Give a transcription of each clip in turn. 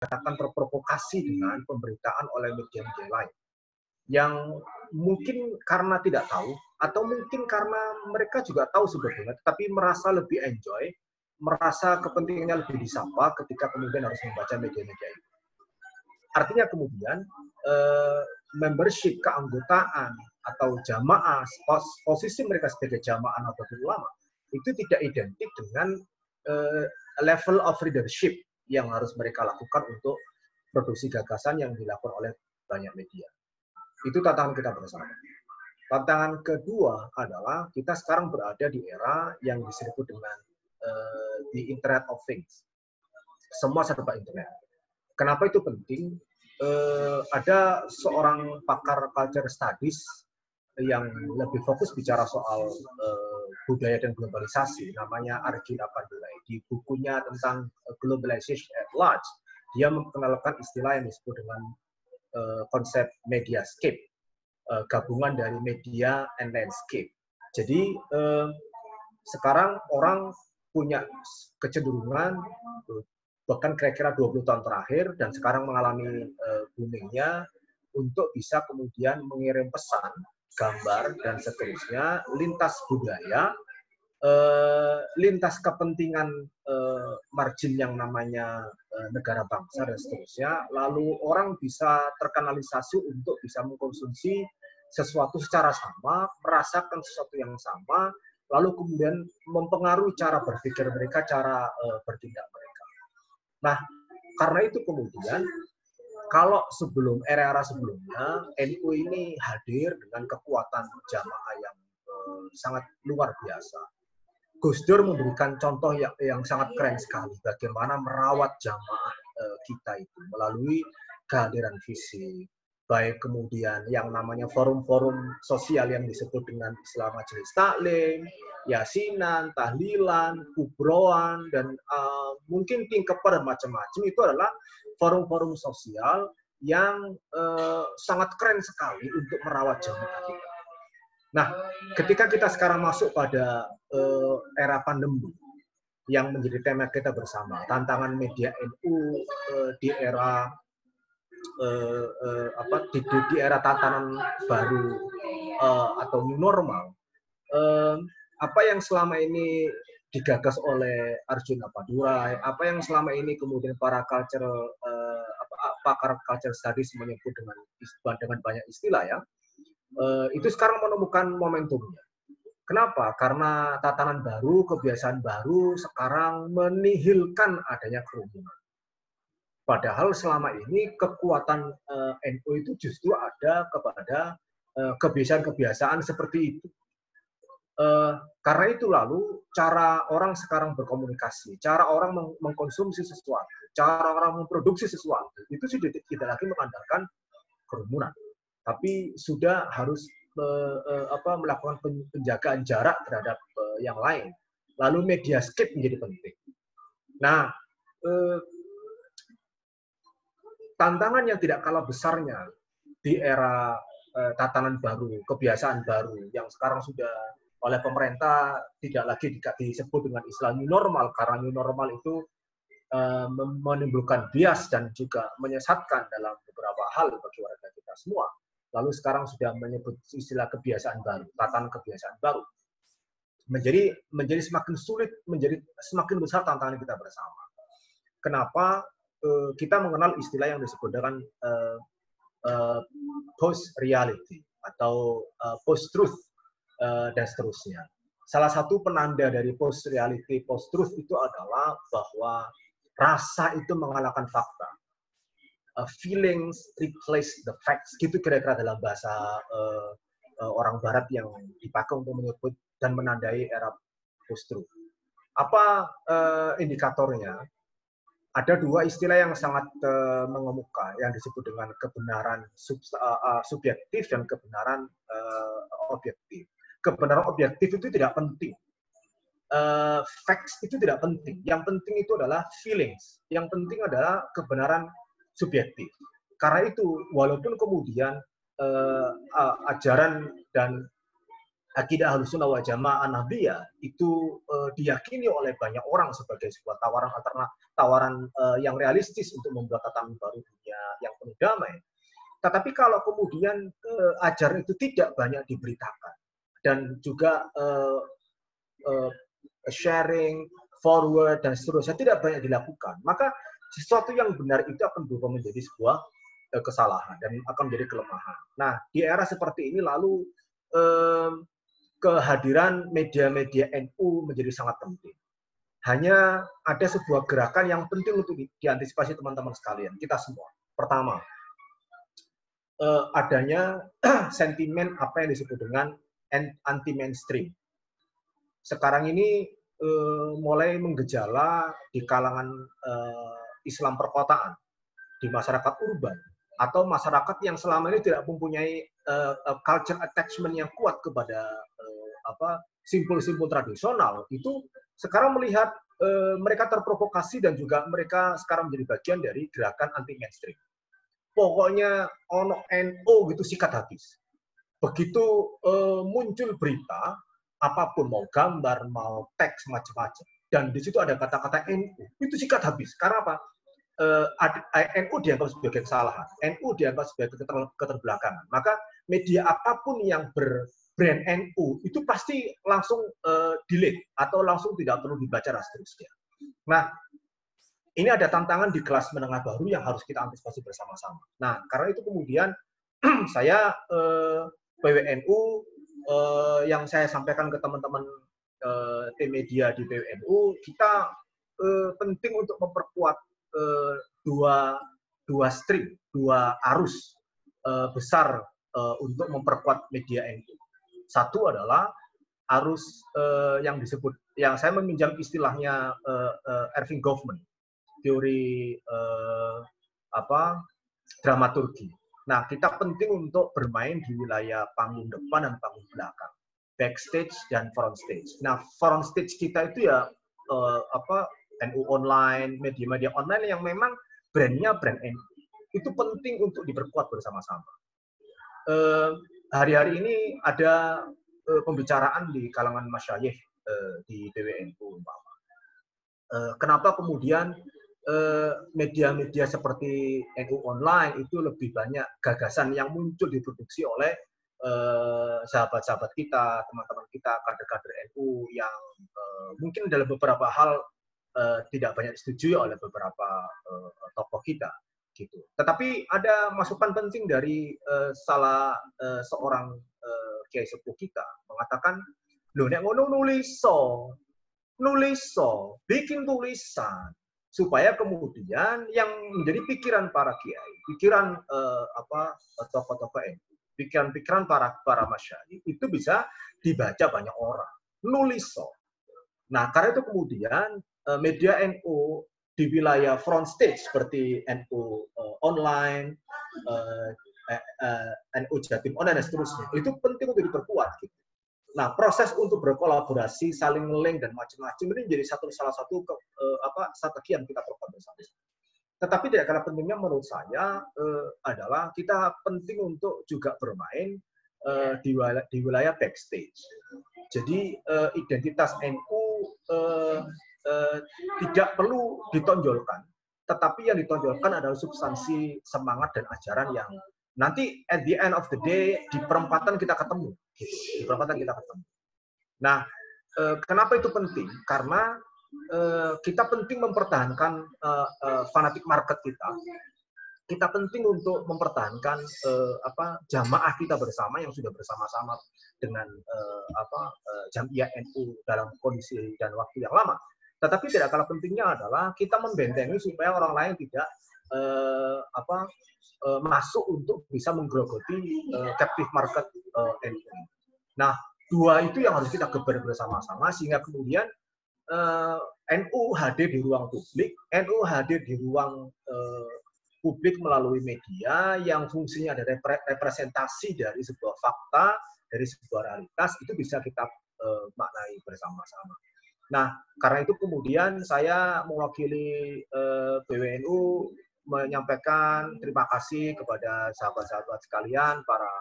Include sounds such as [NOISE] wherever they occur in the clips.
akan terprovokasi dengan pemberitaan oleh media-media lain yang mungkin karena tidak tahu atau mungkin karena mereka juga tahu sebetulnya tapi merasa lebih enjoy, merasa kepentingannya lebih disapa ketika kemudian harus membaca media-media itu. Artinya kemudian eh, membership keanggotaan atau jamaah posisi mereka sebagai jamaah atau ulama itu tidak identik dengan eh, level of leadership yang harus mereka lakukan untuk produksi gagasan yang dilakukan oleh banyak media. Itu tantangan kita bersama. Tantangan kedua adalah kita sekarang berada di era yang disebut dengan uh, the Internet of Things. Semua serba internet. Kenapa itu penting? Uh, ada seorang pakar culture studies yang lebih fokus bicara soal uh, budaya dan globalisasi, namanya Arjun Apandulai. Di bukunya tentang globalization at large, dia memperkenalkan istilah yang disebut dengan uh, konsep mediascape, uh, gabungan dari media and landscape. Jadi uh, sekarang orang punya kecenderungan bahkan kira-kira 20 tahun terakhir dan sekarang mengalami uh, boomingnya untuk bisa kemudian mengirim pesan, gambar dan seterusnya lintas budaya, uh, lintas kepentingan uh, margin yang namanya uh, negara bangsa dan seterusnya, lalu orang bisa terkanalisasi untuk bisa mengkonsumsi sesuatu secara sama, merasakan sesuatu yang sama, lalu kemudian mempengaruhi cara berpikir mereka, cara bertindak mereka. Nah, karena itu kemudian kalau sebelum era-era sebelumnya NU ini hadir dengan kekuatan jamaah yang uh, sangat luar biasa. Gus Dur memberikan contoh yang, yang sangat keren sekali bagaimana merawat jamaah uh, kita itu melalui kehadiran fisik, baik kemudian yang namanya forum-forum sosial yang disebut dengan Islam Majelis Taklim, Yasinan, Tahlilan, Kubroan, dan uh, mungkin tingkeper macam-macam itu adalah forum-forum sosial yang uh, sangat keren sekali untuk merawat jamaah kita. Nah, ketika kita sekarang masuk pada uh, era pandemi yang menjadi tema kita bersama, tantangan media NU uh, di era uh, uh, apa di, di era tatanan baru uh, atau new normal uh, apa yang selama ini digagas oleh Arjuna Padurai, apa yang selama ini kemudian para culture uh, apa, pakar culture studies menyebut dengan dengan banyak istilah ya, uh, itu sekarang menemukan momentumnya. Kenapa? Karena tatanan baru, kebiasaan baru sekarang menihilkan adanya kerumunan. Padahal selama ini kekuatan eh, NU itu justru ada kepada uh, kebiasaan-kebiasaan seperti itu. Uh, karena itu lalu cara orang sekarang berkomunikasi, cara orang meng mengkonsumsi sesuatu, cara orang memproduksi sesuatu itu sudah tidak lagi mengandalkan kerumunan, tapi sudah harus uh, uh, apa, melakukan penjagaan jarak terhadap uh, yang lain. Lalu media skip menjadi penting. Nah, uh, tantangan yang tidak kalah besarnya di era eh, tatanan baru, kebiasaan baru yang sekarang sudah oleh pemerintah tidak lagi disebut dengan istilah new normal karena new normal itu eh, menimbulkan bias dan juga menyesatkan dalam beberapa hal bagi warga kita semua. Lalu sekarang sudah menyebut istilah kebiasaan baru, tatanan kebiasaan baru. Menjadi menjadi semakin sulit, menjadi semakin besar tantangan kita bersama. Kenapa uh, kita mengenal istilah yang disebut dengan uh, post reality atau post truth uh, dan seterusnya. Salah satu penanda dari post reality, post truth itu adalah bahwa rasa itu mengalahkan fakta. Uh, feelings replace the facts. Gitu kira-kira dalam bahasa uh, uh, orang Barat yang dipakai untuk menyebut dan menandai era post truth. Apa uh, indikatornya? ada dua istilah yang sangat uh, mengemuka yang disebut dengan kebenaran sub, uh, uh, subjektif dan kebenaran uh, objektif. Kebenaran objektif itu tidak penting. Uh, facts itu tidak penting. Yang penting itu adalah feelings. Yang penting adalah kebenaran subjektif. Karena itu, walaupun kemudian uh, uh, ajaran dan akidah halusunah wa jamaah nabiyah itu uh, diyakini oleh banyak orang sebagai sebuah tawaran alternatif tawaran uh, yang realistis untuk membuat tatanan baru dunia yang penuh damai. Tetapi kalau kemudian uh, ajaran itu tidak banyak diberitakan dan juga uh, uh, sharing, forward dan seterusnya tidak banyak dilakukan, maka sesuatu yang benar itu akan berubah menjadi sebuah uh, kesalahan dan akan menjadi kelemahan. Nah, di era seperti ini lalu kehadiran media-media NU menjadi sangat penting. Hanya ada sebuah gerakan yang penting untuk diantisipasi teman-teman sekalian, kita semua. Pertama, adanya [CLEARS THROAT] sentimen apa yang disebut dengan anti mainstream. Sekarang ini eh, mulai menggejala di kalangan eh, Islam perkotaan, di masyarakat urban, atau masyarakat yang selama ini tidak mempunyai culture attachment yang kuat kepada apa simpul-simpul tradisional itu sekarang melihat e, mereka terprovokasi dan juga mereka sekarang menjadi bagian dari gerakan anti mainstream. Pokoknya ono NO gitu sikat habis. Begitu e, muncul berita apa pun mau gambar mau teks macam-macam dan di situ ada kata-kata NU itu sikat habis. Karena apa? Eh, NU dianggap sebagai kesalahan, NU dianggap sebagai keterbelakangan. Maka media apa pun yang ber, brand NU itu pasti langsung uh, delete atau langsung tidak perlu dibaca dan seterusnya. Nah, ini ada tantangan di kelas menengah baru yang harus kita antisipasi bersama-sama. Nah, karena itu kemudian [CLEARS THROAT] saya uh, eh, PWNU eh, yang saya sampaikan ke teman-teman uh, tim media di PWNU, kita uh, penting untuk memperkuat uh, dua dua stream, dua arus uh, besar uh, untuk memperkuat media NU. Satu adalah arus uh, yang disebut, yang saya meminjam istilahnya uh, uh, Irving Goffman, teori uh, apa dramaturgi. Nah, kita penting untuk bermain di wilayah panggung depan dan panggung belakang, backstage dan front stage. Nah, front stage kita itu ya uh, apa NU online, media-media online yang memang brandnya brand NU. Itu penting untuk diperkuat bersama-sama. Uh, hari-hari ini ada uh, pembicaraan di kalangan masyayikh uh, di umpama. Uh, kenapa kemudian media-media uh, seperti NU online itu lebih banyak gagasan yang muncul diproduksi oleh sahabat-sahabat uh, kita, teman-teman kita, kader-kader NU yang uh, mungkin dalam beberapa hal tidak banyak disetujui oleh beberapa tokoh kita gitu. Tetapi ada masukan penting dari salah seorang kiai sepuh kita mengatakan, "Lho nek ngono nuliso, nuliso, bikin tulisan supaya kemudian yang menjadi pikiran para kiai, pikiran uh, apa tokoh-tokoh NU, pikiran-pikiran para para masyarakat itu bisa dibaca banyak orang. Nuliso. Nah, karena itu kemudian media NU di wilayah front stage seperti NU eh, online, uh, uh, NU Jatim online dan seterusnya. Itu penting untuk diperkuat. Gitu. Nah, proses untuk berkolaborasi, saling link dan macam-macam ini menjadi satu salah satu ke, uh, apa strategi yang kita perkuat bersama. Tetapi tidak kalah pentingnya menurut saya uh, adalah kita penting untuk juga bermain uh, di, wilayah, di wilayah backstage. Jadi uh, identitas NU uh, eh, tidak perlu ditonjolkan, tetapi yang ditonjolkan adalah substansi semangat dan ajaran yang nanti at the end of the day di perempatan kita ketemu. Di perempatan kita ketemu. Nah, eh, kenapa itu penting? Karena eh, kita penting mempertahankan eh, fanatik market kita. Kita penting untuk mempertahankan apa jamaah kita bersama yang sudah bersama-sama dengan apa jamiah NU dalam kondisi dan waktu yang lama. Tetapi tidak kalah pentingnya adalah kita membentengi supaya orang lain tidak apa uh, masuk untuk bisa menggerogoti uh, captive market uh, NU. Nah, dua itu yang harus kita geber bersama-sama sehingga kemudian uh, NU hadir di ruang publik, NU hadir di ruang uh, publik melalui media yang fungsinya ada repre representasi dari sebuah fakta, dari sebuah realitas itu bisa kita uh, maknai bersama-sama. Nah, karena itu kemudian saya mewakili eh, BWNU menyampaikan terima kasih kepada sahabat-sahabat sekalian, para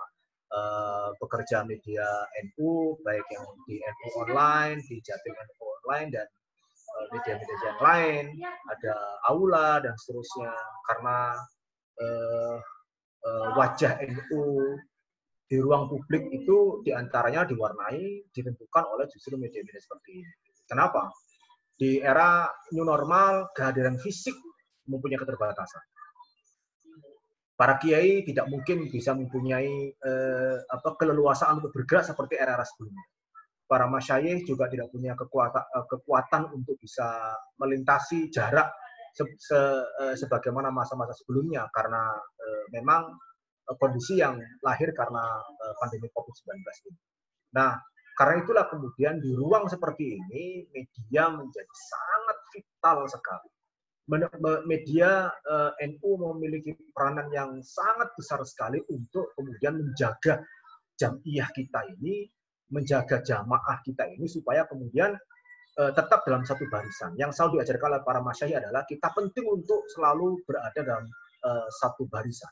uh, pekerja media NU, baik yang di NU online, di Jatim NU online, dan media-media uh, yang lain, ada aula dan seterusnya. Karena uh, uh, wajah NU di ruang publik itu di antaranya diwarnai, ditentukan oleh justru media-media seperti ini. Kenapa? Di era new normal, kehadiran fisik mempunyai keterbatasan para kiai tidak mungkin bisa mempunyai eh, apa keleluasaan untuk bergerak seperti era-era sebelumnya. Para masyayikh juga tidak punya kekuatan eh, kekuatan untuk bisa melintasi jarak se, se, eh, sebagaimana masa-masa sebelumnya karena eh, memang eh, kondisi yang lahir karena eh, pandemi Covid-19 ini. Nah, karena itulah kemudian di ruang seperti ini media menjadi sangat vital sekali media uh, eh, NU memiliki peranan yang sangat besar sekali untuk kemudian menjaga jamiah kita ini, menjaga jamaah kita ini supaya kemudian uh, tetap dalam satu barisan. Yang selalu diajarkan oleh para masyayikh adalah kita penting untuk selalu berada dalam uh, satu barisan.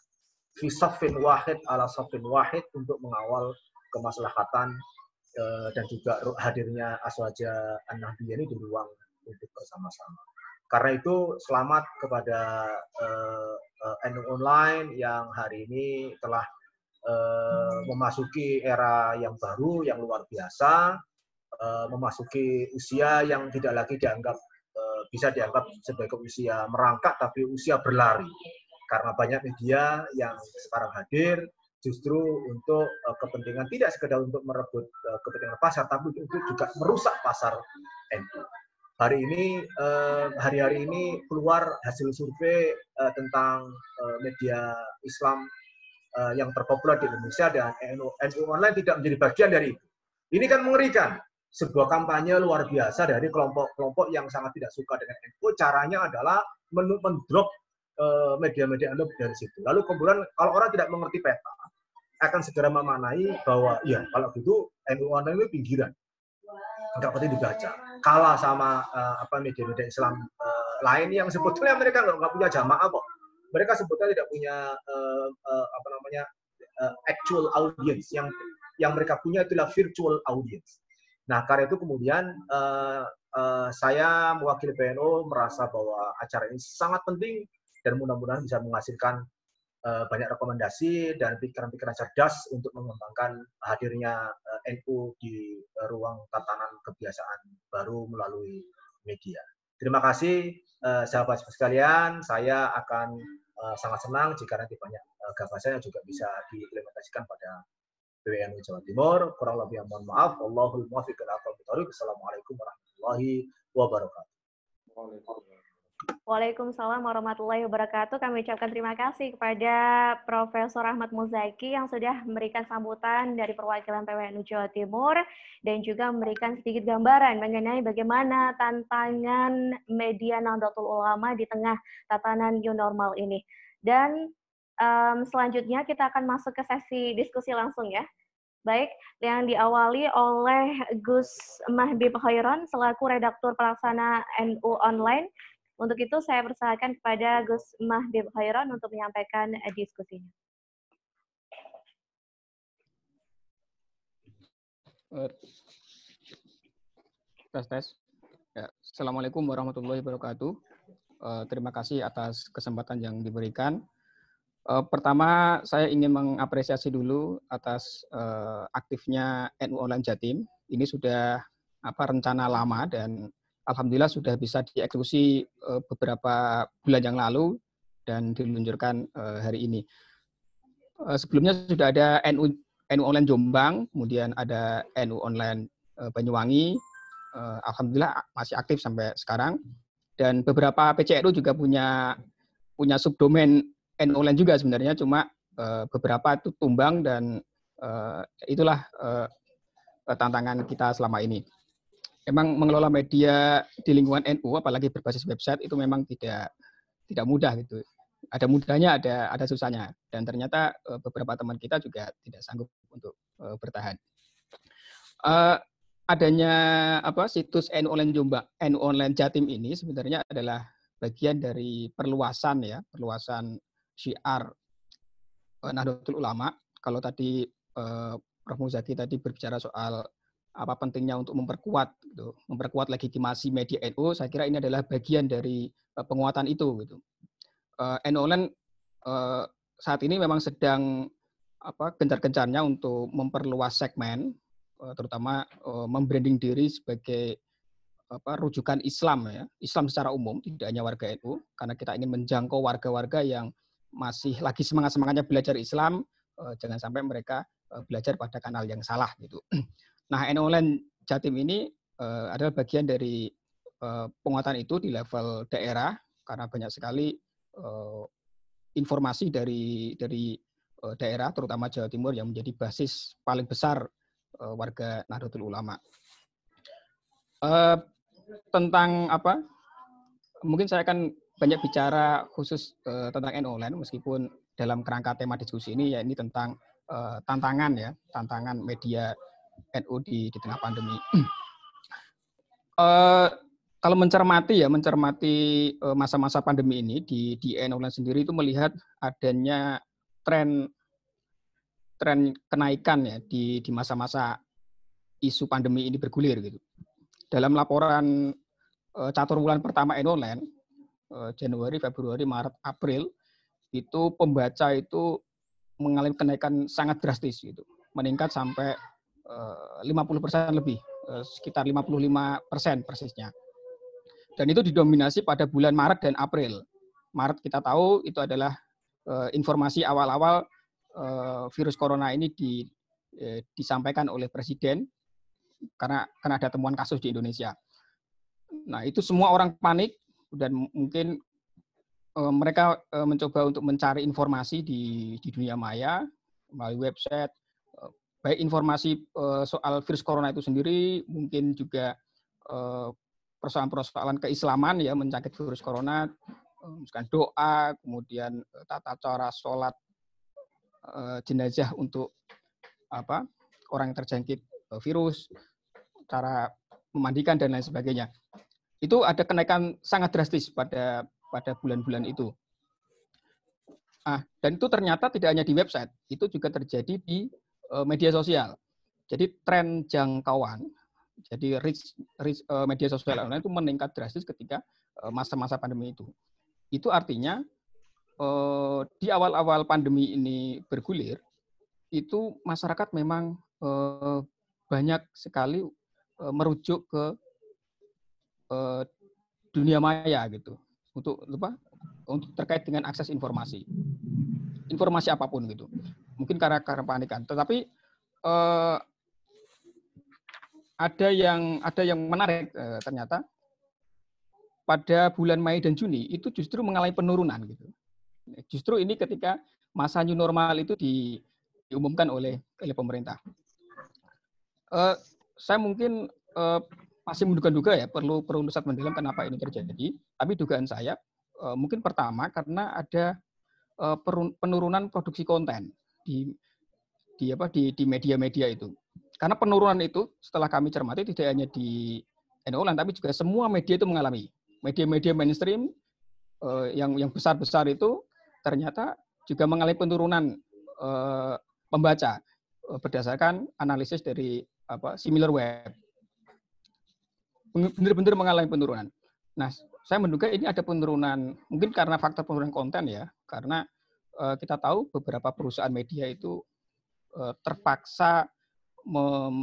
Fisafin wahid ala safin wahid untuk mengawal kemaslahatan uh, dan juga hadirnya aswaja an-nahdiyah ini di ruang untuk bersama-sama. Karena itu selamat kepada uh, uh, NU Online yang hari ini telah uh, memasuki era yang baru, yang luar biasa, uh, memasuki usia yang tidak lagi dianggap uh, bisa dianggap sebagai usia merangkak, tapi usia berlari. Karena banyak media yang sekarang hadir justru untuk uh, kepentingan tidak sekedar untuk merebut uh, kepentingan pasar, tapi untuk juga merusak pasar NU hari ini eh, hari-hari ini keluar hasil survei uh, tentang uh, media Islam yang terpopuler di Indonesia dan NU, NU online tidak menjadi bagian dari itu. Ini kan mengerikan. Sebuah kampanye luar biasa dari kelompok-kelompok yang sangat tidak suka dengan NU. Caranya adalah mendrop media-media NU dari situ. Lalu kemudian kalau orang tidak mengerti peta, akan segera memanai bahwa ya kalau gitu NU online itu pinggiran nggak penting dibaca. Kalah sama uh, apa media-media Islam uh, lain yang sebetulnya mereka nggak punya jamaah kok. Mereka sebetulnya tidak punya uh, uh, apa namanya uh, actual audience. Yang yang mereka punya itulah virtual audience. Nah karena itu kemudian uh, uh, saya mewakili PNO merasa bahwa acara ini sangat penting dan mudah-mudahan bisa menghasilkan banyak rekomendasi dan pikiran-pikiran cerdas untuk mengembangkan hadirnya eh, NU di eh, ruang tatanan kebiasaan baru melalui media. Terima kasih sahabat sekalian, saya akan sangat senang jika nanti banyak gagasan yang juga bisa diimplementasikan pada PWNU Jawa Timur. Kurang lebih mohon maaf. Allahul muwaffiq Assalamualaikum warahmatullahi wabarakatuh. Warahmatullahi wabarakatuh. Kami ucapkan terima kasih kepada Profesor Ahmad Muzaki yang sudah memberikan sambutan dari perwakilan PWNU Jawa Timur dan juga memberikan sedikit gambaran mengenai bagaimana tantangan media Nahdlatul Ulama di tengah tatanan new normal ini. Dan um, selanjutnya kita akan masuk ke sesi diskusi langsung ya. Baik, yang diawali oleh Gus Mahbib Khairon selaku redaktur pelaksana NU Online untuk itu saya persilakan kepada Gus Mahdi Khairon untuk menyampaikan uh, diskusinya. Uh, tes tes. Ya, Assalamualaikum warahmatullahi wabarakatuh. Uh, terima kasih atas kesempatan yang diberikan. Pertama, saya ingin mengapresiasi dulu atas uh, aktifnya NU Online Jatim. Ini sudah apa rencana lama dan alhamdulillah sudah bisa dieksekusi uh, beberapa bulan yang lalu dan diluncurkan uh, hari ini. Uh, sebelumnya sudah ada NU NU online Jombang, kemudian ada NU online Banyuwangi. Alhamdulillah masih aktif sampai sekarang. Dan beberapa PCNU juga punya punya subdomain NU online juga sebenarnya, cuma beberapa itu tumbang dan itulah tantangan kita selama ini memang mengelola media di lingkungan NU apalagi berbasis website itu memang tidak tidak mudah gitu. Ada mudahnya, ada ada susahnya dan ternyata uh, beberapa teman kita juga tidak sanggup untuk uh, bertahan. Uh, adanya apa situs NU Online Jombang, NU Online Jatim ini sebenarnya adalah bagian dari perluasan ya, perluasan syiar uh, Nahdlatul Ulama. Kalau tadi uh, Prof. Muzaki tadi berbicara soal apa pentingnya untuk memperkuat gitu, memperkuat legitimasi media NU, saya kira ini adalah bagian dari uh, penguatan itu gitu. Uh, NU Online uh, saat ini memang sedang apa gencar-gencarnya untuk memperluas segmen terutama membranding diri sebagai apa rujukan Islam ya, Islam secara umum, tidak hanya warga NU karena kita ingin menjangkau warga-warga yang masih lagi semangat-semangatnya belajar Islam, jangan sampai mereka belajar pada kanal yang salah gitu. Nah, Online Jatim ini uh, adalah bagian dari uh, penguatan itu di level daerah karena banyak sekali uh, informasi dari dari uh, daerah terutama Jawa Timur yang menjadi basis paling besar uh, warga Nahdlatul Ulama. Uh, tentang apa? Mungkin saya akan banyak bicara khusus uh, tentang NU Online meskipun dalam kerangka tema diskusi ini ya ini tentang uh, tantangan ya, tantangan media NU di, di tengah pandemi. uh, [CLEARS THROAT] kalau mencermati ya, mencermati eh, masa-masa pandemi ini di di NU sendiri itu melihat adanya tren tren kenaikan ya di di masa-masa isu pandemi ini bergulir gitu. Dalam laporan uh, catur bulan pertama Enoland uh, Januari, Februari, Maret, April itu pembaca itu mengalami kenaikan sangat drastis gitu. Meningkat sampai 50% lebih, eh, sekitar 55 persen persisnya. Dan itu didominasi pada bulan Maret dan April. Maret kita tahu itu adalah eh, informasi awal-awal eh, virus corona ini di, disampaikan oleh Presiden karena karena ada temuan kasus di Indonesia. Nah itu semua orang panik dan mungkin mereka mencoba untuk mencari informasi di, di dunia maya melalui website, baik informasi uh, soal virus corona itu sendiri, mungkin juga uh, persoalan-persoalan keislaman ya mencangkit virus corona, misalkan doa, kemudian tata cara sholat jenazah untuk apa orang yang terjangkit virus, cara memandikan dan lain sebagainya. Itu ada kenaikan sangat drastis pada pada bulan-bulan itu. Ah, dan itu ternyata tidak hanya di website, itu juga terjadi di Eh, media sosial. Jadi tren jangkauan, jadi reach, reach uh, media sosial online itu meningkat drastis ketika eh, masa-masa pandemi itu. Itu artinya di awal-awal pandemi ini bergulir, itu masyarakat memang banyak sekali merujuk ke dunia maya gitu untuk apa? Untuk terkait dengan akses informasi, informasi apa pun gitu mungkin karena karena panikan. Tetapi eh, ada yang ada yang menarik eh, ternyata pada bulan Mei dan Juni itu justru mengalami penurunan gitu. Justru ini ketika masa new normal itu di, diumumkan oleh oleh pemerintah. Eh, saya mungkin eh, masih menduga-duga ya perlu perlu lusat mendalam kenapa ini terjadi. Tapi dugaan saya eh, mungkin pertama karena ada eh, penurunan produksi konten di di apa di di media-media itu. Karena penurunan itu setelah kami cermati tidak hanya di NOLAN tapi juga semua media itu mengalami. Media-media mainstream eh, yang yang besar-besar itu ternyata juga mengalami penurunan eh, pembaca eh, berdasarkan analisis dari apa similar web. Benar-benar mengalami penurunan. Nah, saya menduga ini ada penurunan mungkin karena faktor penurunan konten ya, karena kita tahu beberapa perusahaan media itu eh, terpaksa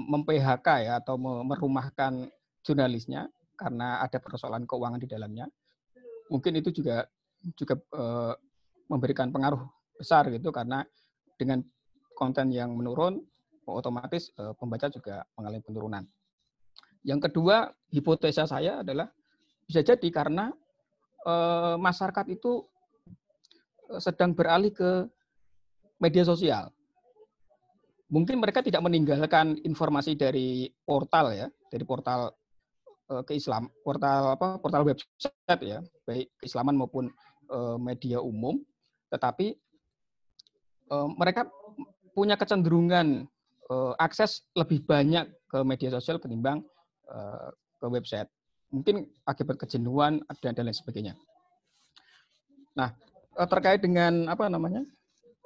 mem-PHK ya atau merumahkan jurnalisnya karena ada persoalan keuangan di dalamnya. Mungkin itu juga juga eh, memberikan pengaruh besar gitu karena dengan konten yang menurun otomatis pembaca juga mengalami penurunan. Yang kedua, hipotesa saya adalah bisa jadi karena masyarakat itu Eh, sedang beralih ke media sosial. Mungkin mereka tidak meninggalkan informasi dari portal ya, dari portal uh, ke Islam, portal apa, portal website ya, baik keislaman maupun uh, media umum, tetapi uh, mereka punya kecenderungan akses lebih banyak ke media sosial ketimbang ke website. Mungkin akibat kejenuhan dan lain sebagainya. Nah, Eh, terkait dengan apa namanya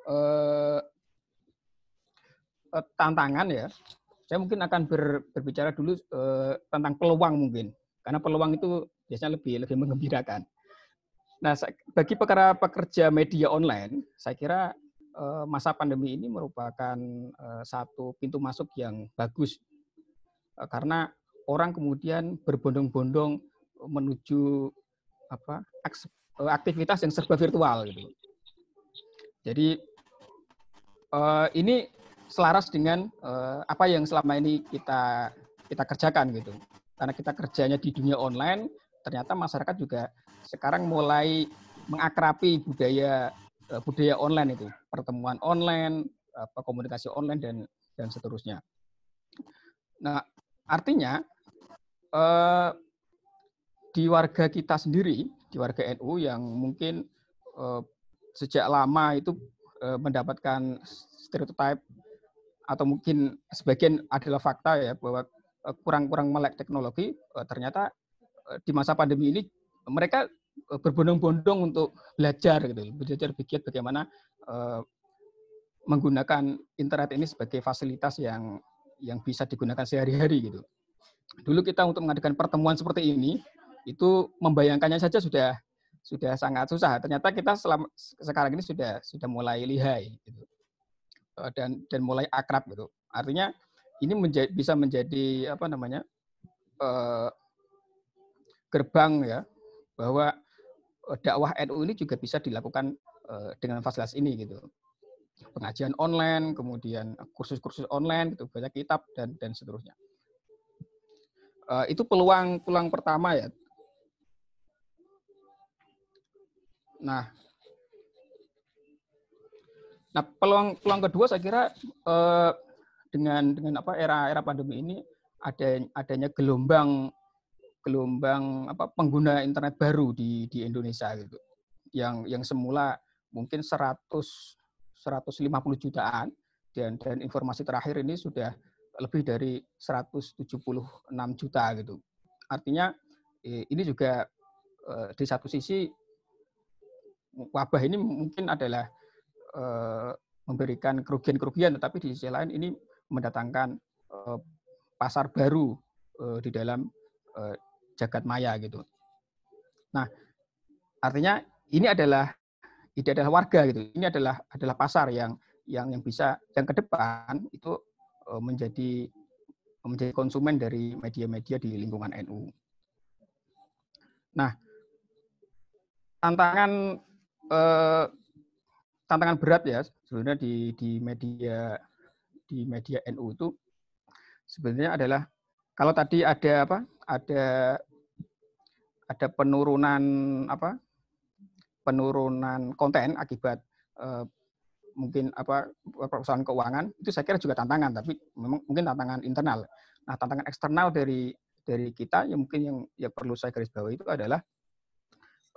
uh, uh, tantangan ya, saya mungkin akan ber, berbicara dulu uh, tentang peluang mungkin, karena peluang itu biasanya lebih lebih mengembirakan. Nah, bagi pekerja pekerja media online, saya kira uh, masa pandemi ini merupakan uh, satu pintu masuk yang bagus. Uh, karena orang kemudian berbondong-bondong menuju apa aktivitas yang serba virtual gitu. Jadi uh, ini selaras dengan uh, apa yang selama ini kita kita kerjakan gitu. Karena kita kerjanya di dunia online, ternyata masyarakat juga sekarang mulai mengakrapi budaya uh, budaya online itu, pertemuan online, apa komunikasi online dan dan seterusnya. Nah, artinya uh, di warga kita sendiri, di warga NU yang mungkin uh, sejak lama itu uh, mendapatkan stereotip atau mungkin sebagian adalah fakta ya bahwa uh, kurang-kurang melek teknologi, ternyata di masa pandemi ini mereka berbondong-bondong untuk belajar gitu, belajar bikin bagaimana menggunakan internet ini sebagai fasilitas yang yang bisa digunakan sehari-hari gitu. Dulu kita untuk mengadakan pertemuan seperti ini itu membayangkannya saja sudah sudah sangat susah. Ternyata kita selama, sekarang ini sudah sudah mulai lihai gitu. Eh, dan dan mulai akrab gitu. Artinya ini menjadi, bisa menjadi apa namanya? Eh, gerbang ya bahwa eh, dakwah NU ini juga bisa dilakukan dengan fasilitas ini gitu. Pengajian online, kemudian kursus-kursus online gitu, banyak kitab dan dan seterusnya. Uh, itu peluang peluang pertama ya Nah, nah peluang peluang kedua saya kira eh, dengan dengan apa era era pandemi ini ada adanya gelombang gelombang apa pengguna internet baru di di Indonesia gitu. Yang yang semula mungkin 100 150 jutaan dan dan informasi terakhir ini sudah lebih dari 176 juta gitu. Artinya eh, ini juga eh, di satu sisi wabah ini mungkin adalah uh, memberikan kerugian-kerugian, tetapi di sisi lain ini mendatangkan uh, pasar baru uh, di dalam uh, jagat maya gitu. Nah, artinya ini adalah ini adalah warga gitu. Ini adalah adalah pasar yang yang yang bisa yang ke depan itu uh, menjadi menjadi konsumen dari media-media di lingkungan NU. Nah, tantangan eh, tantangan berat ya sebenarnya di di media di media NU itu sebenarnya adalah kalau tadi ada apa ada ada penurunan apa penurunan konten akibat eh, mungkin apa perusahaan keuangan itu saya kira juga tantangan tapi memang mungkin tantangan internal. Nah tantangan eksternal dari dari kita yang mungkin yang yang perlu saya garis bawahi itu adalah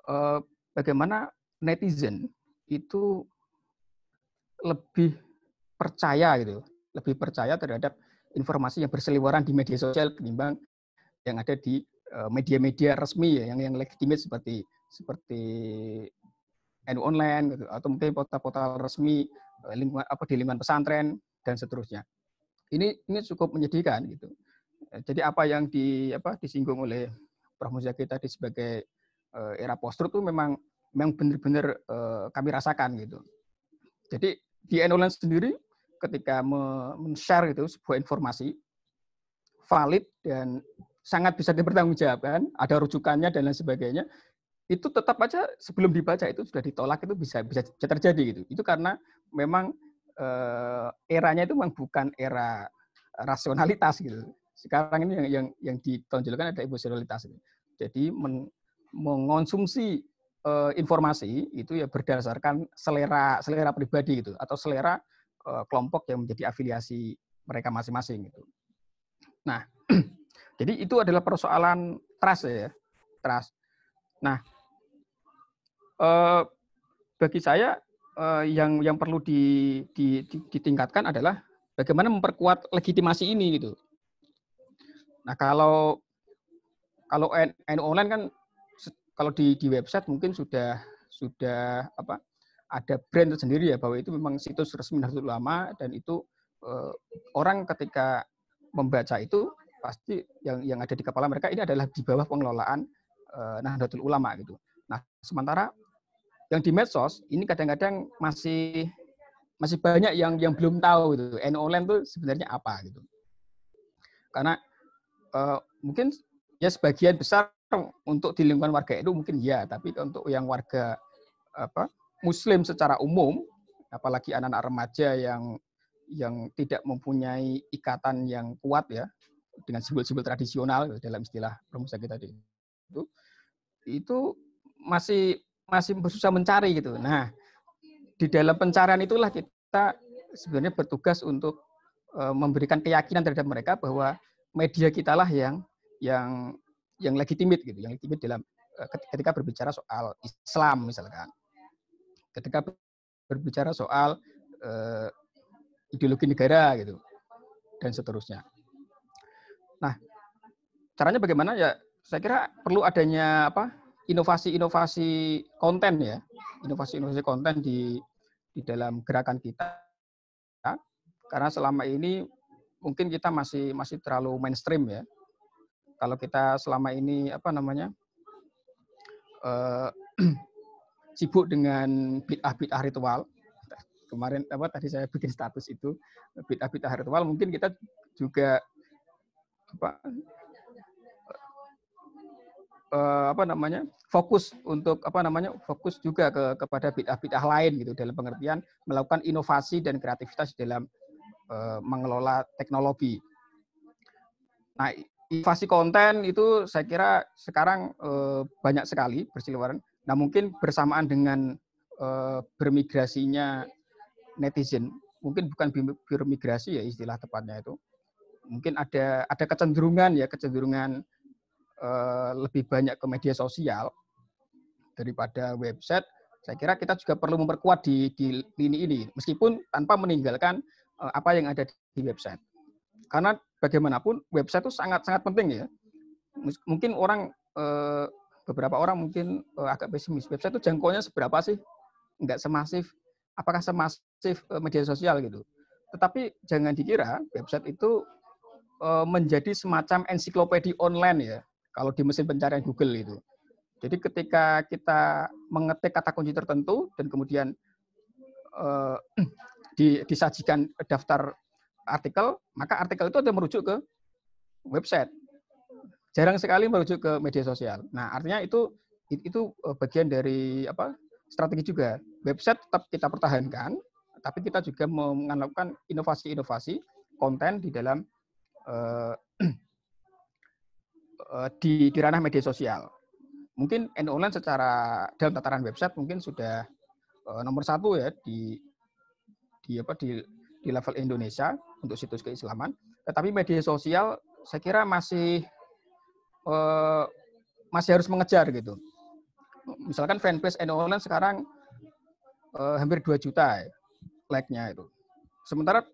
eh, bagaimana netizen itu lebih percaya gitu, lebih percaya terhadap informasi yang berseliweran di media sosial ketimbang yang ada di eh, media-media resmi ya, yang yang legitimate seperti seperti NU online gitu, atau mungkin portal-portal resmi eh, lingkungan apa di lingkungan pesantren dan seterusnya. Ini ini cukup menyedihkan gitu. Eh, jadi apa yang di apa disinggung oleh Prof. Muzaki tadi sebagai era post itu memang memang benar-benar uh, kami rasakan gitu. Jadi di Enoland sendiri ketika men-share itu sebuah informasi valid dan sangat bisa dipertanggungjawabkan, ada rujukannya dan lain sebagainya, itu tetap aja sebelum dibaca itu sudah ditolak itu bisa bisa, bisa terjadi gitu. Itu karena memang uh, eranya itu memang bukan era rasionalitas gitu. Sekarang ini yang yang yang ditonjolkan ada emosionalitas. Gitu. Jadi men, mengonsumsi uh, informasi itu ya berdasarkan selera selera pribadi gitu atau selera uh, kelompok yang menjadi afiliasi mereka masing-masing gitu. Nah, [CLEARS THROAT] jadi itu adalah persoalan trust ya, trust. Nah, uh, bagi saya uh, yang yang perlu di, di, di, ditingkatkan adalah bagaimana memperkuat legitimasi ini gitu. Nah, kalau kalau NU online kan kalau di di website mungkin sudah sudah apa ada brand tersendiri ya bahwa itu memang situs resmi Nahdlatul Ulama dan itu uh, orang ketika membaca itu pasti yang yang ada di kepala mereka ini adalah di bawah pengelolaan uh, Nahdlatul Ulama gitu. Nah, sementara yang di medsos ini kadang-kadang masih masih banyak yang yang belum tahu itu NU online itu sebenarnya apa gitu. Karena uh, mungkin ya sebagian besar untuk di lingkungan warga itu mungkin ya, tapi untuk yang warga apa Muslim secara umum, apalagi anak-anak remaja yang yang tidak mempunyai ikatan yang kuat ya dengan simbol-simbol tradisional dalam istilah kita tadi itu itu masih masih berusaha mencari gitu. Nah, di dalam pencarian itulah kita sebenarnya bertugas untuk uh, memberikan keyakinan terhadap mereka bahwa media kita lah yang yang yang legitimit gitu, yang legitimit dalam uh, ketika berbicara soal Islam misalkan. Ketika berbicara soal uh, ideologi negara gitu dan seterusnya. Nah, caranya bagaimana ya? Saya kira perlu adanya apa? inovasi-inovasi konten ya, inovasi-inovasi konten di di dalam gerakan kita. Karena selama ini mungkin kita masih masih terlalu mainstream ya. Kalau kita selama ini apa namanya uh, [CLEARS THROAT] sibuk dengan bid'ah-bid'ah ritual, kemarin apa tadi saya bikin status itu bid'ah-bid'ah ritual, mungkin kita juga apa uh, apa namanya fokus untuk apa namanya fokus juga ke kepada bid'ah-bid'ah lain gitu dalam pengertian melakukan inovasi dan kreativitas dalam uh, mengelola teknologi. Nah, inovasi konten itu saya kira sekarang uh, banyak sekali berseliweran. Nah, mungkin bersamaan dengan uh, bermigrasinya netizen, mungkin bukan bermigrasi ya istilah tepatnya itu. Mungkin ada ada kecenderungan ya kecenderungan uh, lebih banyak ke media sosial daripada website, saya kira kita juga perlu memperkuat di, di lini ini, meskipun tanpa meninggalkan uh, apa yang ada di website. Karena bagaimanapun website itu sangat-sangat penting ya. Mungkin orang uh, beberapa orang mungkin uh, agak pesimis. Website itu jangkauannya seberapa sih? Enggak semasif. Apakah semasif uh, media sosial gitu? Tetapi jangan dikira website itu menjadi semacam ensiklopedia online ya. Kalau di mesin pencarian Google itu. Jadi ketika kita mengetik kata kunci tertentu dan kemudian [CLEARS THROAT] di, disajikan daftar artikel, maka artikel itu ada merujuk ke website. Jarang sekali merujuk ke media sosial. Nah, artinya itu itu eh, bagian dari apa? strategi juga. Website tetap kita pertahankan, tapi kita juga melakukan inovasi-inovasi konten di dalam uh, [CLEARS THROAT] di, di ranah media sosial mungkin NU online secara dalam tataran website mungkin sudah uh, nomor satu ya di di apa di di level Indonesia untuk situs keislaman. Tetapi media sosial saya kira masih uh, masih harus mengejar gitu. Misalkan fanpage NU online sekarang uh, hampir 2 juta ya, like-nya itu. Sementara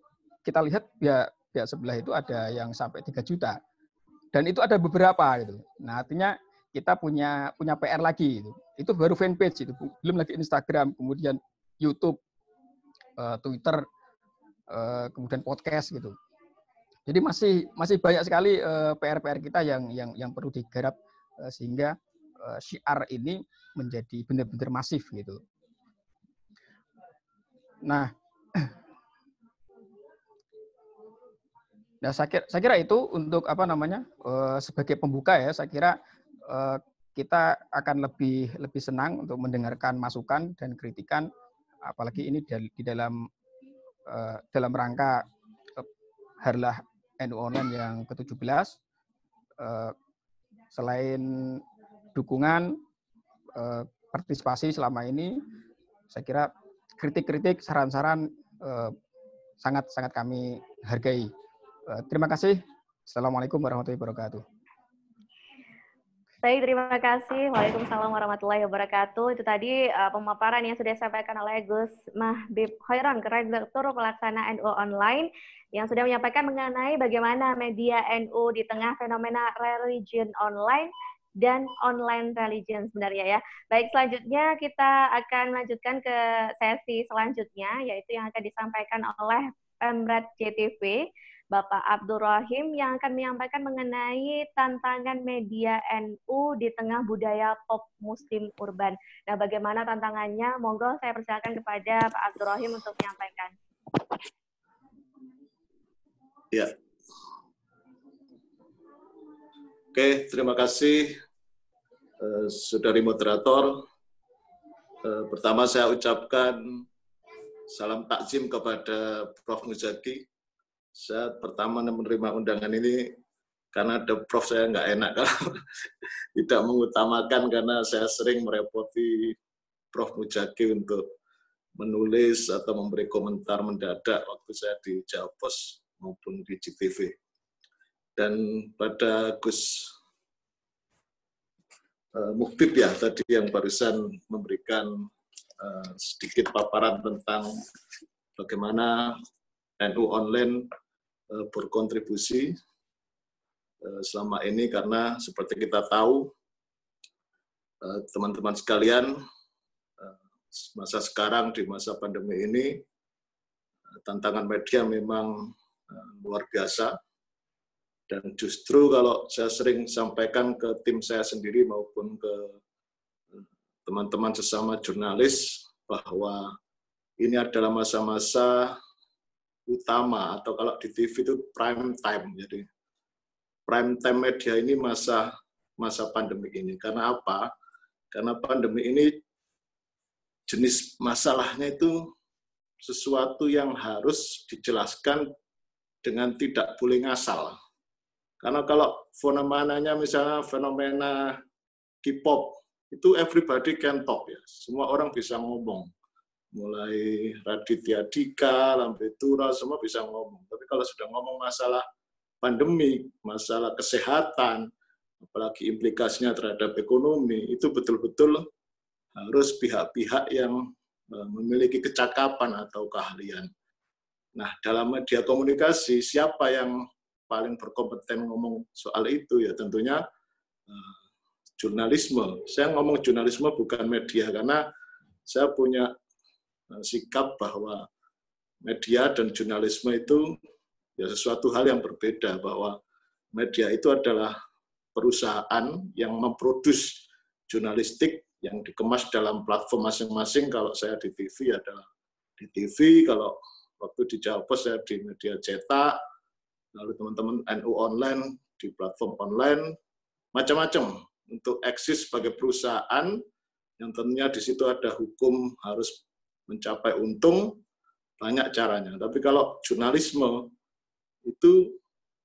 kita lihat ya ya sebelah itu ada yang sampai 3 juta. Dan itu ada beberapa gitu. Nah, artinya kita punya punya PR lagi itu. Itu baru fanpage itu, belum lagi Instagram, kemudian YouTube, uh, Twitter, uh, kemudian podcast gitu. Jadi masih masih banyak sekali uh, PR-PR kita yang yang yang perlu digarap uh, sehingga syiar ini menjadi benar-benar masif gitu. Nah, Nah, saya kira, saya kira itu untuk apa namanya sebagai pembuka ya. Saya kira Eh, kita akan lebih lebih senang untuk mendengarkan masukan dan kritikan apalagi ini di dalam uh, dalam rangka Harlah NU Online yang ke-17 uh, selain dukungan partisipasi selama ini saya kira kritik-kritik saran-saran sangat sangat kami hargai. Terima kasih. Assalamualaikum warahmatullahi wabarakatuh. Baik, terima kasih. Waalaikumsalam warahmatullahi wabarakatuh. Itu tadi uh, pemaparan yang sudah disampaikan oleh Gus Mahbib Khairan, Direktur Pelaksana NU Online, yang sudah menyampaikan mengenai bagaimana media NU di tengah fenomena religion online dan online religion sebenarnya ya. Baik, selanjutnya kita akan melanjutkan ke sesi selanjutnya, yaitu yang akan disampaikan oleh Pemret JTV, Bapak Abdul Rahim yang akan menyampaikan mengenai tantangan media NU di tengah budaya pop muslim urban. Nah, bagaimana tantangannya? Monggo saya persilakan kepada Pak Abdul Rahim untuk menyampaikan. Ya. Oke, terima kasih uh, Saudari Moderator. Uh, pertama saya ucapkan salam takzim kepada Prof. Muzaki saya pertama menerima undangan ini karena ada prof saya nggak enak kalau [LAUGHS] tidak mengutamakan karena saya sering merepoti Prof Mujaki untuk menulis atau memberi komentar mendadak waktu saya di Pos maupun di GTV. Dan pada Gus uh, Muhtib ya tadi yang barusan memberikan uh, sedikit paparan tentang bagaimana NU online Eh, berkontribusi eh, selama ini karena seperti kita tahu eh, teman-teman sekalian masa sekarang di masa pandemi ini tantangan media memang luar biasa. Dan justru kalau saya sering sampaikan ke tim saya sendiri maupun ke teman-teman sesama jurnalis bahwa ini adalah masa-masa utama atau kalau di TV itu prime time. Jadi prime time media ini masa masa pandemi ini. Karena apa? Karena pandemi ini jenis masalahnya itu sesuatu yang harus dijelaskan dengan tidak boleh ngasal. Karena kalau fenomenanya misalnya fenomena K-pop itu everybody can talk ya. Semua orang bisa ngomong mulai Raditya Dika, Lambetura, semua bisa ngomong. Tapi kalau sudah ngomong masalah pandemi, masalah kesehatan, apalagi implikasinya terhadap ekonomi, itu betul-betul harus pihak-pihak yang eh, memiliki kecakapan atau keahlian. Nah, dalam media komunikasi, siapa yang paling berkompeten ngomong soal itu? Ya tentunya uh, jurnalisme. Saya ngomong jurnalisme bukan media, karena saya punya Eh, sikap bahwa media dan jurnalisme itu ya sesuatu hal yang berbeda bahwa media itu adalah perusahaan yang memproduksi jurnalistik yang dikemas dalam platform masing-masing. Kalau saya di TV adalah di TV, kalau waktu di Jawa saya di media cetak, lalu teman-teman NU online di platform online, macam-macam untuk eksis sebagai perusahaan yang tentunya di situ ada hukum harus mencapai untung banyak caranya. Tapi kalau jurnalisme itu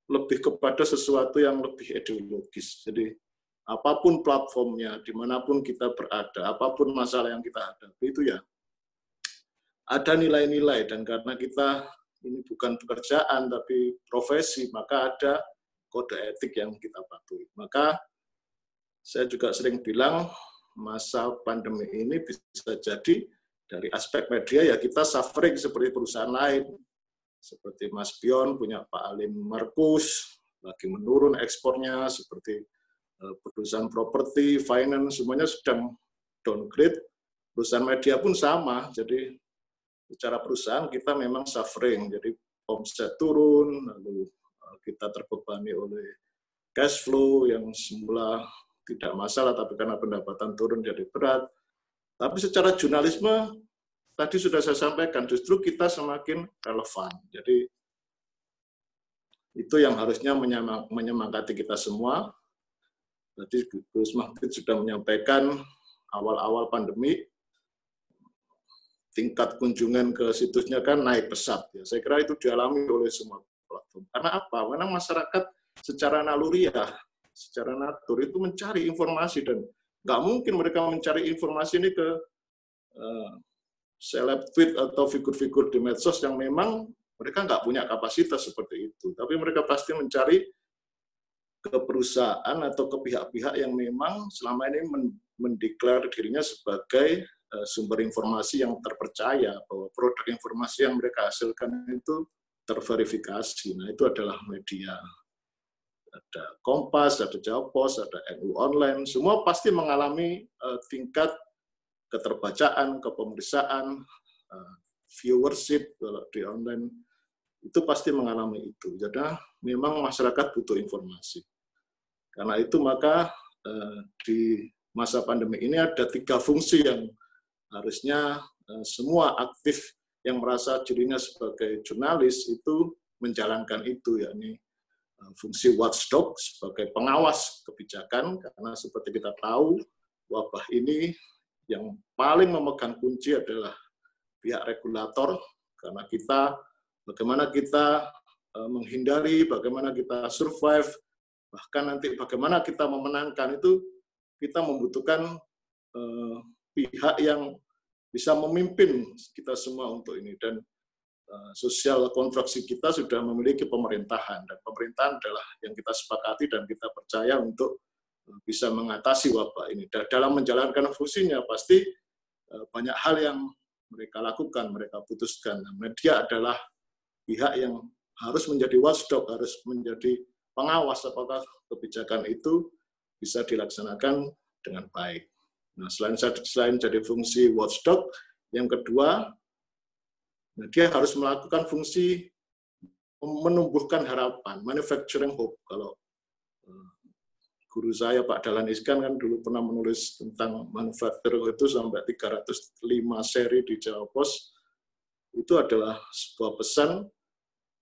lebih kepada sesuatu yang lebih ideologis. Jadi apa pun platformnya, di mana pun kita berada, apa pun masalah yang kita hadapi itu ya ada nilai-nilai dan karena kita ini bukan pekerjaan tapi profesi, maka ada kode etik yang kita patuhi. Maka saya juga sering bilang masa pandemi ini bisa jadi dari aspek media ya kita suffering seperti perusahaan lain. Seperti Mas Pion punya Pak Alim Markus, lagi menurun ekspornya, seperti eh, perusahaan properti, finance, semuanya sedang downgrade. Perusahaan media pun sama, jadi secara perusahaan kita memang suffering, jadi omset turun, lalu eh, kita terbebani oleh cash flow yang semula tidak masalah, tapi karena pendapatan turun jadi berat tapi secara jurnalisme, tadi sudah saya sampaikan, justru kita semakin relevan. Jadi itu yang harusnya menyemangati kita semua. Tadi Gus Mahfud sudah menyampaikan awal-awal pandemi, tingkat kunjungan ke situsnya kan naik pesat. Ya. Saya kira itu dialami oleh semua platform. Karena apa? Karena masyarakat secara naluriah, secara natur itu mencari informasi dan nggak mungkin mereka mencari informasi ini ke uh, tweet atau figur-figur di medsos yang memang mereka nggak punya kapasitas seperti itu. Tapi mereka pasti mencari ke perusahaan atau ke pihak-pihak yang memang selama ini mendeklar dirinya sebagai uh, sumber informasi yang terpercaya bahwa produk informasi yang mereka hasilkan itu terverifikasi. Nah, itu adalah media ada Kompas, ada Jawa Pos, ada NU Online, semua pasti mengalami uh, tingkat keterbacaan, kepemeriksaan, uh, viewership kalau di online itu pasti mengalami itu. Jadi memang masyarakat butuh informasi. Karena itu maka eh, di masa pandemi ini ada tiga fungsi yang harusnya eh, semua aktif yang merasa dirinya sebagai jurnalis itu menjalankan itu, yakni fungsi watchdog sebagai pengawas kebijakan, karena seperti kita tahu wabah ini yang paling memegang kunci adalah pihak regulator, karena kita bagaimana kita eh, menghindari, bagaimana kita survive, bahkan nanti bagaimana kita memenangkan itu kita membutuhkan uh, pihak yang bisa memimpin kita semua untuk ini. Dan sosial konstruksi kita sudah memiliki pemerintahan dan pemerintahan adalah yang kita sepakati dan kita percaya untuk bisa mengatasi wabah ini. Dan dalam menjalankan fungsinya pasti banyak hal yang mereka lakukan, mereka putuskan. Media adalah pihak yang harus menjadi watchdog, harus menjadi pengawas apakah kebijakan itu bisa dilaksanakan dengan baik. Nah, selain selain jadi fungsi watchdog, yang kedua, nah dia harus melakukan fungsi menumbuhkan harapan, manufacturing hope. Kalau eh, guru saya Pak Dalan Iskan kan dulu pernah menulis tentang manufacturing itu sampai 305 seri di Jawa Pos. Itu adalah sebuah pesan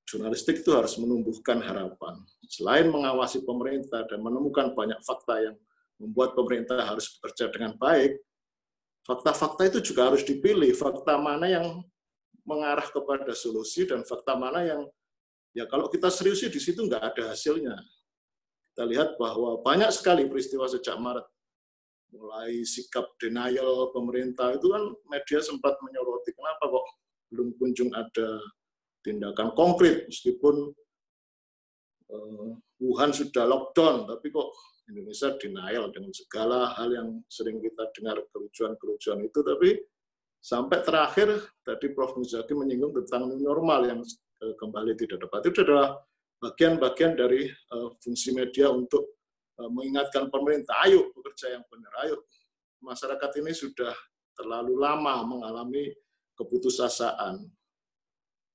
jurnalistik itu harus menumbuhkan harapan. Selain mengawasi pemerintah dan menemukan banyak fakta yang membuat pemerintah harus bekerja dengan baik, fakta-fakta itu juga harus dipilih. Fakta mana yang mengarah kepada solusi dan fakta mana yang ya kalau kita serius di situ nggak ada hasilnya. Kita lihat bahwa banyak sekali peristiwa sejak Maret. Mulai sikap denial pemerintah itu kan media sempat menyoroti kenapa kok belum kunjung ada tindakan konkret? Meskipun uh, Wuhan sudah lockdown tapi kok Indonesia denial dengan segala hal yang sering kita dengar kerucuan-kerucuan itu. Tapi sampai terakhir tadi Prof Muzaki menyinggung tentang normal yang uh, kembali tidak dapat itu adalah bagian-bagian dari uh, fungsi media untuk uh, mengingatkan pemerintah ayo bekerja yang benar ayo masyarakat ini sudah terlalu lama mengalami keputusasaan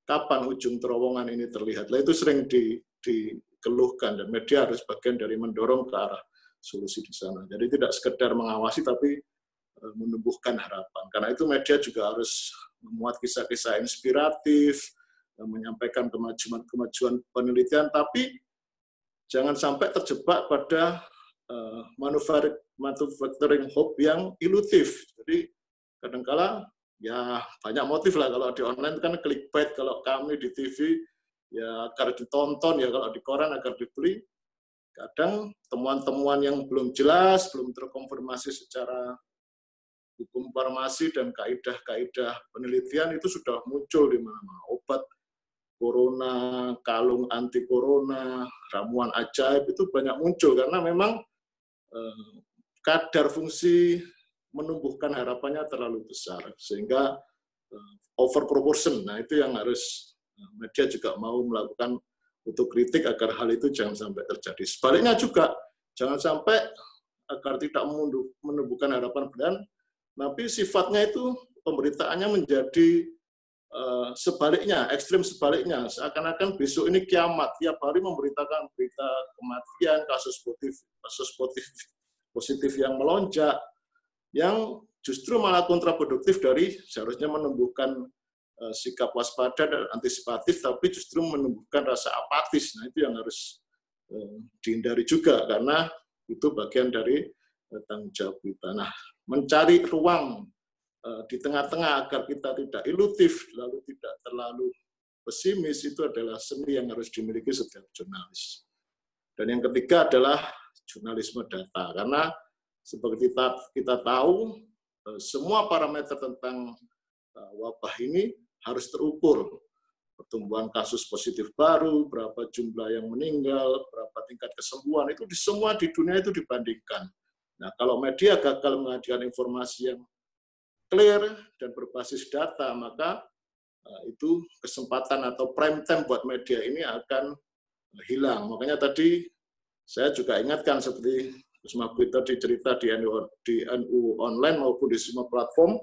kapan ujung terowongan ini terlihat. Lah itu sering di, dikeluhkan dan media harus bagian dari mendorong ke arah solusi di sana. Jadi tidak sekedar mengawasi tapi eh, menumbuhkan harapan. Karena itu media juga harus memuat kisah-kisah inspiratif, eh, menyampaikan kemajuan-kemajuan penelitian, tapi jangan sampai terjebak pada uh, manufacturing hope yang ilutif. Jadi kadangkala ya banyak motif lah kalau di online kan clickbait kalau kami di TV ya agar ditonton ya kalau di koran agar dibeli kadang temuan-temuan yang belum jelas belum terkonfirmasi secara hukum farmasi dan kaidah-kaidah penelitian itu sudah muncul di mana-mana obat corona kalung anti corona ramuan ajaib itu banyak muncul karena memang eh, kadar fungsi menumbuhkan harapannya terlalu besar sehingga uh, over proportion. Nah, itu yang harus uh, media juga mau melakukan untuk kritik agar hal itu jangan sampai terjadi. Sebaliknya juga jangan sampai agar tidak menumbuhkan harapan benar, tapi sifatnya itu pemberitaannya menjadi uh, sebaliknya, ekstrim sebaliknya. Seakan-akan besok ini kiamat, tiap hari memberitakan berita kematian, kasus positif, kasus positif, positif yang melonjak, yang justru malah kontraproduktif dari seharusnya menumbuhkan uh, sikap waspada dan antisipatif, tapi justru menumbuhkan rasa apatis. Nah itu yang harus uh, dihindari juga karena itu bagian dari tanggung jawab kita. Nah mencari ruang uh, di tengah-tengah agar kita tidak ilutif, lalu tidak terlalu pesimis itu adalah seni yang harus dimiliki setiap jurnalis. Dan yang ketiga adalah jurnalisme data, karena seperti kita, kita tahu, eh, semua parameter tentang eh, wabah ini harus terukur. Pertumbuhan kasus positif baru, berapa jumlah yang meninggal, berapa tingkat kesembuhan, itu di semua di dunia itu dibandingkan. Nah, kalau media gagal menghadirkan informasi yang clear dan berbasis data, maka eh, itu kesempatan atau prime time buat media ini akan hilang. Makanya tadi saya juga ingatkan seperti Gus Mabit tadi cerita di NU, di NU online maupun di semua platform,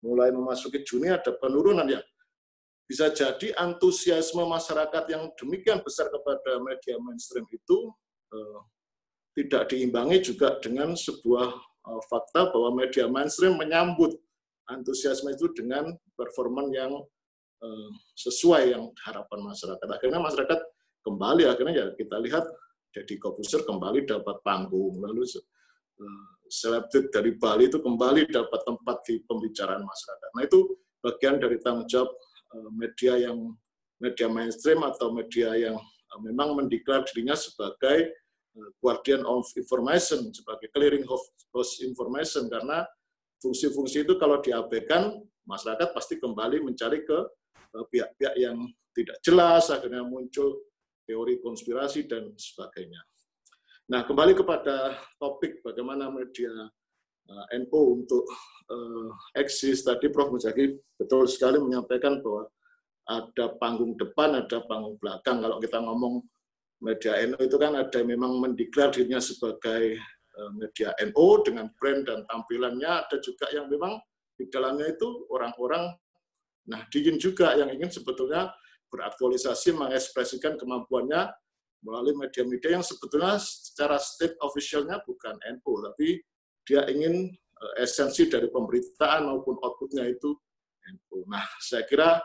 mulai memasuki Juni ada penurunan ya. bisa jadi antusiasme masyarakat yang demikian besar kepada media mainstream itu uh, tidak diimbangi juga dengan sebuah uh, fakta bahwa media mainstream menyambut antusiasme itu dengan performan yang uh, sesuai yang harapan masyarakat. Akhirnya masyarakat kembali, akhirnya ya kita lihat jadi Kobuser kembali dapat panggung, lalu selebrit dari Bali itu kembali dapat tempat di pembicaraan masyarakat. Nah itu bagian dari tanggung jawab Eh, media yang media mainstream atau media yang eh, memang mendeklar dirinya sebagai eh, guardian of information, sebagai clearing house information, karena fungsi-fungsi itu kalau diabaikan, masyarakat pasti kembali mencari ke pihak-pihak yang tidak jelas, akhirnya muncul teori konspirasi dan sebagainya. Nah, kembali kepada topik bagaimana media NU untuk uh, eksis tadi Prof. Muzaki betul sekali menyampaikan bahwa ada panggung depan, ada panggung belakang. Kalau kita ngomong media NU itu kan ada memang mendeklar dirinya sebagai uh, media NU dengan brand dan tampilannya, ada juga yang memang di dalamnya itu orang-orang nah dingin juga yang ingin sebetulnya beraktualisasi mengekspresikan kemampuannya melalui media-media yang sebetulnya secara state officialnya bukan NU tapi dia ingin uh, esensi dari pemberitaan maupun outputnya itu Nah, saya kira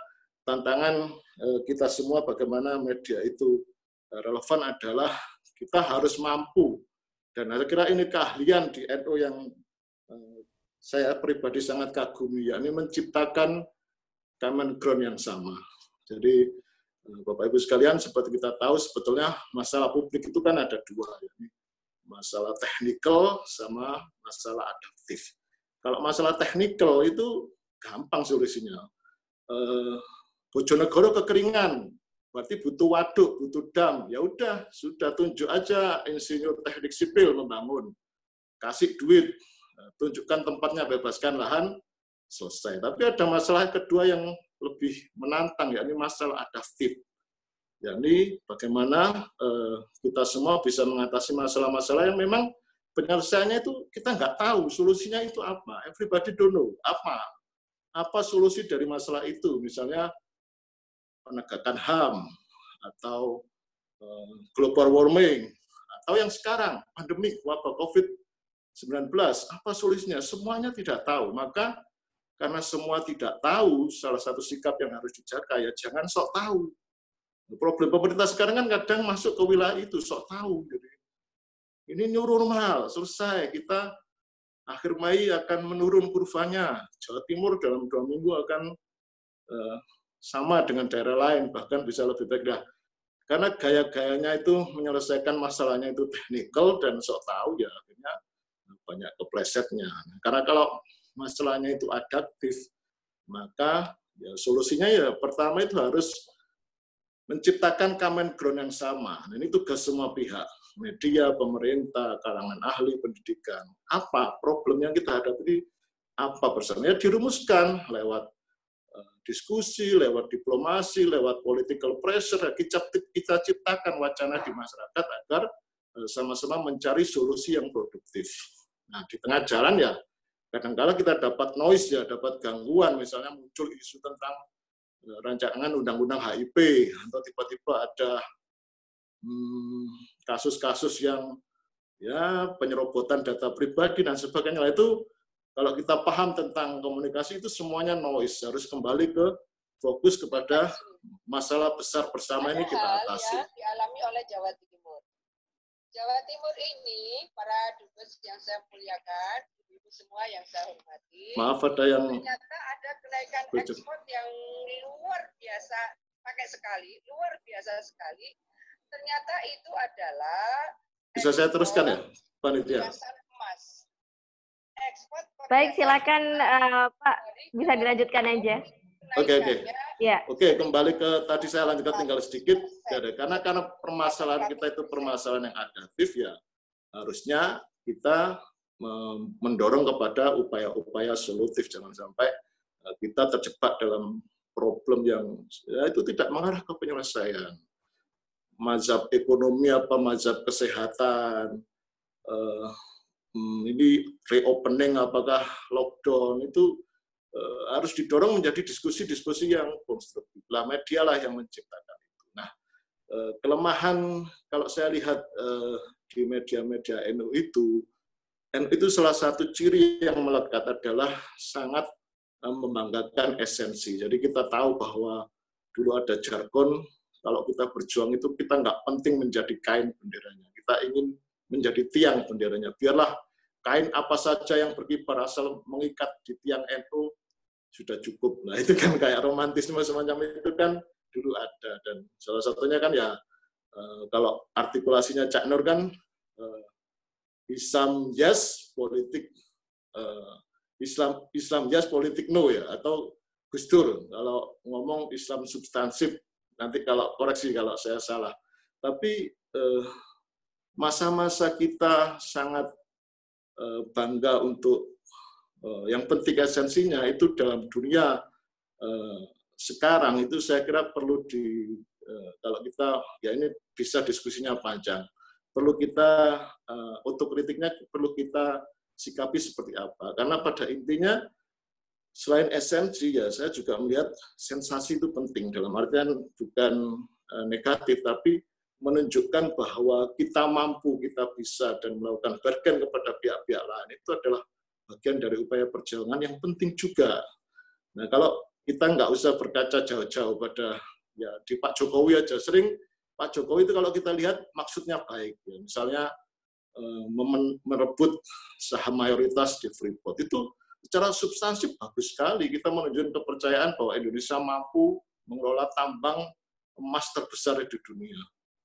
tantangan uh, kita semua bagaimana media itu relevan adalah kita harus mampu dan saya kira ini keahlian di NU yang saya pribadi sangat kagumi, yakni menciptakan common ground yang sama. Jadi Bapak Ibu sekalian, seperti kita tahu sebetulnya masalah publik itu kan ada dua, yakni masalah teknikal sama masalah adaptif. Kalau masalah teknikal itu gampang solusinya. Eh, Bojonegoro kekeringan, berarti butuh waduk, butuh dam. Ya udah, sudah tunjuk aja insinyur teknik sipil membangun. Kasih duit, eh, tunjukkan tempatnya, bebaskan lahan, selesai. Tapi ada masalah kedua yang lebih menantang, yakni masalah adaptif yakni bagaimana uh, kita semua bisa mengatasi masalah-masalah yang memang penyelesaiannya itu kita nggak tahu solusinya itu apa. Everybody don't know apa apa solusi dari masalah itu. Misalnya penegakan HAM atau uh, global warming atau yang sekarang pandemi wabah COVID-19 apa solusinya? Semuanya tidak tahu. Maka karena semua tidak tahu, salah satu sikap yang harus dijaga ya jangan sok tahu Problem pemerintah sekarang kan kadang masuk ke wilayah itu, sok tahu. Jadi, ini new normal, selesai. Kita akhir Mei akan menurun kurvanya. Jawa Timur dalam dua minggu akan uh, sama dengan daerah lain, bahkan bisa lebih baik. Nah, karena gaya-gayanya itu menyelesaikan masalahnya itu teknikal dan sok tahu ya akhirnya banyak keplesetnya. Karena kalau masalahnya itu adaptif, maka ya solusinya ya pertama itu harus menciptakan common ground yang sama. Nah, ini tugas semua pihak, media, pemerintah, kalangan ahli pendidikan. Apa problem yang kita hadapi? Apa bersama? Ya dirumuskan lewat diskusi, lewat diplomasi, lewat political pressure. Kita, kita ciptakan wacana di masyarakat agar uh, sama-sama mencari solusi yang produktif. Nah, di tengah jalan ya kadang-kala kita dapat noise ya, dapat gangguan, misalnya muncul isu tentang rancangan undang-undang HIP atau tiba-tiba ada hmm, kasus-kasus hmm, yang ya penyerobotan data pribadi dan sebagainya. Nah, itu kalau kita paham tentang komunikasi itu semuanya noise harus kembali ke fokus kepada masalah besar bersama ini kita atasi. Ya, dialami oleh Jawa Timur. Jawa Timur ini para dubes yang saya muliakan semua yang saya hormati. Maaf ada yang ternyata ada kenaikan ekspor yang luar biasa pakai sekali, luar biasa sekali. Ternyata itu adalah bisa saya teruskan ya, panitia. emas. Baik, silakan uh, Pak, bisa dilanjutkan aja. Oke okay, oke. Okay. Ya. Oke, okay, kembali ke tadi saya lanjutkan tinggal sedikit. Karena karena permasalahan kita itu permasalahan yang adaptif ya, harusnya kita mendorong kepada upaya-upaya solutif jangan sampai eh, kita terjebak dalam problem yang ya, itu tidak mengarah ke penyelesaian mazhab ekonomi apa mazhab kesehatan uh, ini reopening apakah lockdown itu uh, harus didorong menjadi diskusi-diskusi yang konstruktif. Lah media lah yang menciptakan itu. Nah, uh, kelemahan kalau saya lihat uh, di media-media NU itu, NU itu salah satu ciri yang melekat adalah sangat membanggakan esensi. Jadi kita tahu bahwa dulu ada jargon kalau kita berjuang itu kita nggak penting menjadi kain benderanya. Kita ingin menjadi tiang benderanya. Biarlah kain apa saja yang berkibar asal mengikat di tiang NU sudah cukup. Nah itu kan kayak romantisme semacam itu kan dulu ada dan salah satunya kan ya eh, kalau artikulasinya Cak Nur kan eh, Islam yes, politik eh, Islam Islam yes, politik no ya atau Gus Dur kalau ngomong Islam substansif Nanti kalau koreksi kalau saya salah. Tapi eh, masa-masa kita sangat eh, bangga untuk eh, yang penting esensinya itu dalam dunia eh, sekarang itu saya kira perlu di kalau kita ya ini bisa diskusinya panjang. Perlu kita eh, otokritiknya perlu kita sikapi seperti apa. Karena pada intinya selain esensi ya saya juga melihat sensasi itu penting dalam artian bukan negatif tapi menunjukkan bahwa kita mampu, kita bisa dan melakukan bargain kepada pihak-pihak lain itu adalah bagian dari upaya perjuangan yang penting juga. Nah kalau kita nggak usah berkaca jauh-jauh pada ya di Pak Jokowi aja sering Pak Jokowi itu kalau kita lihat maksudnya baik ya. misalnya eh, merebut saham mayoritas di Freeport itu secara substansi bagus sekali kita menunjukkan kepercayaan bahwa Indonesia mampu mengelola tambang emas terbesar di dunia.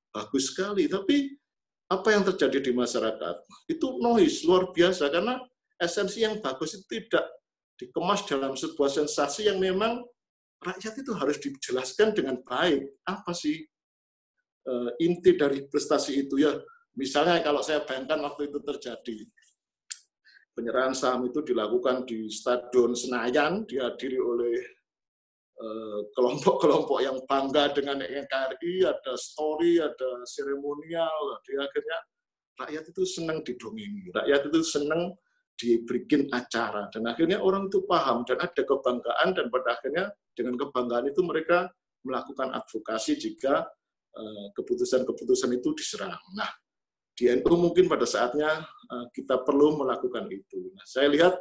Bagus sekali, tapi apa yang terjadi di masyarakat itu noise luar biasa karena esensi yang bagus itu tidak dikemas dalam sebuah sensasi yang memang rakyat itu harus dijelaskan dengan baik. Apa sih uh, inti dari prestasi itu ya? Misalnya kalau saya bayangkan waktu itu terjadi, penyerahan saham itu dilakukan di Stadion Senayan, dihadiri oleh eh, kelompok-kelompok yang bangga dengan NKRI, ada story, ada seremonial, di akhirnya rakyat itu senang didongeng, rakyat itu senang diberikan acara, dan akhirnya orang itu paham, dan ada kebanggaan, dan pada akhirnya dengan kebanggaan itu mereka melakukan advokasi jika eh, keputusan-keputusan itu diserang. Nah, di NU mungkin pada saatnya uh, kita perlu melakukan itu. Nah, saya lihat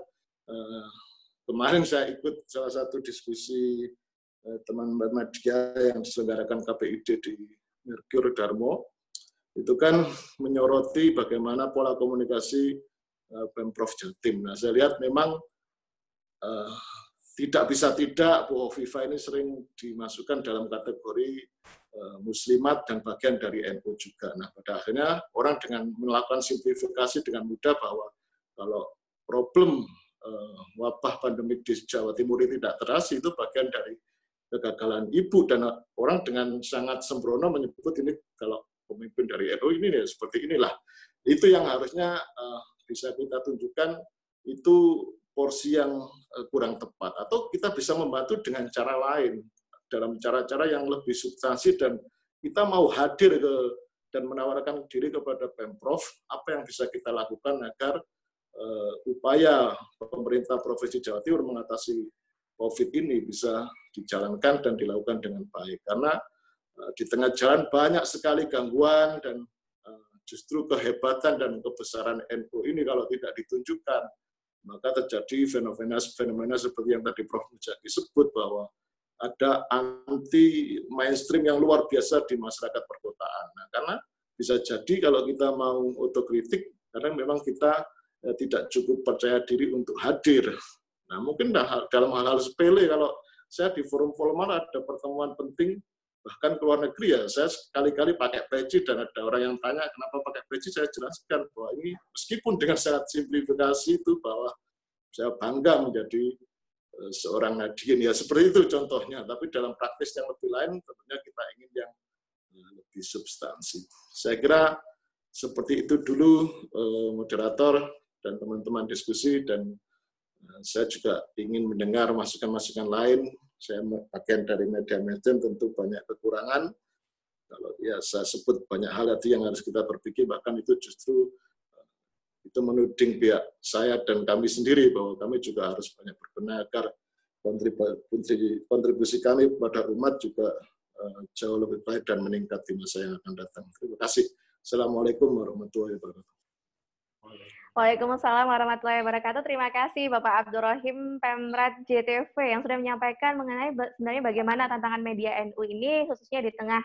kemarin saya ikut salah satu diskusi teman media yang diselenggarakan KPID di Merkur Darmo, itu kan menyoroti bagaimana pola komunikasi uh, Pemprov Jatim. Nah, saya lihat memang uh, tidak bisa tidak Bu Hovifa ini sering dimasukkan dalam kategori Eh, muslimat dan bagian dari NU juga. Nah, pada akhirnya orang dengan melakukan simplifikasi dengan mudah bahwa kalau problem uh, wabah pandemik di Jawa Timur ini tidak terasi itu bagian dari kegagalan ibu dan orang dengan sangat sembrono menyebut ini kalau pemimpin dari NU ini ya seperti inilah. Itu yang harusnya uh, bisa kita tunjukkan itu porsi yang kurang tepat atau kita bisa membantu dengan cara lain dalam cara-cara yang lebih substansi dan kita mau hadir ke dan menawarkan diri kepada Pemprov apa yang bisa kita lakukan agar uh, upaya pemerintah Provinsi Jawa Timur mengatasi COVID ini bisa dijalankan dan dilakukan dengan baik. Karena uh, di tengah jalan banyak sekali gangguan dan uh, justru kehebatan dan kebesaran NU ini kalau tidak ditunjukkan, maka terjadi fenomena-fenomena seperti yang tadi Prof. Mujaki sebut bahwa ada anti mainstream yang luar biasa di masyarakat perkotaan. Nah, karena bisa jadi kalau kita mau otokritik, karena memang kita ya, tidak cukup percaya diri untuk hadir. Nah, mungkin dalam hal-hal sepele kalau saya di forum formal ada pertemuan penting bahkan ke luar negeri ya. Saya sekali-kali pakai peci dan ada orang yang tanya kenapa pakai peci saya jelaskan bahwa ini meskipun dengan sangat simplifikasi itu bahwa saya bangga menjadi Eh, seorang Nadien ya seperti itu contohnya. Tapi dalam praktis yang lebih lain tentunya kita ingin yang eh, lebih substansi. Saya kira seperti itu dulu eh, moderator dan teman-teman diskusi dan saya juga ingin mendengar masukan-masukan lain saya bagian dari media-media tentu banyak kekurangan kalau ya saya sebut banyak hal itu yang harus kita berpikir bahkan itu justru itu menuding pihak saya dan kami sendiri bahwa kami juga harus banyak berbenah agar kontribusi, kami pada umat juga uh, jauh lebih baik dan meningkat di masa yang akan datang. Terima kasih. Assalamualaikum warahmatullahi wabarakatuh. Waalaikumsalam warahmatullahi wabarakatuh. Terima kasih Bapak Abdurrahim Pemrat JTV yang sudah menyampaikan mengenai sebenarnya bagaimana tantangan media NU ini khususnya di tengah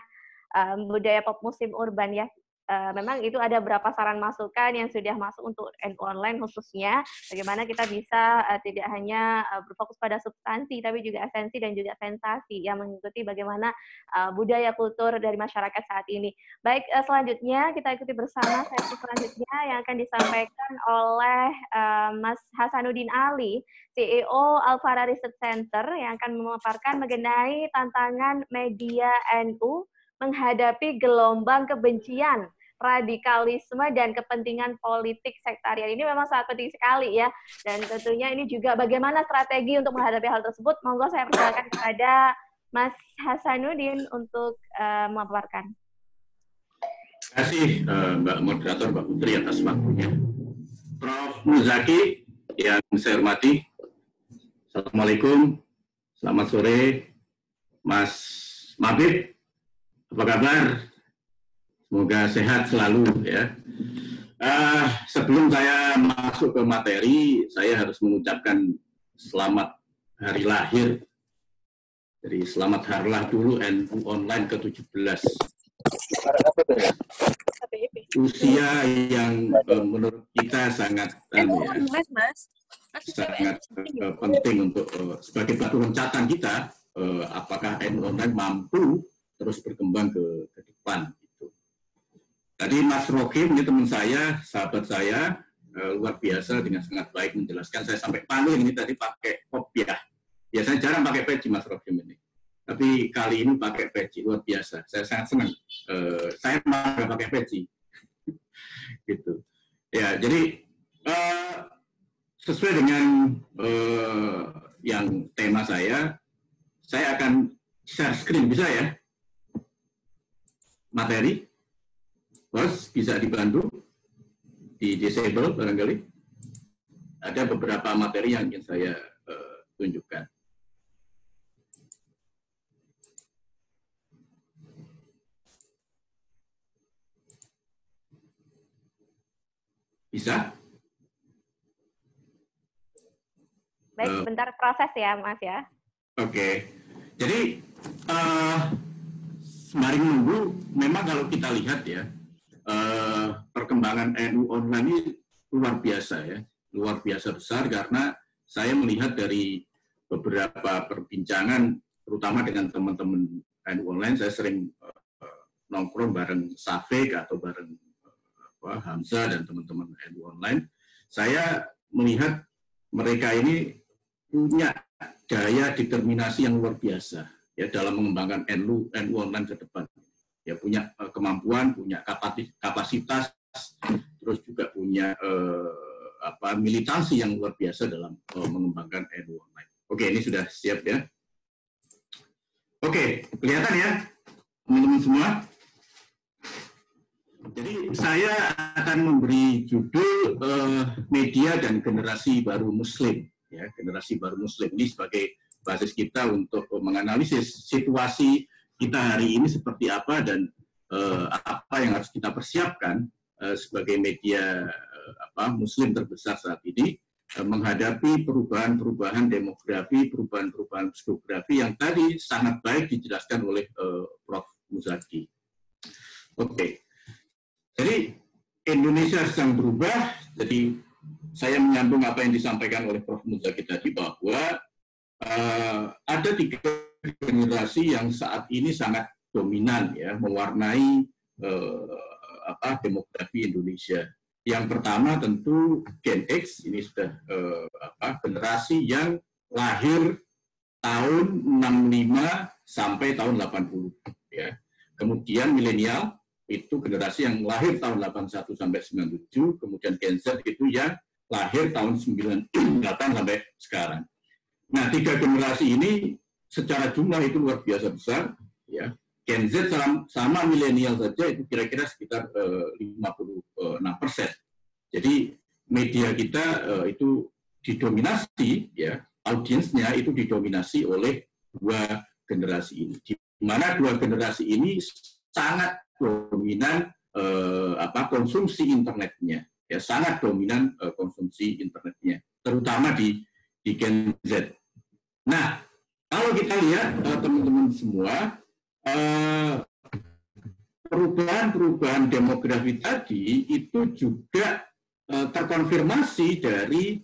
um, budaya pop musim urban ya uh, memang itu ada beberapa saran masukan yang sudah masuk untuk NU online khususnya bagaimana kita bisa uh, tidak hanya uh, berfokus pada substansi tapi juga esensi dan juga sensasi yang mengikuti bagaimana uh, budaya kultur dari masyarakat saat ini. Baik, uh, selanjutnya kita ikuti bersama sesi selanjutnya yang akan disampaikan oleh uh, Mas Hasanuddin Ali, CEO Alfara Research Center yang akan memaparkan mengenai tantangan media NU menghadapi gelombang kebencian, radikalisme dan kepentingan politik sektarian ini memang sangat penting sekali ya. Dan tentunya ini juga bagaimana strategi untuk menghadapi hal tersebut. Monggo saya persilakan kepada Mas Hasanuddin untuk uh, memaparkan. Terima kasih uh, Mbak Moderator, Mbak Putri atas waktunya. Prof. Muzaki yang saya hormati. Assalamualaikum, selamat sore Mas Mabib, apa kabar? Semoga sehat selalu ya. Uh, sebelum saya masuk ke materi, saya harus mengucapkan selamat hari lahir. Jadi selamat harlah dulu NU online ke-17. Usia yang uh, menurut kita sangat uh, ya, sangat uh, penting untuk uh, sebagai batu loncatan kita uh, apakah NU online mampu terus berkembang ke, ke depan. Tadi Mas Rokim, ini teman saya, sahabat saya, uh, luar biasa dengan sangat baik menjelaskan. Saya sampai panik ini tadi pakai kopiah. Biasanya jarang pakai peci Mas Rokim ini. Tapi kali ini pakai peci, luar biasa. Saya sangat senang. Uh, saya malah pakai peci. [LAUGHS] gitu. Ya, jadi uh, sesuai dengan yang tema saya, saya akan share screen bisa ya? materi, bos bisa dibantu, di disable barangkali. Ada beberapa materi yang ingin saya uh, tunjukkan. Bisa? Baik, uh, sebentar proses ya, Mas ya. Oke. Okay. Jadi, uh, sembari menunggu, memang kalau kita lihat ya, eh, perkembangan NU online ini luar biasa ya, luar biasa besar karena saya melihat dari beberapa perbincangan, terutama dengan teman-teman NU online, saya sering eh, nongkrong bareng Safik atau bareng apa, Hamzah dan teman-teman NU online, saya melihat mereka ini punya daya determinasi yang luar biasa ya dalam mengembangkan NU NU online ke depan. Ya punya uh, kemampuan, punya kapasitas, terus juga punya uh, apa militansi yang luar biasa dalam uh, mengembangkan NU online. Oke, ini sudah siap ya. Oke, kelihatan ya teman-teman semua. Jadi saya akan memberi judul uh, media dan generasi baru Muslim, ya generasi baru Muslim ini sebagai basis kita untuk menganalisis situasi kita hari ini seperti apa dan uh, apa yang harus kita persiapkan uh, sebagai media uh, apa Muslim terbesar saat ini uh, menghadapi perubahan-perubahan demografi, perubahan-perubahan psikografi yang tadi sangat baik dijelaskan oleh uh, Prof. Muzaki. Oke, okay. jadi Indonesia sedang berubah. Jadi saya menyambung apa yang disampaikan oleh Prof. Muzaki tadi bahwa uh, ada tiga generasi yang saat ini sangat dominan ya mewarnai uh, apa demografi Indonesia. Yang pertama tentu Gen X ini sudah uh, apa generasi yang lahir tahun 65 sampai tahun 80 ya. Kemudian milenial itu generasi yang lahir tahun 81 sampai 97, kemudian Gen Z itu yang lahir tahun 98 [CLEARS THROAT] sampai sekarang. Nah, tiga generasi ini secara jumlah itu luar biasa besar, ya. Gen Z sama, sama milenial saja itu kira-kira sekitar uh, eh, 56 persen. Jadi media kita uh, itu didominasi ya audiensnya itu didominasi oleh dua generasi ini. Di mana dua generasi ini sangat dominan eh, apa konsumsi internetnya, ya sangat dominan eh, konsumsi internetnya, terutama di di Gen Z. Nah, kalau kita lihat eh, teman-teman semua, eh, perubahan-perubahan demografi tadi itu juga uh, terkonfirmasi dari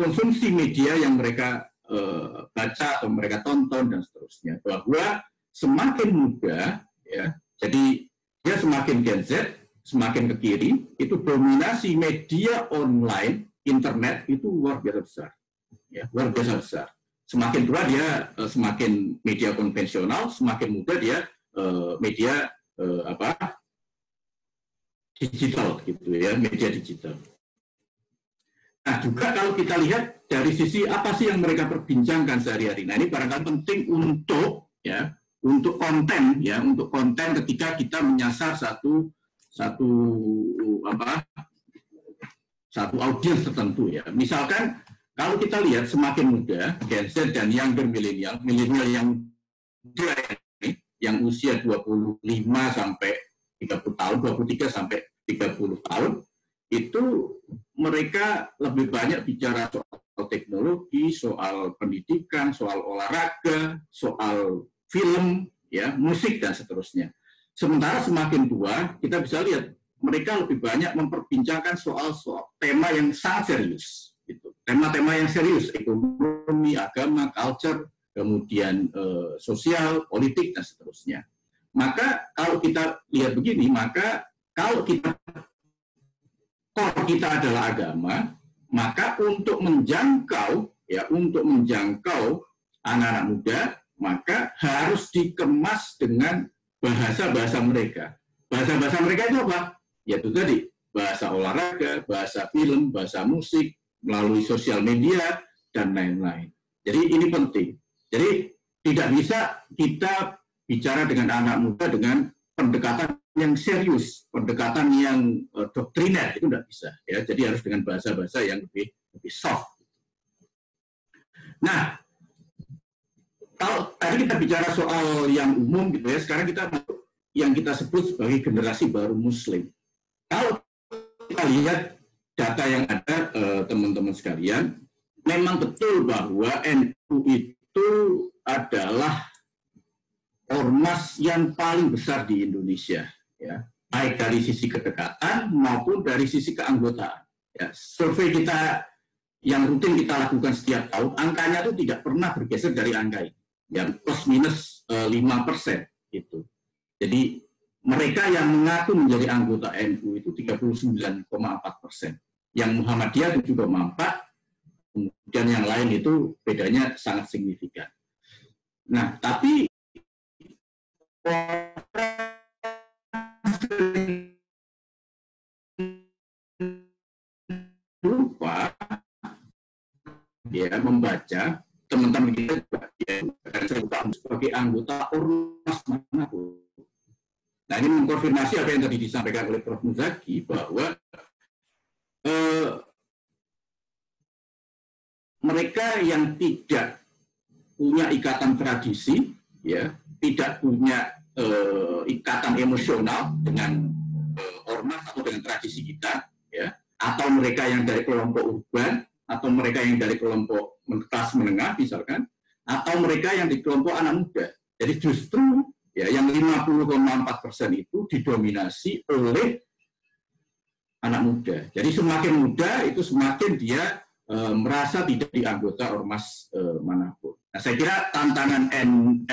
konsumsi media yang mereka baca atau mereka tonton dan seterusnya. Bahwa semakin muda ya jadi dia semakin Gen Z semakin ke kiri itu dominasi media online internet itu luar biasa besar. Ya luar biasa besar semakin tua dia uh, semakin media konvensional semakin muda dia uh, media uh, apa digital gitu ya media digital. Nah juga kalau kita lihat dari sisi apa sih yang mereka perbincangkan sehari-hari. Nah ini barangkali penting untuk ya untuk konten ya untuk konten ketika kita menyasar satu satu apa satu audiens tertentu ya. Misalkan kalau kita lihat semakin muda Gen Z dan yang bermilenial, milenial yang muda yang usia 25 sampai 30 tahun, 23 sampai 30 tahun, itu mereka lebih banyak bicara soal teknologi, soal pendidikan, soal olahraga, soal film, ya, musik dan seterusnya. Sementara semakin tua, kita bisa lihat mereka lebih banyak memperbincangkan soal soal tema yang sangat serius. Tema-tema yang serius, ekonomi, agama, culture, kemudian eh, sosial, politik, dan seterusnya. Maka kalau kita lihat begini, maka kalau kita core kita adalah agama, maka untuk menjangkau ya untuk menjangkau anak-anak muda, maka harus dikemas dengan bahasa-bahasa mereka. Bahasa-bahasa mereka itu apa? Ya itu tadi, bahasa olahraga, bahasa film, bahasa musik, melalui sosial media, dan lain-lain. Jadi ini penting. Jadi tidak bisa kita bicara dengan anak muda dengan pendekatan yang serius, pendekatan yang uh, doktriner itu tidak bisa. Ya, jadi harus dengan bahasa-bahasa yang lebih lebih soft. Nah, kalau tadi kita bicara soal yang umum gitu ya, sekarang kita yang kita sebut sebagai generasi baru Muslim. Kalau kita lihat data yang ada eh, teman-teman sekalian, memang betul bahwa NU itu itu adalah ormas yang paling besar di Indonesia, ya baik dari sisi kedekatan maupun dari sisi keanggotaan. Ya, survei kita yang rutin kita lakukan setiap tahun, angkanya itu tidak pernah bergeser dari angka ini, yang plus minus eh, lima persen itu. Jadi mereka yang mengaku menjadi anggota NU itu 39,4 persen, yang Muhammadiyah 7,4, Kemudian yang lain itu bedanya sangat signifikan. Nah, tapi lupa ya membaca teman-teman kita juga ya sebagai anggota ormas mana pun. Nah ini mengkonfirmasi apa yang tadi disampaikan oleh Prof. Muzaki bahwa eh, mereka yang tidak punya ikatan tradisi, ya, tidak punya uh, ikatan emosional dengan uh, ormas atau dengan tradisi kita, ya, atau mereka yang dari kelompok urban, atau mereka yang dari kelompok kelas menengah, misalkan, atau mereka yang di kelompok anak muda. Jadi justru ya yang 50,4 persen itu didominasi oleh anak muda. Jadi semakin muda itu semakin dia e, merasa tidak dianggota ormas e, mana pun. Nah, saya kira tantangan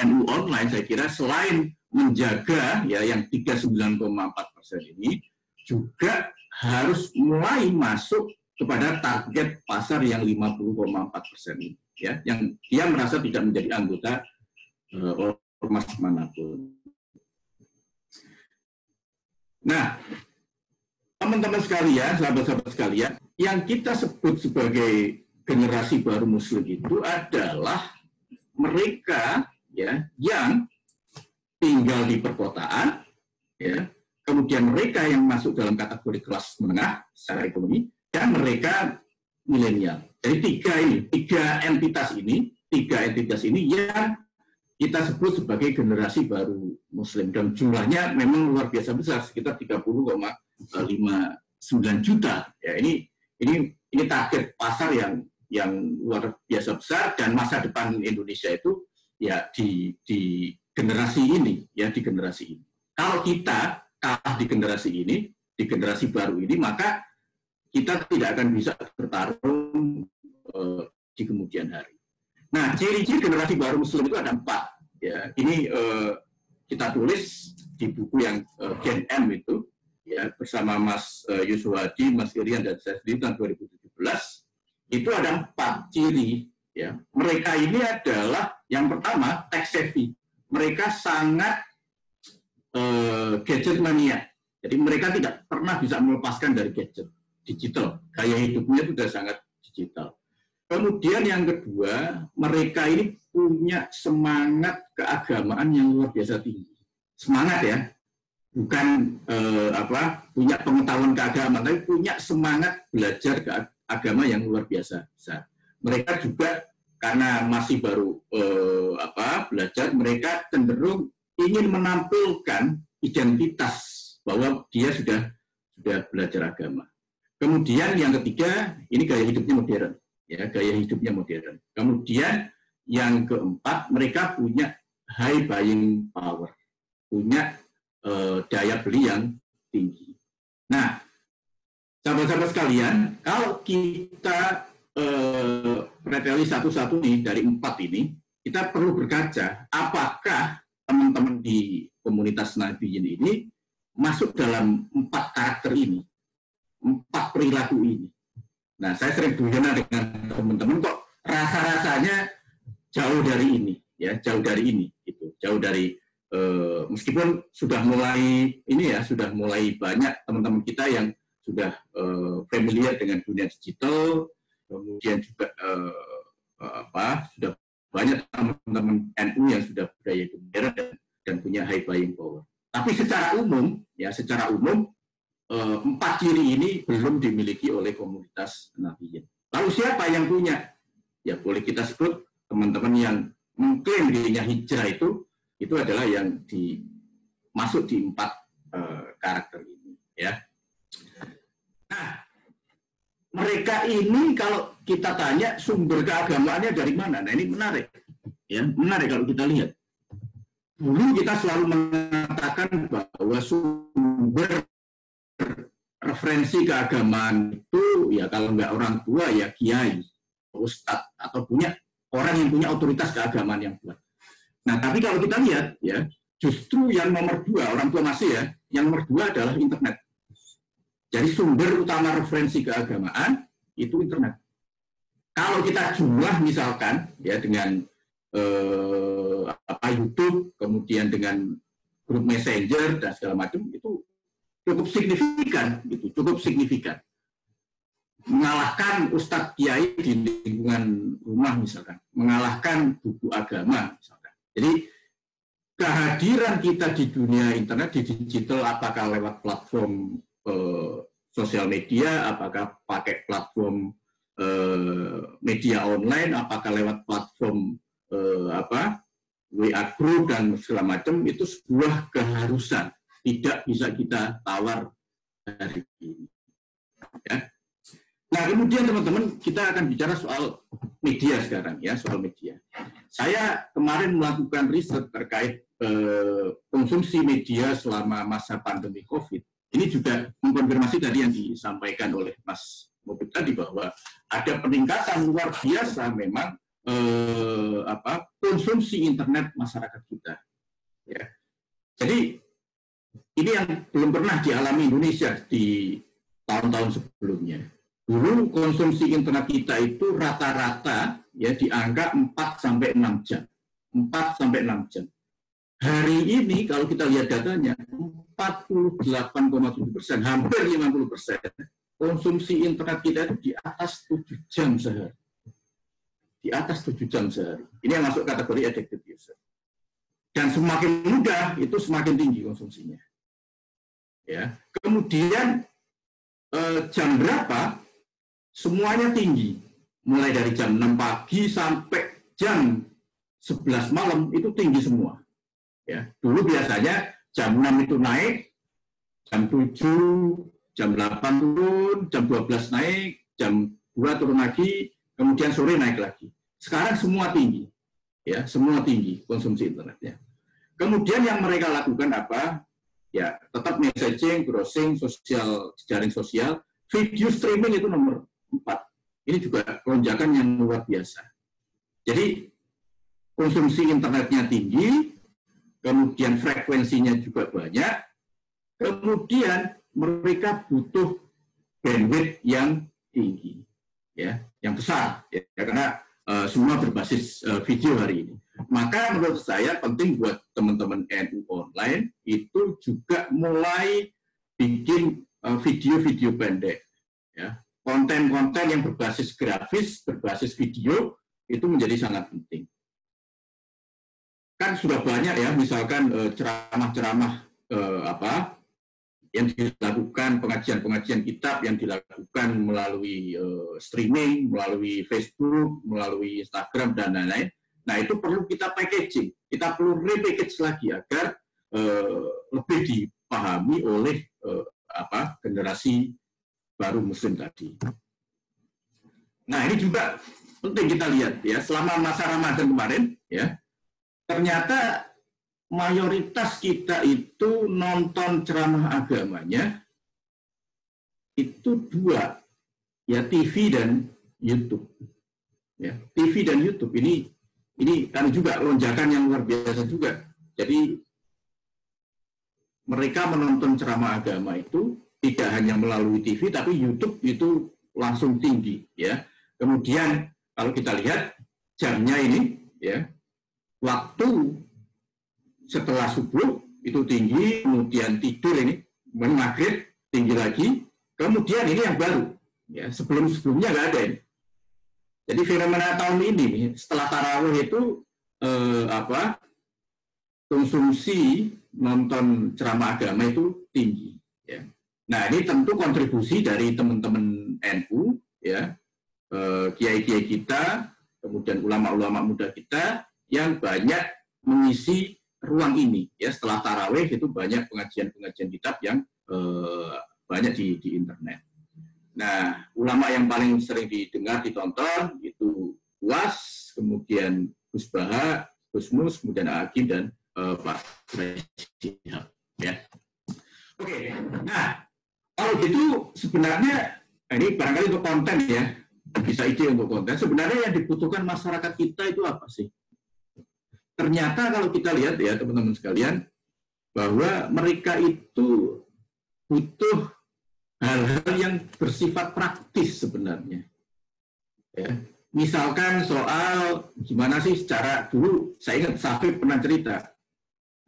NU online, saya kira selain menjaga ya yang 39,4 persen ini juga harus mulai masuk kepada target pasar yang 50,4 persen ini, ya, yang dia merasa tidak menjadi anggota e, ormas mana pun. Nah, teman-teman sekalian, sahabat-sahabat sekalian, yang kita sebut sebagai generasi baru muslim itu adalah mereka ya yang tinggal di perkotaan ya kemudian mereka yang masuk dalam kategori kelas menengah secara ekonomi dan mereka milenial. Jadi tiga ini, tiga entitas ini, tiga entitas ini yang kita sebut sebagai generasi baru Muslim dan jumlahnya memang luar biasa besar sekitar 30,59 juta. Ya ini ini ini target pasar yang yang luar biasa besar dan masa depan Indonesia itu ya di di generasi ini ya di generasi ini. Kalau kita kalah di generasi ini, di generasi baru ini maka kita tidak akan bisa bertarung uh, di kemudian hari. Nah, ciri-ciri generasi baru Muslim itu ada empat. Ya, ini uh, kita tulis di buku yang uh, Gen M itu, ya bersama Mas uh, Yuswadi, Mas Irian dan saya sendiri tahun 2017. Itu ada empat ciri. Ya, mereka ini adalah yang pertama tech savvy. Mereka sangat uh, gadget mania. Jadi mereka tidak pernah bisa melepaskan dari gadget digital. Gaya hidupnya sudah sangat digital. Kemudian yang kedua, mereka ini punya semangat keagamaan yang luar biasa tinggi. Semangat ya, bukan eh, apa punya pengetahuan keagamaan, tapi punya semangat belajar ke agama yang luar biasa besar. Mereka juga karena masih baru eh, apa belajar, mereka cenderung ingin menampilkan identitas bahwa dia sudah sudah belajar agama. Kemudian yang ketiga, ini gaya hidupnya modern ya gaya hidupnya modern. Kemudian yang keempat mereka punya high buying power, punya eh, daya beli yang tinggi. Nah, sahabat-sahabat sekalian, kalau kita eh, preteli satu-satu nih dari empat ini, kita perlu berkaca apakah teman-teman di komunitas Nabiyin ini masuk dalam empat karakter ini, empat perilaku ini. Nah, saya sering berbicara dengan teman-teman kok rasa-rasanya jauh dari ini, ya, jauh dari ini, gitu, jauh dari eh, meskipun sudah mulai ini ya, sudah mulai banyak teman-teman kita yang sudah eh, familiar dengan dunia digital, kemudian juga eh, apa, sudah banyak teman-teman NU yang sudah budaya modern dan, dan punya high buying power. Tapi secara umum, ya, secara umum Eh, empat ciri ini belum dimiliki oleh komunitas nafiyin. Lalu siapa yang punya? Ya boleh kita sebut teman-teman yang mengklaim dirinya hijrah itu, itu adalah yang di, masuk di empat uh, karakter ini. Ya. Nah, mereka ini kalau kita tanya sumber keagamaannya dari mana? Nah ini menarik. Ya, menarik kalau kita lihat. Dulu kita selalu mengatakan bahwa sumber referensi keagamaan itu ya kalau nggak orang tua ya kiai, ustadz atau punya orang yang punya otoritas keagamaan yang kuat. Nah tapi kalau kita lihat ya justru yang nomor dua orang tua masih ya yang nomor dua adalah internet. Jadi sumber utama referensi keagamaan itu internet. Kalau kita jumlah misalkan ya dengan eh, apa YouTube, kemudian dengan grup messenger dan segala macam itu cukup signifikan, gitu, cukup signifikan. Mengalahkan Ustadz Kiai di lingkungan rumah misalkan, mengalahkan buku agama misalkan. Jadi kehadiran kita di dunia internet, di digital, apakah lewat platform eh, sosial media, apakah pakai platform eh, media online, apakah lewat platform eh, apa WA group dan segala macam itu sebuah keharusan tidak bisa kita tawar hari ini. Ya. Nah, kemudian teman-teman, kita akan bicara soal media sekarang ya, soal media. Saya kemarin melakukan riset terkait eh, konsumsi media selama masa pandemi COVID. Ini juga mengkonfirmasi tadi yang disampaikan oleh Mas Mubit tadi bahwa ada peningkatan luar biasa memang eh, apa konsumsi internet masyarakat kita. Ya. Jadi ini yang belum pernah dialami Indonesia di tahun-tahun sebelumnya. Dulu konsumsi internet kita itu rata-rata ya di angka 4 sampai 6 jam. 4 sampai 6 jam. Hari ini kalau kita lihat datanya 48,7 persen, hampir 50 persen konsumsi internet kita itu di atas 7 jam sehari. Di atas 7 jam sehari. Ini yang masuk kategori addicted user. Dan semakin mudah itu semakin tinggi konsumsinya. Ya. Kemudian eh, jam berapa semuanya tinggi. Mulai dari jam 6 pagi sampai jam 11 malam itu tinggi semua. Ya, dulu biasanya jam 6 itu naik, jam 7, jam 8 turun, jam 12 naik, jam 2 turun lagi, kemudian sore naik lagi. Sekarang semua tinggi. Ya, semua tinggi konsumsi internetnya. Kemudian yang mereka lakukan apa? Ya, tetap messaging, browsing, sosial, jaring sosial, video streaming itu nomor. Ini juga lonjakan yang luar biasa. Jadi konsumsi internetnya tinggi, kemudian frekuensinya juga banyak, kemudian mereka butuh bandwidth yang tinggi, ya, yang besar, ya, karena uh, semua berbasis uh, video hari ini. Maka menurut saya penting buat teman-teman NU online itu juga mulai bikin eh, video-video uh, pendek. Ya. Konten-konten yang berbasis grafis, berbasis video, itu menjadi sangat penting. Kan sudah banyak ya, misalkan ceramah-ceramah uh, apa yang dilakukan pengajian-pengajian kitab yang dilakukan melalui uh, streaming, melalui Facebook, melalui Instagram dan lain-lain Nah, itu perlu kita packaging. Kita perlu repackage lagi agar uh, lebih dipahami oleh uh, apa generasi baru muslim tadi. Nah, ini juga penting kita lihat ya, selama masa Ramadan kemarin ya, ternyata mayoritas kita itu nonton ceramah agamanya itu dua, ya TV dan YouTube. Ya, TV dan YouTube ini ini kan juga lonjakan yang luar biasa juga. Jadi mereka menonton ceramah agama itu tidak hanya melalui TV tapi YouTube itu langsung tinggi ya. Kemudian kalau kita lihat jamnya ini ya waktu setelah subuh itu tinggi, kemudian tidur ini maghrib tinggi lagi, kemudian ini yang baru ya sebelum sebelumnya nggak ada ini jadi fenomena tahun ini setelah tarawih itu eh, apa konsumsi nonton ceramah agama itu tinggi. Ya. Nah ini tentu kontribusi dari teman-teman NU, ya eh, kiai-kiai kita, kemudian ulama-ulama muda kita yang banyak mengisi ruang ini. Ya setelah tarawih itu banyak pengajian-pengajian kitab yang eh, banyak di, di internet. Nah, ulama yang paling sering didengar, ditonton itu UAS, kemudian Gus Baha, Gus Mus, kemudian Hakim dan uh, Pak Presiden. Ya. Oke, nah kalau gitu sebenarnya ini barangkali untuk konten ya, bisa ide untuk konten. Sebenarnya yang dibutuhkan masyarakat kita itu apa sih? Ternyata kalau kita lihat ya teman-teman sekalian, bahwa mereka itu butuh hal-hal yang bersifat praktis sebenarnya. Ya. Misalkan soal gimana sih secara dulu saya ingat Safir pernah cerita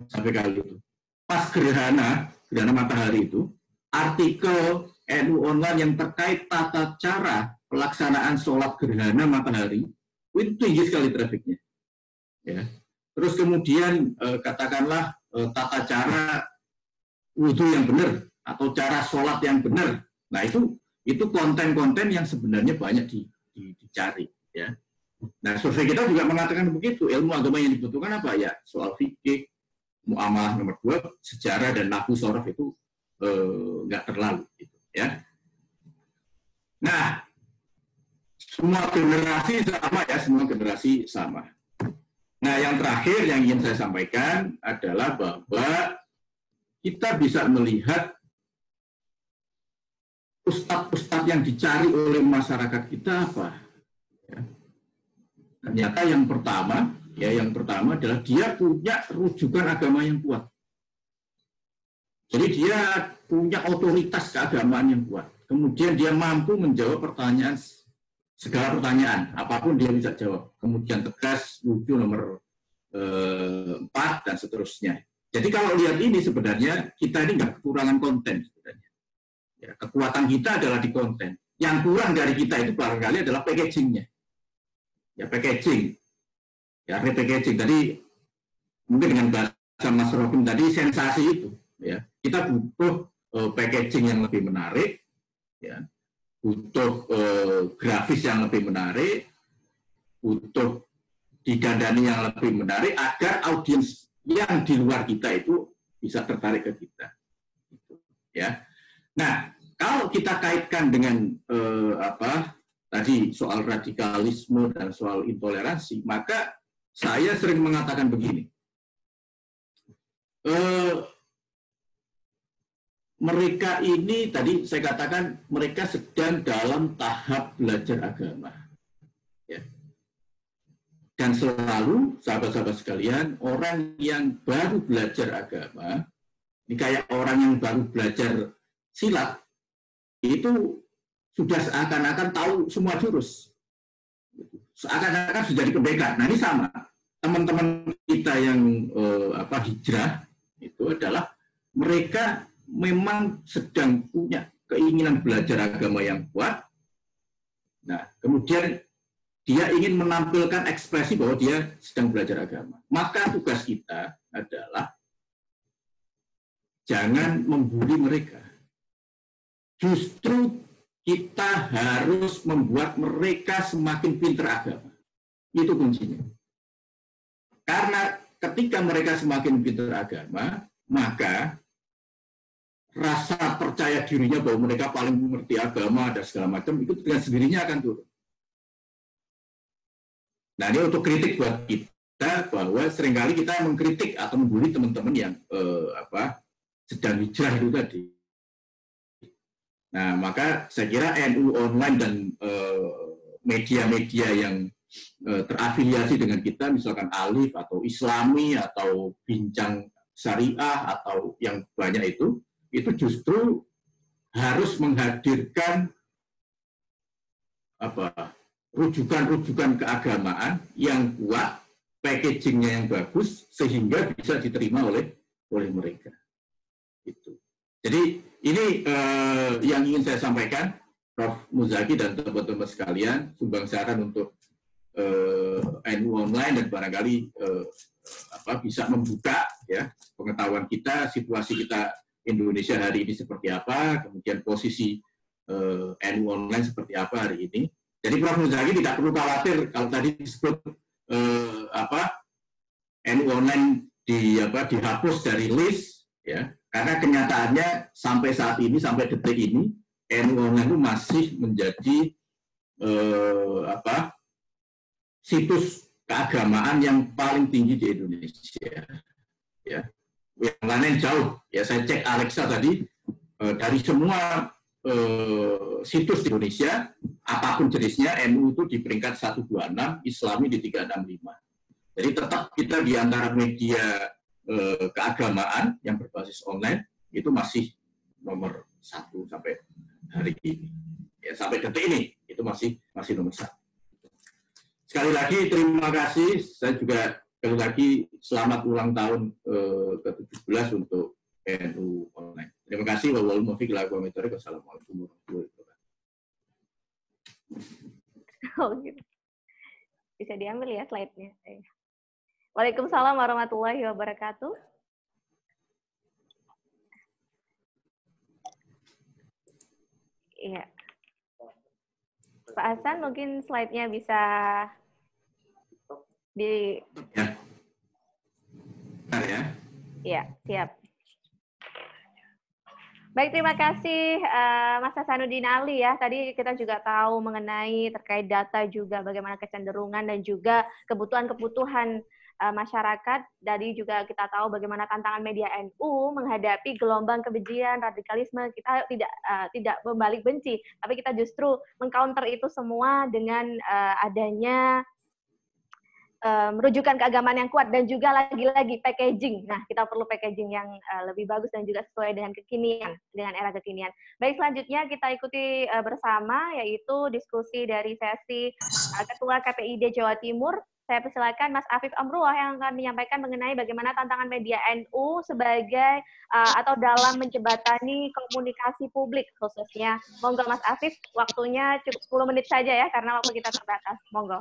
sampai kali itu. Pas gerhana, gerhana matahari itu, artikel NU online yang terkait tata cara pelaksanaan sholat gerhana matahari itu tinggi sekali trafiknya. Ya. Terus kemudian eh, katakanlah eh, tata cara wudhu yang benar atau cara sholat yang benar. Nah itu itu konten-konten yang sebenarnya banyak di, di, dicari. Ya. Nah survei kita juga mengatakan begitu. Ilmu agama yang dibutuhkan apa ya? Soal fikih, muamalah nomor dua, sejarah dan nahu sorof itu nggak eh, terlalu. Gitu, ya. Nah semua generasi sama ya, semua generasi sama. Nah yang terakhir yang ingin saya sampaikan adalah bahwa kita bisa melihat ustadz-ustadz yang dicari oleh masyarakat kita apa? Ya. Ternyata yang pertama, ya yang pertama adalah dia punya rujukan agama yang kuat. Jadi dia punya otoritas keagamaan yang kuat. Kemudian dia mampu menjawab pertanyaan segala pertanyaan, apa pun dia bisa jawab. Kemudian tegas, lucu nomor eh, empat dan seterusnya. Jadi kalau lihat ini sebenarnya kita ini nggak kekurangan konten sebenarnya. Ya, kekuatan kita adalah di konten. Yang kurang dari kita itu barangkali adalah packagingnya. Ya, packaging. Ya, repackaging. Tadi mungkin dengan bahasa Mas Robin tadi sensasi itu. Ya, kita butuh uh, packaging yang lebih menarik. Ya, butuh eh, grafis yang lebih menarik, butuh digandani yang lebih menarik agar audiens yang di luar kita itu bisa tertarik ke kita. Ya. Nah, kalau kita kaitkan dengan eh, apa tadi soal radikalisme dan soal intoleransi, maka saya sering mengatakan begini. Eh, mereka ini tadi saya katakan mereka sedang dalam tahap belajar agama. Ya. Dan selalu sahabat-sahabat sekalian, orang yang baru belajar agama, ini kayak orang yang baru belajar silat, itu sudah seakan-akan tahu semua jurus. Seakan-akan sudah jadi pendekar. Nah ini sama. Teman-teman kita yang eh, apa hijrah itu adalah mereka memang sedang punya keinginan belajar agama yang kuat. Nah, kemudian dia ingin menampilkan ekspresi bahwa dia sedang belajar agama. Maka tugas kita adalah jangan membuli mereka. Justru kita harus membuat mereka semakin pintar agama. Itu kuncinya. Karena ketika mereka semakin pintar agama, maka rasa percaya dirinya bahwa mereka paling mengerti agama dan segala macam itu dengan sendirinya akan turun. Nah ini untuk kritik buat kita bahwa sering kali kita mengkritik atau membuli teman-teman yang eh, apa sedang hijrah itu tadi. Nah maka saya kira NU online dan eh, media-media eh, yang eh, terafiliasi dengan kita, misalkan Alif atau Islami atau Bincang Syariah atau yang banyak itu, itu justru harus menghadirkan apa rujukan-rujukan keagamaan yang kuat, packagingnya yang bagus sehingga bisa diterima oleh oleh mereka. Itu. Jadi ini eh, yang ingin saya sampaikan, Prof. Muzaki dan teman-teman sekalian, sumbang saran untuk eh, NU online dan barangkali eh, apa bisa membuka ya pengetahuan kita, situasi kita Indonesia hari ini seperti apa, kemudian posisi uh, eh, NU online seperti apa hari ini. Jadi Prof. Muzaki tidak perlu khawatir kalau tadi disebut uh, apa NU online di apa dihapus dari list ya karena kenyataannya sampai saat ini sampai detik ini NU online itu masih menjadi uh, apa situs keagamaan yang paling tinggi di Indonesia ya yang lain jauh. Ya saya cek Alexa tadi eh, dari semua eh, situs di Indonesia apa pun jenisnya NU itu di peringkat 126, Islami di 365. Jadi tetap kita di antara media eh, keagamaan yang berbasis online itu masih nomor satu sampai hari ini. Ya sampai detik ini itu masih masih nomor satu. Sekali lagi terima kasih. Saya juga sekali lagi selamat ulang tahun eh, ke-17 untuk NU Online. Terima kasih. Wassalamualaikum warahmatullahi wabarakatuh. Oh, gitu. Bisa diambil ya slide-nya. Waalaikumsalam warahmatullahi wabarakatuh. Iya. Pak Hasan mungkin slide-nya bisa di ya. ya. Iya, siap. Baik, terima kasih uh, Mas Hasanuddin Ali ya. Tadi kita juga tahu mengenai terkait data juga bagaimana kecenderungan dan juga kebutuhan-kebutuhan uh, masyarakat. Dari juga kita tahu bagaimana tantangan media NU menghadapi gelombang kebencian, radikalisme. Kita tidak uh, tidak membalik benci, tapi kita justru mengcounter itu semua dengan uh, adanya um, rujukan keagamaan yang kuat dan juga lagi-lagi packaging. Nah, kita perlu packaging yang uh, lebih bagus dan juga sesuai dengan kekinian, dengan era kekinian. Baik, selanjutnya kita ikuti uh, bersama yaitu diskusi dari sesi uh, Ketua KPID Jawa Timur. Saya persilakan Mas Afif Amruah yang akan menyampaikan mengenai bagaimana tantangan media NU sebagai uh, atau dalam menjembatani komunikasi publik khususnya. Monggo Mas Afif, waktunya cukup 10 menit saja ya karena waktu kita terbatas. Monggo.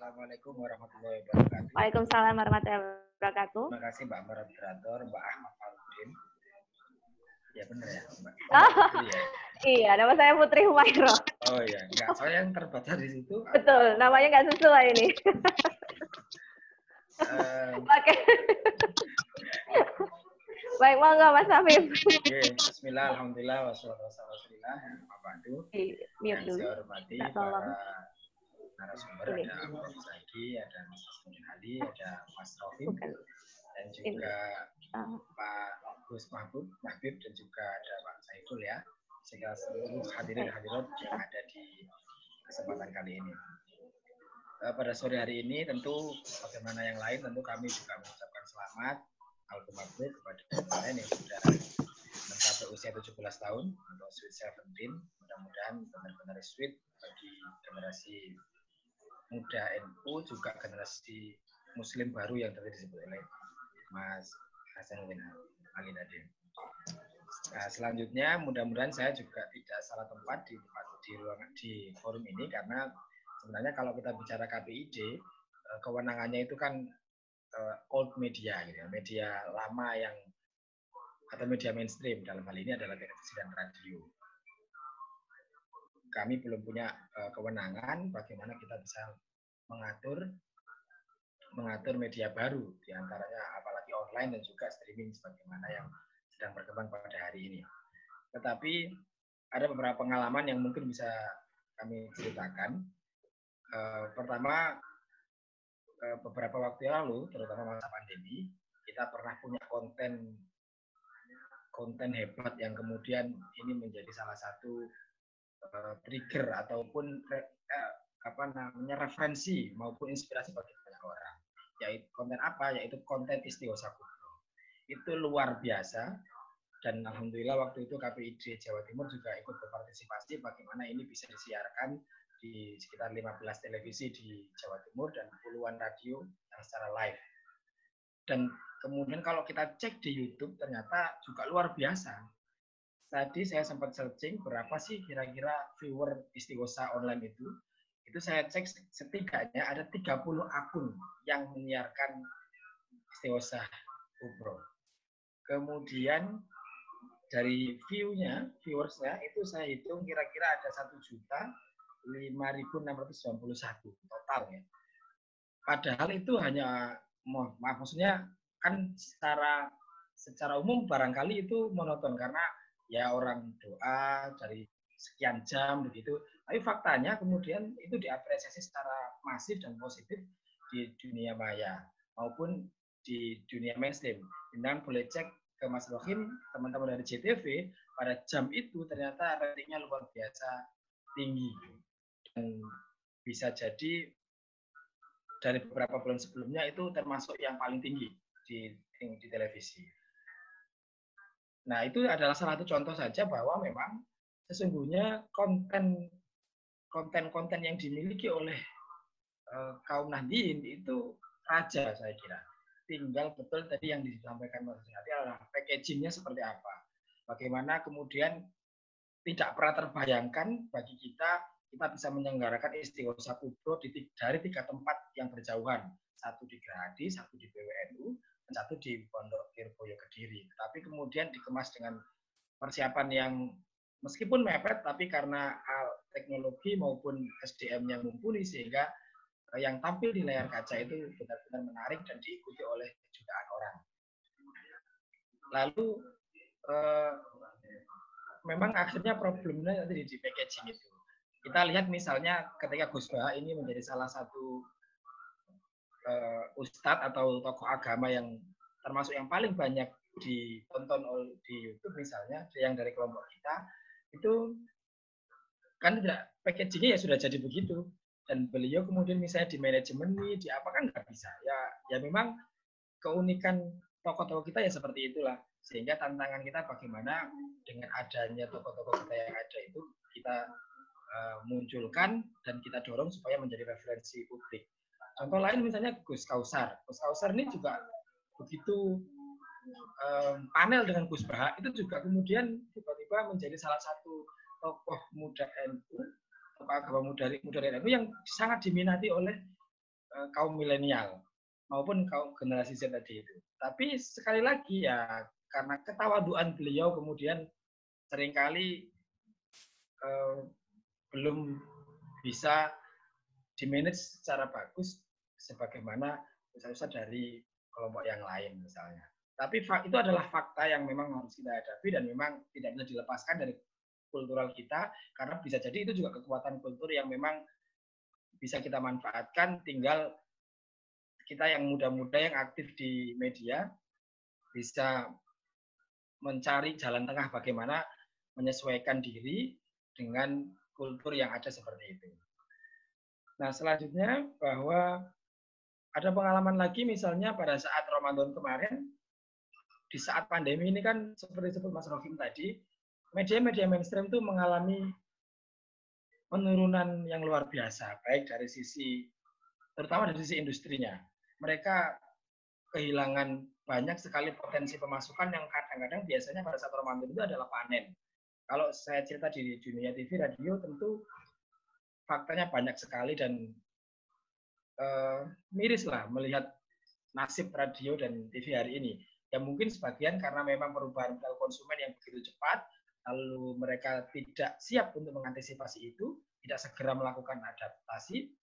Assalamualaikum warahmatullahi wabarakatuh. Waalaikumsalam warahmatullahi wabarakatuh. Terima kasih Mbak moderator, Mbak Ahmad Faludin. Ya benar ya, Mbak. Oh, [LAUGHS] ya. iya, nama saya Putri Humairo. Oh iya, enggak. Soalnya yang terbaca di situ Betul, namanya nggak sesuai ini. eh, [LAUGHS] Oke. Baik, monggo Mas Afif. Oke, Bismillah, Alhamdulillah, wassalatu wassalamu ala rasulillah. Wabarakatuh. Yang dulu. saya hormati para narasumber, Ini. ada Prof. Zaki, ada Mas Asmin Ali, ada Mas Bukan. dan juga Ah, Pak Gus Mahbub, Mahbib, dan juga ada Pak Saiful ya. Sehingga seluruh hadirin hadirat yang ada di kesempatan kali ini. Eh, Pada sore hari ini tentu bagaimana yang lain tentu kami juga mengucapkan selamat Al-Mabrur kepada kalian yang sudah mencapai usia 17 tahun untuk Sweet Seventeen. Mudah-mudahan benar-benar sweet bagi generasi muda NU juga generasi Muslim baru yang tadi disebut oleh Mas Hasanuddin Ali tadi. Nah, selanjutnya mudah-mudahan saya juga tidak salah tempat di di ruangan di forum ini karena sebenarnya kalau kita bicara KPID eh, kewenangannya itu kan eh, old media gitu ya, media lama yang atau media mainstream dalam hal ini adalah televisi dan radio. Kami belum punya eh, kewenangan bagaimana kita bisa mengatur mengatur media baru di antaranya apalagi online dan juga streaming sebagaimana yang sedang berkembang pada hari ini. Tetapi ada beberapa pengalaman yang mungkin bisa kami ceritakan. Eh, pertama, eh, beberapa waktu yang lalu, terutama masa pandemi, kita pernah punya konten konten hebat yang kemudian ini menjadi salah satu eh, trigger ataupun eh, apa namanya referensi maupun inspirasi bagi banyak orang. Yaitu konten apa? Yaitu konten Istighosah Kubro. Itu luar biasa dan alhamdulillah waktu itu KPID Jawa Timur juga ikut berpartisipasi bagaimana ini bisa disiarkan di sekitar 15 televisi di Jawa Timur dan puluhan radio yang secara live. Dan kemudian kalau kita cek di YouTube ternyata juga luar biasa. Tadi saya sempat searching berapa sih kira-kira viewer Istighosah online itu. Itu saya cek setidaknya ada 30 akun yang menyiarkan Istighosah Kubro. Kemudian dari view-nya, viewersnya itu saya hitung kira-kira ada satu juta 5.691 total ya. Padahal itu hanya maaf maksudnya kan secara secara umum barangkali itu monoton karena ya orang doa dari sekian jam begitu. Tapi faktanya kemudian itu diapresiasi secara masif dan positif di dunia maya maupun di dunia mainstream. Dan boleh cek ke Mas Rohim, teman-teman dari JTV, pada jam itu ternyata ratingnya luar biasa tinggi. Dan bisa jadi dari beberapa bulan sebelumnya itu termasuk yang paling tinggi di, di televisi. Nah, itu adalah salah satu contoh saja bahwa memang sesungguhnya konten konten-konten yang dimiliki oleh eh, kaum Nahdien itu raja saya kira. Tinggal betul tadi yang disampaikan Mas Hati adalah packagingnya seperti apa. Bagaimana kemudian tidak pernah terbayangkan bagi kita kita bisa menyelenggarakan istighosah kubro di, dari tiga tempat yang berjauhan. Satu di Gerahadi, satu di dan satu di Pondok Tirboyo Kediri. Tapi kemudian dikemas dengan persiapan yang meskipun mepet, tapi karena teknologi maupun SDM yang mumpuni sehingga eh, yang tampil di layar kaca itu benar-benar menarik dan diikuti oleh jutaan orang. Lalu eh, memang akhirnya problemnya nanti di packaging itu. Kita lihat misalnya ketika Gus Baha ini menjadi salah satu eh, ustadz atau tokoh agama yang termasuk yang paling banyak ditonton di YouTube misalnya yang dari kelompok kita itu kan tidak packagingnya ya sudah jadi begitu. Dan beliau kemudian misalnya di manajemen di apa kan nggak bisa. Ya ya memang keunikan tokoh-tokoh kita ya seperti itulah. Sehingga tantangan kita bagaimana dengan adanya tokoh-tokoh kita yang ada itu kita uh, munculkan dan kita dorong supaya menjadi referensi publik. Contoh lain misalnya Gus Kausar. Gus Kausar ini juga begitu um, panel dengan Gus Baha itu juga kemudian tiba-tiba menjadi salah satu tokoh muda NU, tokoh agama muda, muda NU yang sangat diminati oleh uh, kaum milenial maupun kaum generasi Z tadi itu. Tapi sekali lagi ya karena ketawaduan beliau kemudian sering kali eh, belum bisa dimanage secara bagus sebagaimana misalnya dari kelompok yang lain misalnya. Tapi itu adalah fakta yang memang harus kita hadapi dan memang tidak bisa dilepaskan dari kultural kita karena bisa jadi itu juga kekuatan kultur yang memang bisa kita manfaatkan tinggal kita yang muda-muda yang aktif di media bisa mencari jalan tengah bagaimana menyesuaikan diri dengan kultur yang ada seperti itu. Nah, selanjutnya bahwa ada pengalaman lagi misalnya pada saat Ramadan kemarin, di saat pandemi ini kan seperti disebut Mas Rofim tadi, media-media mainstream itu mengalami penurunan yang luar biasa, baik dari sisi, terutama dari sisi industrinya mereka kehilangan banyak sekali potensi pemasukan yang kadang-kadang biasanya pada saat Ramadan itu adalah panen. Kalau saya cerita di dunia TV, radio tentu faktanya banyak sekali dan uh, miris lah melihat nasib radio dan TV hari ini. Ya mungkin sebagian karena memang perubahan perilaku konsumen yang begitu cepat, lalu mereka tidak siap untuk mengantisipasi itu, tidak segera melakukan adaptasi,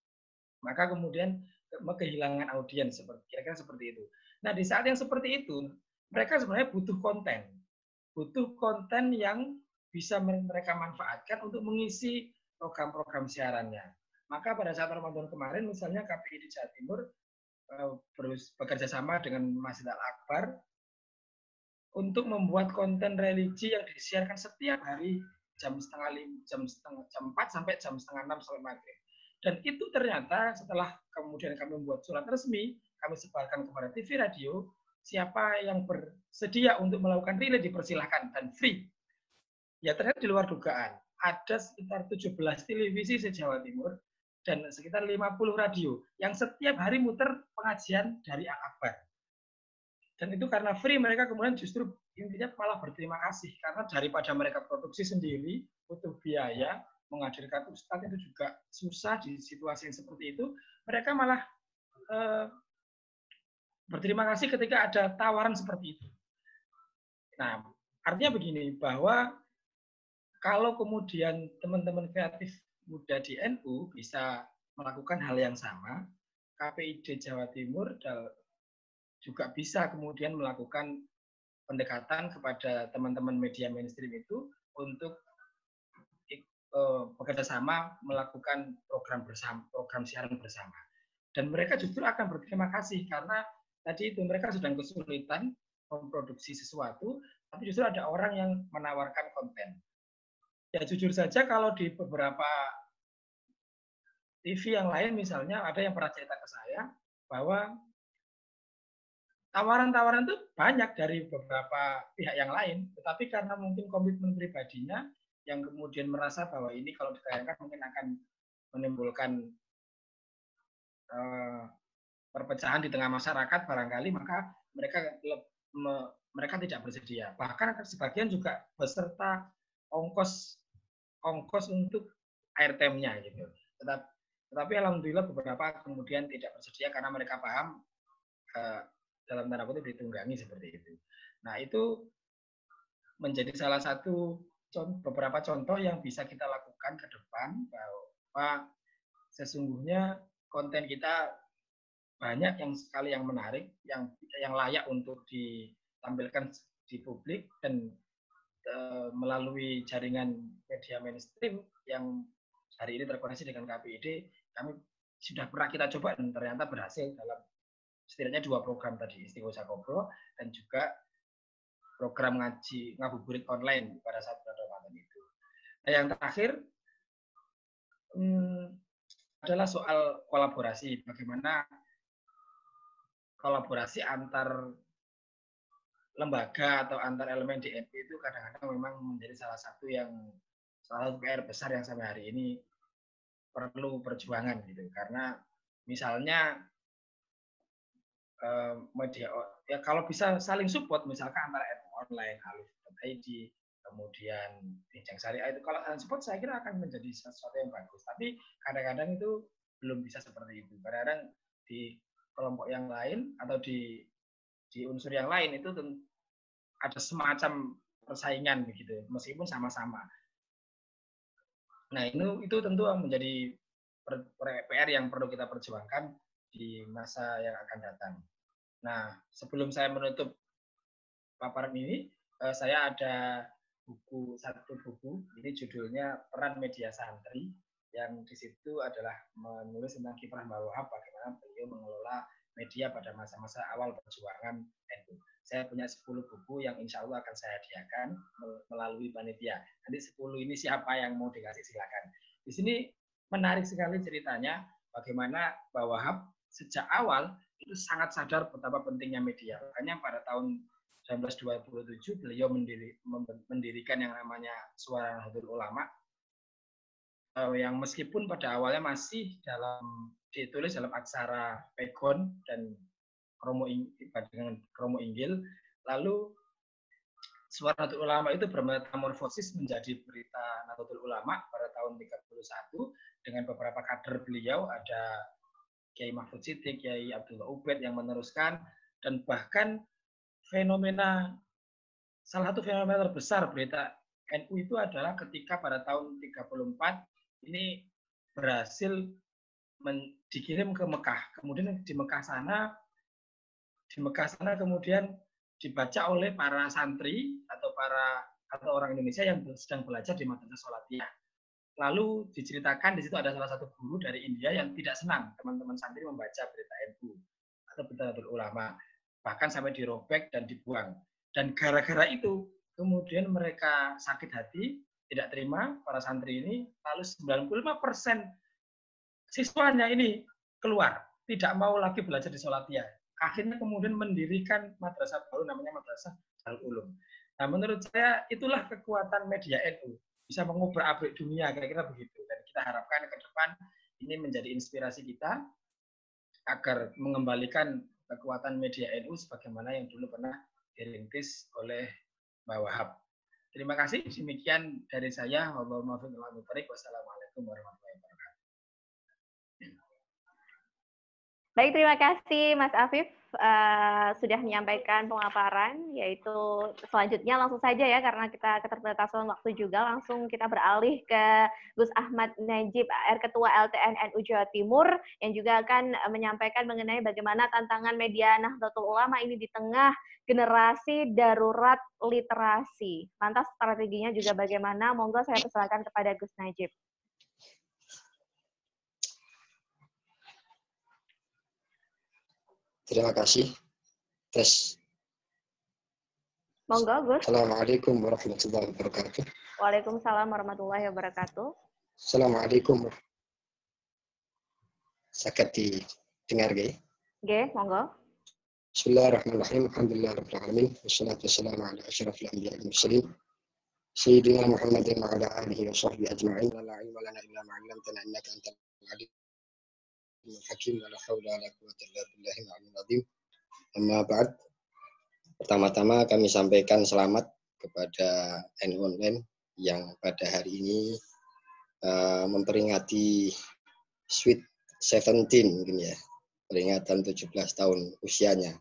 maka kemudian kehilangan audiens seperti kira-kira seperti itu. Nah, di saat yang seperti itu, mereka sebenarnya butuh konten. Butuh konten yang bisa mereka manfaatkan untuk mengisi program-program siarannya. Maka pada saat Ramadan kemarin misalnya KPI di Jawa Timur eh, bekerja sama dengan Masjid Al-Akbar untuk membuat konten religi yang disiarkan setiap hari jam setengah lima, jam setengah jam empat sampai jam setengah enam sampai maghrib. Dan itu ternyata setelah kemudian kami membuat surat resmi, kami sebarkan kepada TV radio, siapa yang bersedia untuk melakukan relay dipersilahkan dan free. Ya ternyata di luar dugaan, ada sekitar 17 televisi se-Jawa Timur dan sekitar 50 radio yang setiap hari muter pengajian dari Akbar. Dan itu karena free mereka kemudian justru intinya malah berterima kasih karena daripada mereka produksi sendiri butuh biaya menghadirkan ustadz itu juga susah di situasi yang seperti itu, mereka malah eh, berterima kasih ketika ada tawaran seperti itu. Nah, artinya begini, bahwa kalau kemudian teman-teman kreatif muda di NU bisa melakukan hal yang sama, KPID Jawa Timur juga bisa kemudian melakukan pendekatan kepada teman-teman media mainstream itu untuk uh, bekerja sama melakukan program bersama, program siaran bersama. Dan mereka justru akan berterima kasih karena tadi itu mereka sedang kesulitan memproduksi sesuatu, tapi justru ada orang yang menawarkan konten. Ya jujur saja kalau di beberapa TV yang lain misalnya ada yang pernah cerita ke saya bahwa tawaran-tawaran itu banyak dari beberapa pihak yang lain, tetapi karena mungkin komitmen pribadinya yang kemudian merasa bahwa ini kalau ditayangkan mungkin akan menimbulkan uh, perpecahan di tengah masyarakat barangkali maka mereka me, mereka tidak bersedia. Bahkan sebagian juga beserta ongkos ongkos untuk airtime-nya gitu. Tetapi tetapi alhamdulillah beberapa kemudian tidak bersedia karena mereka paham uh, dalam tanda kutip ditunggangi seperti itu. Nah itu menjadi salah satu beberapa contoh yang bisa kita lakukan ke depan bahwa sesungguhnya konten kita banyak yang sekali yang menarik, yang yang layak untuk ditampilkan di publik dan e, melalui jaringan media mainstream yang hari ini terkoneksi dengan KPID, kami sudah pernah kita coba dan ternyata berhasil dalam setidaknya dua program tadi, Istiqosa Kopro dan juga program ngaji ngabuburit online pada saat Nah, yang terakhir hmm, adalah soal kolaborasi. Bagaimana kolaborasi antar lembaga atau antar elemen DNP itu kadang-kadang memang menjadi salah satu yang salah satu PR besar yang sampai hari ini perlu perjuangan gitu karena misalnya eh, media ya kalau bisa saling support misalkan antara online alif.id kemudian bincang syariah itu kalau support saya kira akan menjadi sesuatu yang bagus. Tapi kadang-kadang itu belum bisa seperti itu. Kadang-kadang di kelompok yang lain atau di di unsur yang lain itu ada semacam persaingan begitu, meskipun sama-sama. Nah, ini itu tentu menjadi PR yang perlu kita perjuangkan di masa yang akan datang. Nah, sebelum saya menutup paparan ini, eh, saya ada buku satu buku ini judulnya peran media santri yang di situ adalah menulis tentang kiprah Mbak Wahab bagaimana beliau mengelola media pada masa-masa awal perjuangan NU. Saya punya 10 buku yang insya Allah akan saya hadiahkan melalui panitia. Nanti 10 ini siapa yang mau dikasih silakan. Di sini menarik sekali ceritanya bagaimana Wahab sejak awal itu sangat sadar betapa pentingnya media. Makanya pada tahun 1927 beliau mendiri, mendirikan yang namanya Suara Nahdlatul Ulama eh, yang meskipun pada awalnya masih dalam ditulis dalam aksara pegon dan kromo dengan kromo inggil. Lalu Suara Nahdlatul Ulama itu bermetamorfosis menjadi berita Nahdlatul Ulama pada tahun 31 dengan beberapa kader beliau ada Kiai Mahfud Siddiq, Kiai Abdullah Ubed yang meneruskan dan bahkan fenomena salah satu fenomena terbesar berita NU itu adalah ketika pada tahun 34 ini berhasil men, dikirim ke Mekah. Kemudian di Mekah sana di Mekah sana kemudian dibaca oleh para santri atau para atau orang Indonesia yang sedang belajar di Madrasah Salatiyah. Lalu diceritakan di situ ada salah satu guru dari India yang tidak senang teman-teman santri membaca berita NU atau berita ulama bahkan sampai dirobek dan dibuang. Dan gara-gara itu, kemudian mereka sakit hati, tidak terima para santri ini, lalu 95 persen siswanya ini keluar, tidak mau lagi belajar di Solatia. Akhirnya kemudian mendirikan madrasah baru namanya Madrasah Al Ulum. Nah, menurut saya itulah kekuatan media NU bisa mengubah abrik dunia kira-kira begitu. Dan kita harapkan ke depan ini menjadi inspirasi kita agar mengembalikan kekuatan media NU sebagaimana yang dulu pernah dirintis oleh Mbak Wahab. Terima kasih. Demikian dari saya. Wassalamualaikum warahmatullahi wabarakatuh. Baik, terima kasih Mas Afif uh, sudah menyampaikan pemaparan, yaitu selanjutnya langsung saja ya, karena kita keterbatasan waktu juga, langsung kita beralih ke Gus Ahmad Najib, AR Ketua LTN NU Jawa Timur, yang juga akan menyampaikan mengenai bagaimana tantangan media Nahdlatul Ulama ini di tengah generasi darurat literasi. Lantas strateginya juga bagaimana? Monggo saya persilakan kepada Gus Najib. Terima kasih. Tes. Monggo, Gus. Assalamualaikum warahmatullahi wabarakatuh. Waalaikumsalam warahmatullahi wabarakatuh. Assalamualaikum. Sakit didengar, Gay? Gay, monggo. Bismillahirrahmanirrahim. Alhamdulillah Rabbil Alamin. Wassalatu wassalamu ala asyrafil anbiya wal mursalin. Sayyidina Muhammadin wa ala alihi wa sahbihi ajma'in. La ilma lana illa ma 'allamtana innaka hakim wala haula wala quwwata. Pertama-tama kami sampaikan selamat kepada NU Online yang pada hari ini uh, memperingati Sweet 17 mungkin ya, peringatan 17 tahun usianya.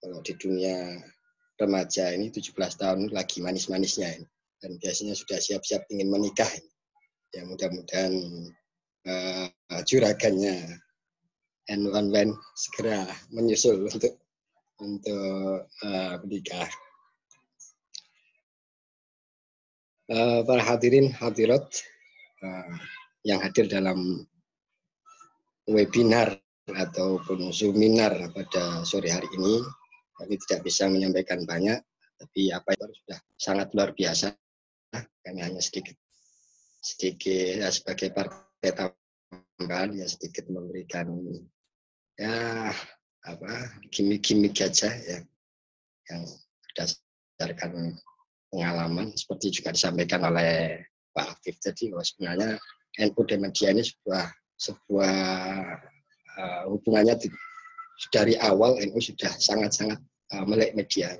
Kalau di dunia remaja ini 17 tahun lagi manis-manisnya ini. Dan biasanya sudah siap-siap ingin menikah. Ya mudah-mudahan uh, juragannya NU Online segera menyusul untuk untuk uh, menikah. Uh, para hadirin hadirat uh, yang hadir dalam webinar ataupun seminar pada sore hari ini, kami tidak bisa menyampaikan banyak, tapi apa itu sudah sangat luar biasa. Kami hanya sedikit sedikit ya, sebagai partai tambahan ya sedikit memberikan ya apa gimmick-gimmick aja ya yang berdasarkan pengalaman seperti juga disampaikan oleh Pak Afif tadi bahwa sebenarnya NU dan media ini sebuah sebuah uh, hubungannya di, dari awal NU sudah sangat-sangat uh, melek media.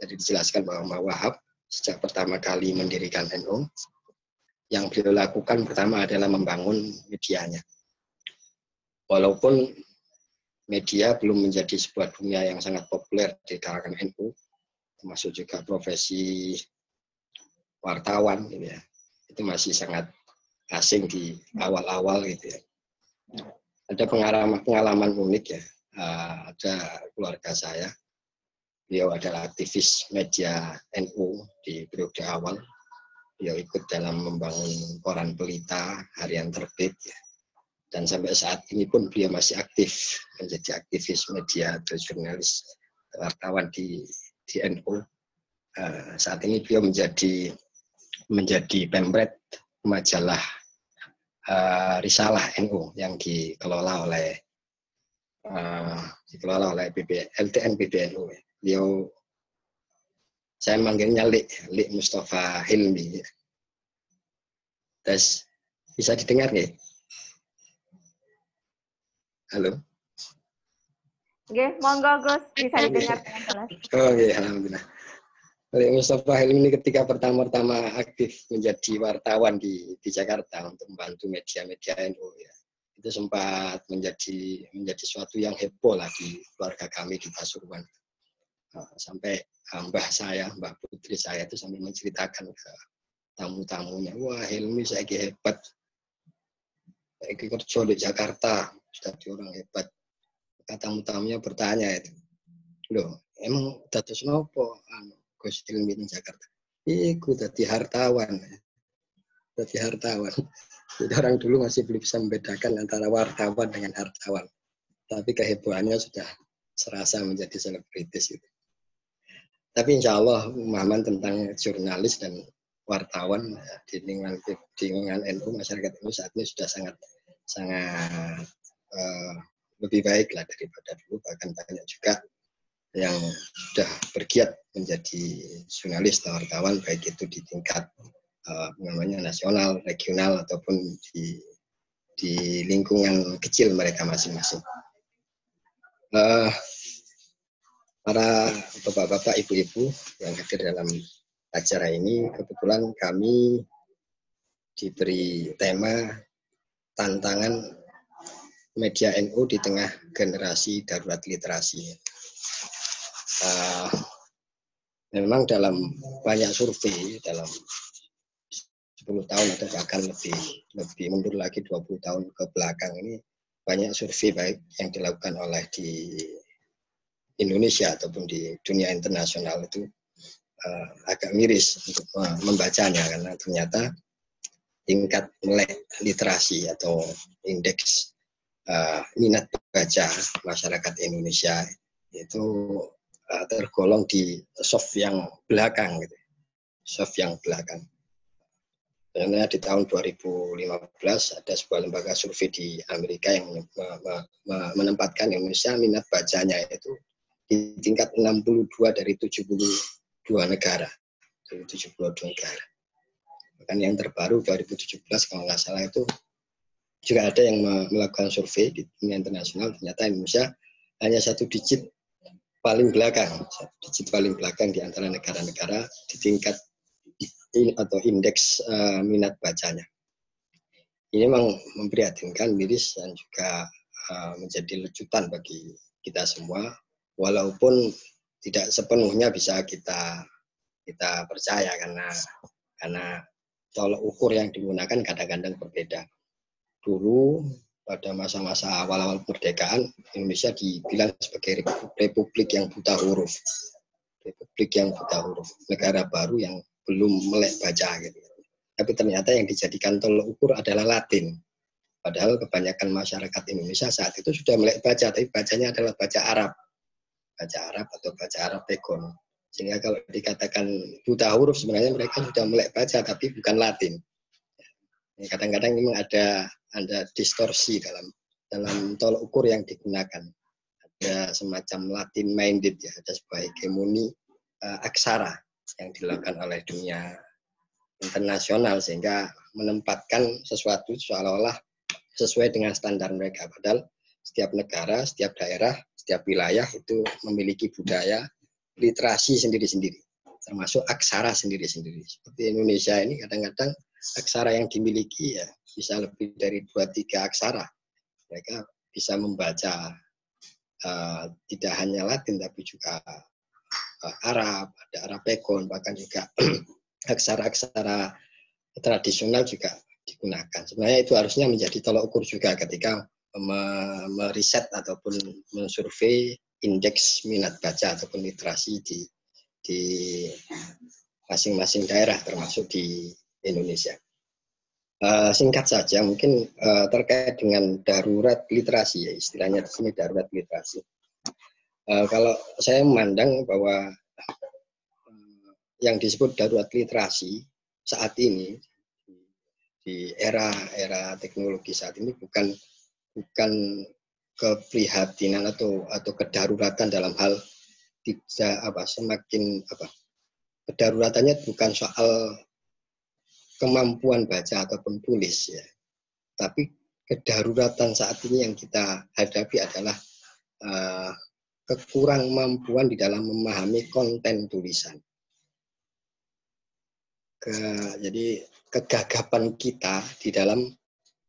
Jadi dijelaskan bahwa Wahab sejak pertama kali mendirikan NU yang beliau lakukan pertama adalah membangun medianya. Walaupun media belum menjadi sebuah dunia yang sangat populer di kalangan NU, termasuk juga profesi wartawan gitu ya itu masih sangat asing di awal-awal gitu ya. Ada pengalaman pengalaman unik ya. Uh, ada keluarga saya. Beliau adalah aktivis media NU di periode awal beliau ikut dalam membangun koran pelita harian terbit ya. dan sampai saat ini pun beliau masih aktif menjadi aktivis media atau jurnalis wartawan di di NU uh, saat ini beliau menjadi menjadi pemret majalah uh, Risalah NU yang dikelola oleh uh, dikelola oleh BB, LTN PBNU. Beliau saya manggilnya Lik, Lik Mustafa Hilmi. Terus bisa didengar nggak? Halo. Oke, monggo Gus bisa didengar dengan jelas. Oh iya, alhamdulillah. Oleh Mustafa Halim ini ketika pertama-tama aktif menjadi wartawan di, di Jakarta untuk membantu media-media NU ya. Itu sempat menjadi menjadi suatu yang heboh lah di keluarga kami di Pasuruan. Nah, sampai uh, mbah saya, mbah putri saya itu sampai menceritakan ke tamu-tamunya, wah Helmi saya hebat. Saya kerja di Jakarta, sudah orang hebat. Kata tamu-tamunya bertanya itu, loh emang datus nopo anu Gus Ilmi di Jakarta. Iku tadi hartawan. Tadi hartawan. [LAUGHS] Jadi orang dulu masih belum bisa membedakan antara wartawan dengan hartawan. Tapi kehebohannya sudah serasa menjadi selebritis itu. Tapi insya Allah pemahaman tentang jurnalis dan wartawan di lingkungan, di lingkungan NU masyarakat NU saat ini sudah sangat sangat uh, lebih baik lah daripada dulu bahkan banyak juga yang sudah bergiat menjadi jurnalis atau wartawan baik itu di tingkat uh, namanya nasional, regional ataupun di di lingkungan kecil mereka masing-masing. Uh, para bapak-bapak, ibu-ibu yang hadir dalam acara ini, kebetulan kami diberi tema tantangan media NU di tengah generasi darurat literasi. Uh, memang dalam banyak survei dalam 10 tahun atau bahkan lebih lebih mundur lagi 20 tahun ke belakang ini banyak survei baik yang dilakukan oleh di Indonesia ataupun di dunia internasional itu uh, agak miris untuk membacanya karena ternyata tingkat melek literasi atau indeks uh, minat baca masyarakat Indonesia itu uh, tergolong di soft yang belakang gitu. Soft yang belakang. Karena di tahun 2015 ada sebuah lembaga survei di Amerika yang menempatkan Indonesia minat bacanya itu di tingkat 62 dari 72 negara. Dari 72 negara. Bahkan yang terbaru 2017 kalau nggak salah itu juga ada yang melakukan survei di dunia internasional ternyata Indonesia hanya satu digit paling belakang, digit paling belakang di antara negara-negara di tingkat in, atau indeks uh, minat bacanya. Ini memang memprihatinkan, miris dan juga uh, menjadi lecutan bagi kita semua, walaupun tidak sepenuhnya bisa kita kita percaya karena karena tolok ukur yang digunakan kadang-kadang berbeda. Dulu pada masa-masa awal-awal kemerdekaan Indonesia dibilang sebagai republik yang buta huruf. Republik yang buta huruf. Negara baru yang belum melek baca gitu. Tapi ternyata yang dijadikan tolok ukur adalah Latin. Padahal kebanyakan masyarakat Indonesia saat itu sudah melek baca tapi bacanya adalah baca Arab baca Arab atau baca Arab Tegon sehingga kalau dikatakan buta huruf sebenarnya mereka sudah melek baca tapi bukan Latin kadang-kadang memang ada ada distorsi dalam dalam tolok ukur yang digunakan. Ada semacam Latin minded ya, ada sebuah hegemoni uh, aksara yang dilakukan oleh dunia internasional sehingga menempatkan sesuatu seolah-olah sesuai dengan standar mereka. Padahal setiap negara, setiap daerah, setiap wilayah itu memiliki budaya literasi sendiri-sendiri, termasuk aksara sendiri-sendiri. Seperti Indonesia ini kadang-kadang aksara yang dimiliki ya bisa lebih dari dua tiga aksara. Mereka bisa membaca uh, tidak hanya Latin tapi juga uh, Arab, ada Arabikon, bahkan juga [CLEARS THROAT] aksara-aksara tradisional juga digunakan. Sebenarnya itu harusnya menjadi tolok ukur juga ketika meriset ataupun mensurvei indeks minat baca ataupun literasi di di masing-masing daerah termasuk di Indonesia. Uh, singkat saja mungkin uh, terkait dengan darurat literasi ya istilahnya di darurat literasi. Uh, kalau saya memandang bahwa yang disebut darurat literasi saat ini di era era teknologi saat ini bukan bukan keprihatinan atau atau kedaruratan dalam hal tidak apa semakin apa kedaruratannya bukan soal kemampuan baca ataupun tulis ya. Tapi kedaruratan saat ini yang kita hadapi adalah uh, kekurang mampuan di dalam memahami konten tulisan. Ke, jadi kegagapan kita di dalam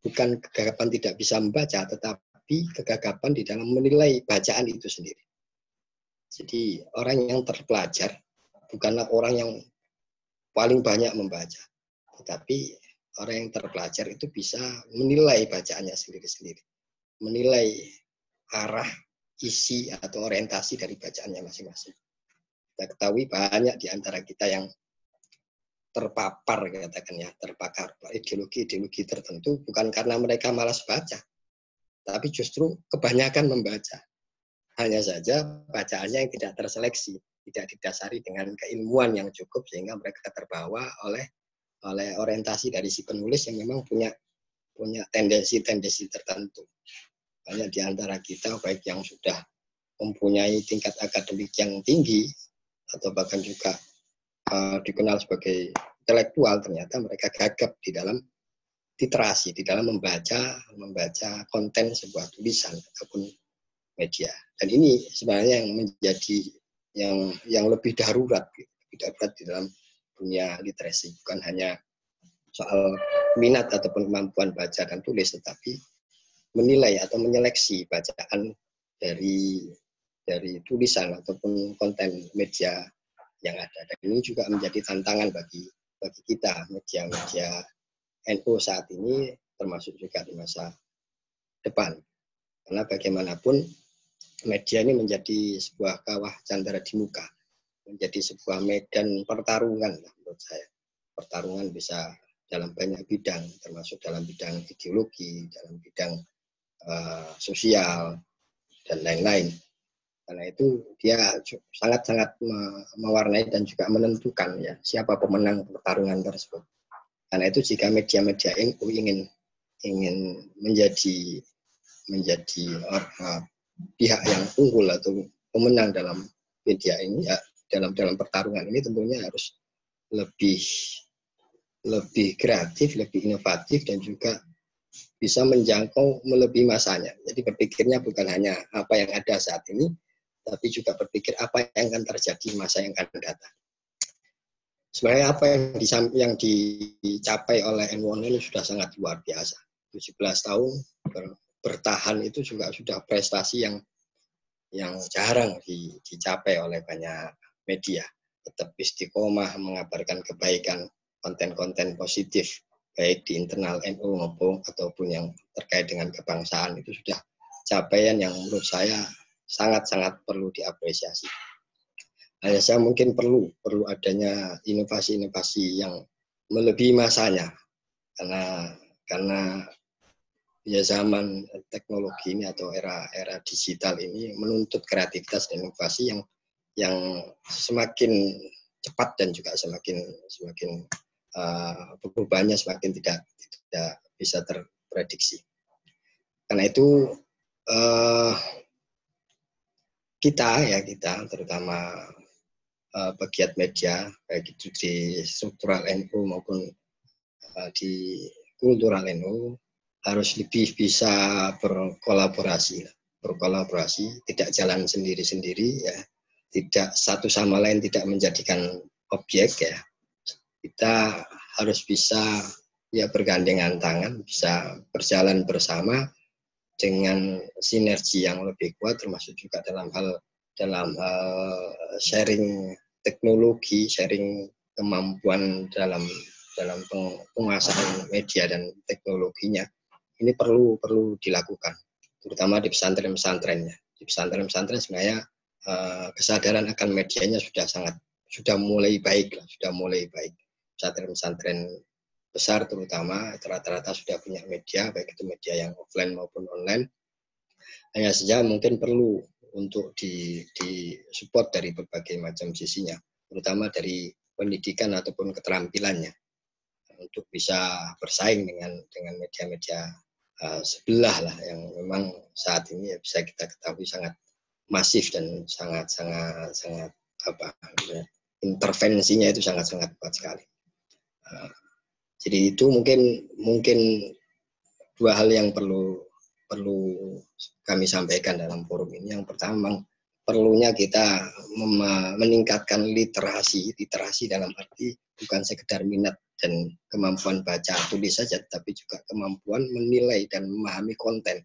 bukan kegagapan tidak bisa membaca, tetapi kegagapan di dalam menilai bacaan itu sendiri. Jadi orang yang terpelajar bukanlah orang yang paling banyak membaca, tetapi orang yang terpelajar itu bisa menilai bacaannya sendiri-sendiri. Menilai arah, isi, atau orientasi dari bacaannya masing-masing. Kita ketahui banyak di antara kita yang terpapar, katakan ya, terpakar ideologi-ideologi tertentu bukan karena mereka malas baca, tapi justru kebanyakan membaca. Hanya saja bacaannya yang tidak terseleksi, tidak didasari dengan keilmuan yang cukup sehingga mereka terbawa oleh oleh orientasi dari si penulis yang memang punya punya tendensi-tendensi tertentu. Banyak di antara kita baik yang sudah mempunyai tingkat akademik yang tinggi atau bahkan juga uh, dikenal sebagai intelektual ternyata mereka gagap di dalam literasi, di dalam membaca membaca konten sebuah tulisan ataupun media. Dan ini sebenarnya yang menjadi yang yang lebih darurat, lebih darurat di dalam dunia literasi bukan hanya soal minat ataupun kemampuan baca dan tulis tetapi menilai atau menyeleksi bacaan dari dari tulisan ataupun konten media yang ada dan ini juga menjadi tantangan bagi bagi kita media-media NU saat ini termasuk juga di masa depan karena bagaimanapun media ini menjadi sebuah kawah candara di muka menjadi sebuah medan pertarungan menurut saya. Pertarungan bisa dalam banyak bidang, termasuk dalam bidang ideologi, dalam bidang uh, sosial, dan lain-lain. Karena itu dia sangat-sangat mewarnai dan juga menentukan ya siapa pemenang pertarungan tersebut. Karena itu jika media-media NU ingin ingin menjadi menjadi uh, pihak yang unggul atau pemenang dalam media ini ya dalam dalam pertarungan ini tentunya harus lebih lebih kreatif, lebih inovatif dan juga bisa menjangkau melebihi masanya. Jadi berpikirnya bukan hanya apa yang ada saat ini, tapi juga berpikir apa yang akan terjadi masa yang akan datang. Sebenarnya apa yang, yang dicapai oleh N1 ini sudah sangat luar biasa. 17 tahun bertahan itu juga sudah prestasi yang yang jarang dicapai oleh banyak media tetap istiqomah mengabarkan kebaikan konten-konten positif baik di internal NU maupun ataupun yang terkait dengan kebangsaan itu sudah capaian yang menurut saya sangat-sangat perlu diapresiasi. Hanya saya mungkin perlu perlu adanya inovasi-inovasi yang melebihi masanya karena karena ya zaman teknologi ini atau era era digital ini menuntut kreativitas dan inovasi yang yang semakin cepat dan juga semakin semakin uh, perubahannya semakin tidak tidak bisa terprediksi. Karena itu uh, kita ya kita terutama uh, pegiat media baik itu di struktural NU maupun uh, di kultural NU harus lebih bisa berkolaborasi berkolaborasi tidak jalan sendiri-sendiri ya. Tidak satu sama lain tidak menjadikan objek ya. Kita harus bisa ya bergandengan tangan bisa berjalan bersama dengan sinergi yang lebih kuat termasuk juga dalam hal dalam uh, sharing teknologi, sharing kemampuan dalam dalam penguasaan media dan teknologinya ini perlu perlu dilakukan, terutama di pesantren-pesantrennya. Di pesantren-pesantren sebenarnya uh, kesadaran akan medianya sudah sangat sudah mulai baik sudah mulai baik. Pesantren-pesantren besar terutama rata-rata sudah punya media, baik itu media yang offline maupun online. Hanya saja mungkin perlu untuk di, di support dari berbagai macam sisinya, terutama dari pendidikan ataupun keterampilannya untuk bisa bersaing dengan dengan media-media uh, sebelah lah yang memang saat ini ya bisa kita ketahui sangat masif dan sangat sangat sangat apa ya, intervensinya itu sangat sangat kuat sekali. Uh, jadi itu mungkin mungkin dua hal yang perlu perlu kami sampaikan dalam forum ini. Yang pertama perlunya kita meningkatkan literasi, literasi dalam arti bukan sekedar minat dan kemampuan baca tulis saja, tapi juga kemampuan menilai dan memahami konten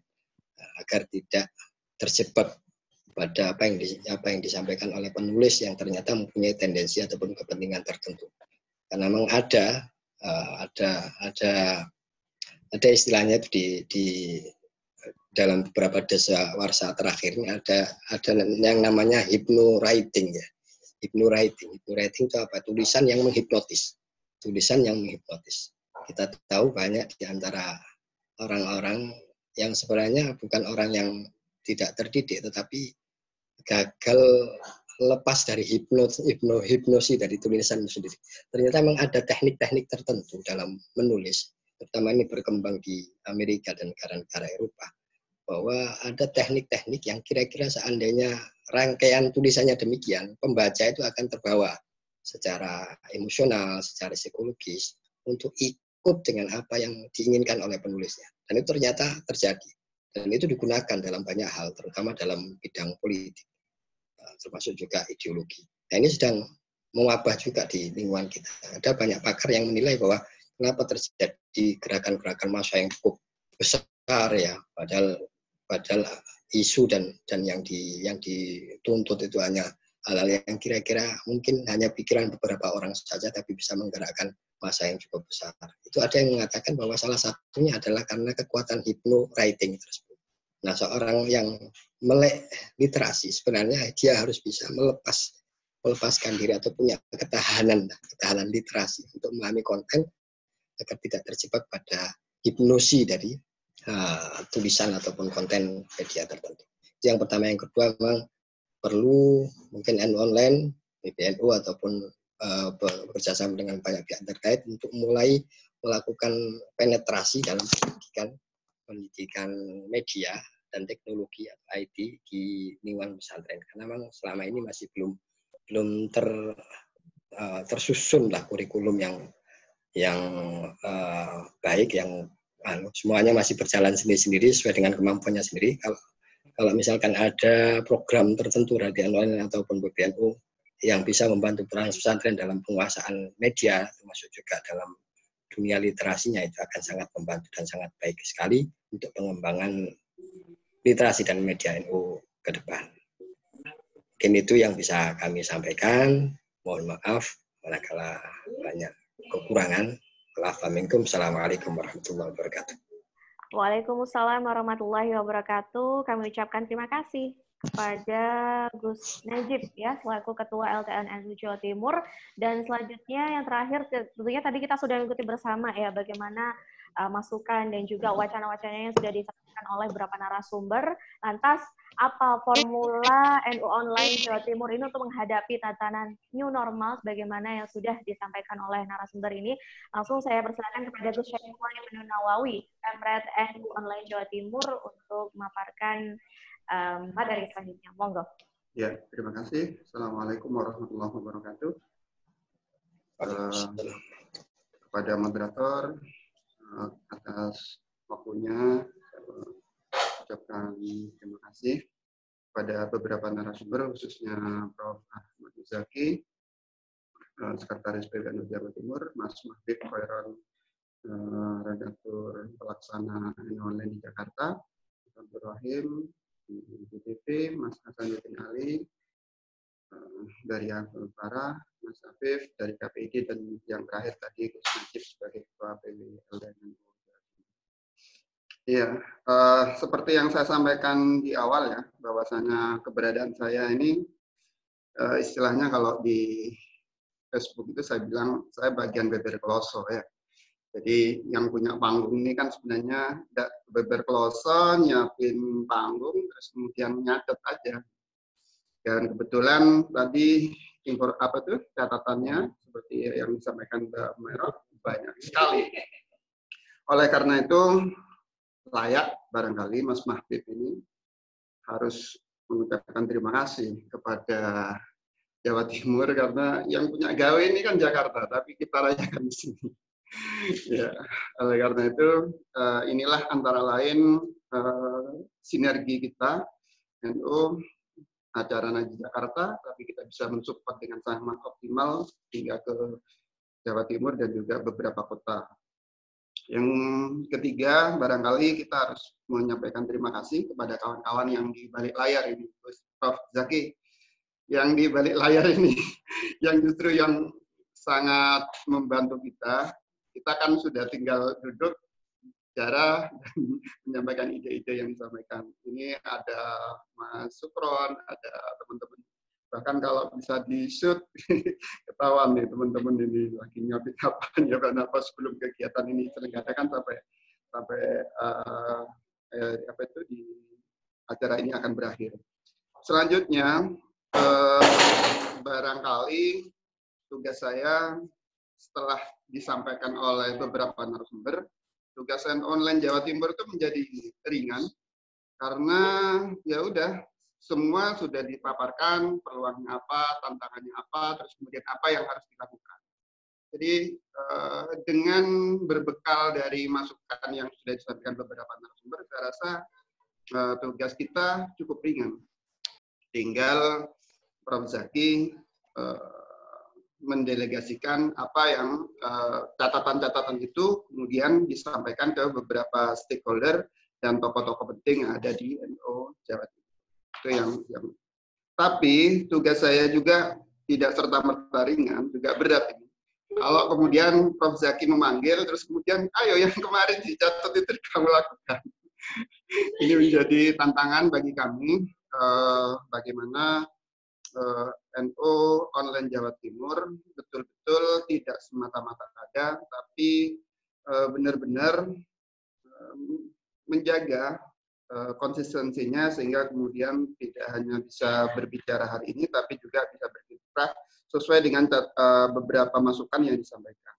eh, agar tidak terjebak pada apa yang di, apa yang disampaikan oleh penulis yang ternyata mempunyai tendensi ataupun kepentingan tertentu. Karena memang ada uh, ada ada ada istilahnya di, di dalam beberapa desa warsa terakhir ini ada ada yang namanya hypno writing ya. Hypno writing, hypno writing itu apa? Tulisan yang menghipnotis tulisan yang menghipnotis. Kita tahu banyak di antara orang-orang yang sebenarnya bukan orang yang tidak terdidik, tetapi gagal lepas dari hipnos, hipno, hipnosi dari tulisan sendiri. Ternyata memang ada teknik-teknik tertentu dalam menulis, terutama ini berkembang di Amerika dan negara-negara Eropa, bahwa ada teknik-teknik yang kira-kira seandainya rangkaian tulisannya demikian, pembaca itu akan terbawa secara emosional, secara psikologis untuk ikut dengan apa yang diinginkan oleh penulisnya. Dan itu ternyata terjadi. Dan itu digunakan dalam banyak hal, terutama dalam bidang politik, termasuk juga ideologi. Nah ini sedang mewabah juga di lingkungan kita. Ada banyak pakar yang menilai bahwa kenapa terjadi gerakan-gerakan massa yang cukup besar ya, padahal padahal isu dan dan yang di yang dituntut itu hanya hal-hal yang kira-kira mungkin hanya pikiran beberapa orang saja tapi bisa menggerakkan masa yang cukup besar. Itu ada yang mengatakan bahwa salah satunya adalah karena kekuatan hipno writing tersebut. Nah, seorang yang melek literasi sebenarnya dia harus bisa melepas melepaskan diri atau punya ketahanan ketahanan literasi untuk memahami konten agar tidak terjebak pada hipnosi dari uh, tulisan ataupun konten media tertentu. Yang pertama, yang kedua memang perlu mungkin NU online, PBNU ataupun uh, bekerjasama dengan banyak pihak terkait untuk mulai melakukan penetrasi dalam pendidikan pendidikan media dan teknologi IT di lingkungan pesantren. Karena memang selama ini masih belum belum ter uh, tersusun lah kurikulum yang yang uh, baik yang uh, semuanya masih berjalan sendiri-sendiri sesuai dengan kemampuannya sendiri. Kalau kalau misalkan ada program tertentu radio online ataupun PBNU yang bisa membantu peran pesantren dalam penguasaan media, termasuk juga dalam dunia literasinya itu akan sangat membantu dan sangat baik sekali untuk pengembangan literasi dan media NU ke depan. Mungkin itu yang bisa kami sampaikan. Mohon maaf manakala banyak kekurangan. Assalamualaikum warahmatullahi wabarakatuh. Waalaikumsalam warahmatullahi wabarakatuh. Kami ucapkan terima kasih kepada Gus Najib ya selaku Ketua LTN NU Jawa Timur dan selanjutnya yang terakhir tentunya tadi kita sudah mengikuti bersama ya bagaimana uh, masukan dan juga wacana-wacana yang sudah disampaikan oleh beberapa narasumber. Lantas apa formula NU Online Jawa Timur ini untuk menghadapi tatanan new normal sebagaimana yang sudah disampaikan oleh narasumber ini. Langsung saya persilakan kepada Gus Syaiful Ibnu Nawawi, Pemret NU Online Jawa Timur untuk memaparkan um, materi selanjutnya. Monggo. Ya, terima kasih. Assalamualaikum warahmatullahi wabarakatuh. Uh, kepada moderator atas waktunya ucapkan terima kasih pada beberapa narasumber, khususnya Prof. Ahmad Muzaki, eh, Sekretaris PBNU Jawa Timur, Mas Mahfid Khairon, eh, redaktur pelaksana online di Jakarta, Abdul Rahim, BTP, Mas Hasanuddin Ali, uh, dari yang Para, Mas Afif, dari KPID, dan yang terakhir tadi Gus Najib sebagai Ketua PWL dan Iya, uh, seperti yang saya sampaikan di awal ya, bahwasanya keberadaan saya ini uh, istilahnya kalau di Facebook itu saya bilang saya bagian beber kloso ya. Jadi yang punya panggung ini kan sebenarnya beber kloso, nyiapin panggung, terus kemudian nyatet aja. Dan kebetulan tadi impor apa tuh catatannya seperti yang disampaikan Mbak Merah banyak sekali. Oleh karena itu layak barangkali Mas Mahfid ini harus mengucapkan terima kasih kepada Jawa Timur karena yang punya gawe ini kan Jakarta, tapi kita rayakan di sini. [LAUGHS] ya, oleh karena itu uh, inilah antara lain uh, sinergi kita NU acara Naji Jakarta, tapi kita bisa mensupport dengan sangat optimal hingga ke Jawa Timur dan juga beberapa kota yang ketiga, barangkali kita harus menyampaikan terima kasih kepada kawan-kawan yang di balik layar ini, Prof. Zaki, yang di balik layar ini, [LAUGHS] yang justru yang sangat membantu kita. Kita kan sudah tinggal duduk cara dan [LAUGHS] menyampaikan ide-ide yang disampaikan. Ini ada Mas Sukron, ada teman-teman bahkan kalau bisa di shoot [LAUGHS] ketahuan nih teman-teman ini lagi nyapin apa [LAUGHS] nyapin apa sebelum kegiatan ini kan sampai sampai uh, eh, apa itu di acara ini akan berakhir. Selanjutnya uh, barangkali tugas saya setelah disampaikan oleh beberapa narasumber, tugas online Jawa Timur itu menjadi ringan karena ya udah semua sudah dipaparkan peluangnya apa, tantangannya apa, terus kemudian apa yang harus dilakukan. Jadi eh, dengan berbekal dari masukan yang sudah disampaikan beberapa narasumber, saya rasa eh, tugas kita cukup ringan. Tinggal Prof. Zaki eh, mendelegasikan apa yang catatan-catatan itu kemudian disampaikan ke beberapa stakeholder dan tokoh-tokoh penting yang ada di NO Jawa Timur. Itu yang yang tapi tugas saya juga tidak serta merta ringan juga berat ini. Kalau kemudian Prof. Zaki memanggil terus kemudian ayo yang kemarin dicatat itu kamu lakukan. Ini menjadi tantangan bagi kami eh, bagaimana eh, NU online Jawa Timur betul-betul tidak semata-mata ada tapi eh, benar-benar eh, menjaga Eh, konsistensinya sehingga kemudian tidak hanya bisa berbicara hari ini tapi juga bisa berkiprah sesuai dengan uh, beberapa masukan yang disampaikan.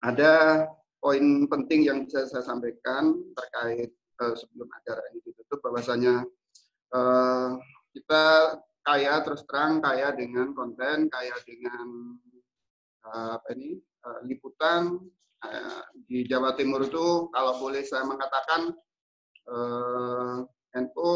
Ada poin penting yang bisa saya sampaikan terkait sebelum acara ini ditutup bahwasanya kita kaya terus terang kaya dengan konten, kaya dengan uh, apa ini uh, liputan uh, di Jawa Timur itu kalau boleh saya mengatakan eh, NU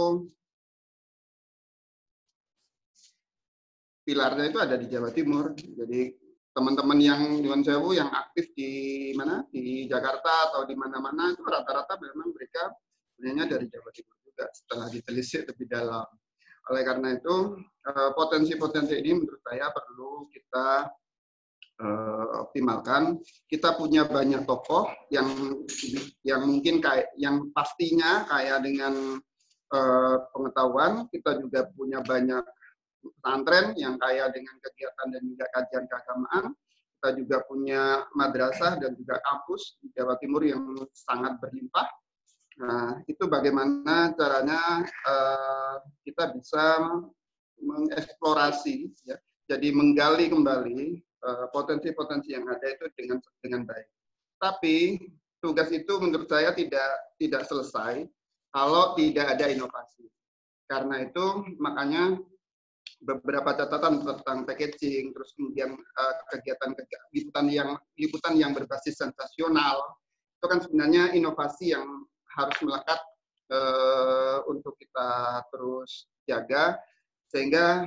pilarnya itu ada di Jawa Timur. Jadi teman-teman yang Nyuwun Sewu yang aktif di mana di Jakarta atau di mana-mana itu rata-rata memang mereka sebenarnya dari Jawa Timur juga setelah ditelisik lebih dalam. Oleh karena itu eh, potensi-potensi ini menurut saya perlu kita uh, optimalkan. Kita punya banyak tokoh yang yang mungkin kayak yang pastinya kaya dengan uh, pengetahuan. Kita juga punya banyak pesantren yang kaya dengan kegiatan dan juga kajian keagamaan. Kita juga punya madrasah dan juga kampus di Jawa Timur yang sangat berlimpah. Nah, itu bagaimana caranya uh, kita bisa mengeksplorasi, ya, jadi menggali kembali Eh, potensi-potensi yang ada itu dengan dengan baik. Tapi tugas itu menurut saya tidak tidak selesai kalau tidak ada inovasi. Karena itu makanya beberapa catatan tentang packaging, terus kemudian uh, kegiatan liputan yang liputan yang berbasis sensasional itu kan sebenarnya inovasi yang harus melekat uh, untuk kita terus jaga sehingga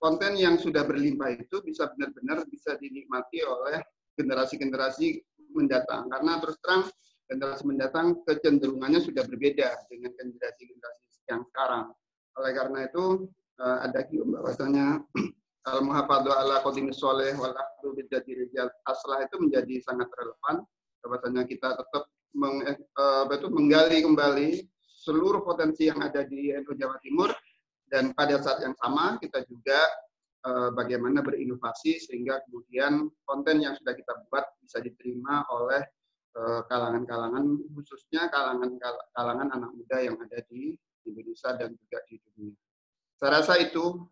konten yang sudah berlimpah itu bisa benar-benar bisa dinikmati oleh generasi-generasi mendatang. Karena terus terang generasi mendatang kecenderungannya sudah berbeda dengan generasi-generasi yang sekarang. Oleh karena itu uh, ada bahwasanya [CLEARS THROAT] al muhafadhu ala qadimi soleh wal aslah itu menjadi sangat relevan bahwasanya kita tetap meng, uh, betul menggali kembali seluruh potensi yang ada di NU Jawa Timur dan pada saat yang sama kita juga uh, bagaimana berinovasi sehingga kemudian konten yang sudah kita buat bisa diterima oleh kalangan-kalangan khususnya kalangan kalangan anak muda yang ada di Indonesia dan juga di dunia. Saya rasa itu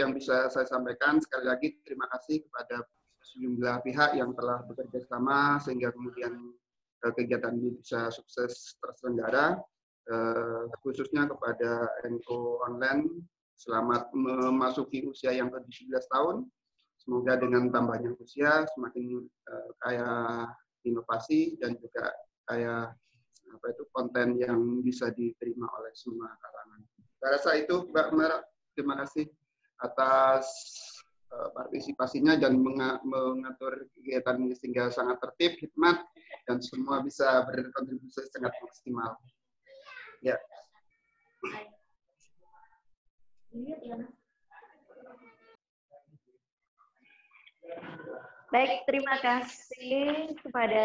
yang bisa saya sampaikan. Sekali lagi terima kasih kepada sejumlah pihak yang telah bekerja sama sehingga kemudian kegiatan ini bisa sukses terselenggara. Uh, khususnya kepada NU Online, selamat memasuki usia yang ke-17 tahun. Semoga dengan tambahnya usia semakin uh, kaya inovasi dan juga kaya apa itu konten yang bisa diterima oleh semua kalangan. Saya rasa itu Mbak Mer. Terima kasih atas partisipasinya dan mengatur kegiatan sehingga sangat tertib, hikmat, dan semua bisa berkontribusi sangat maksimal. Ya. Baik, terima kasih kepada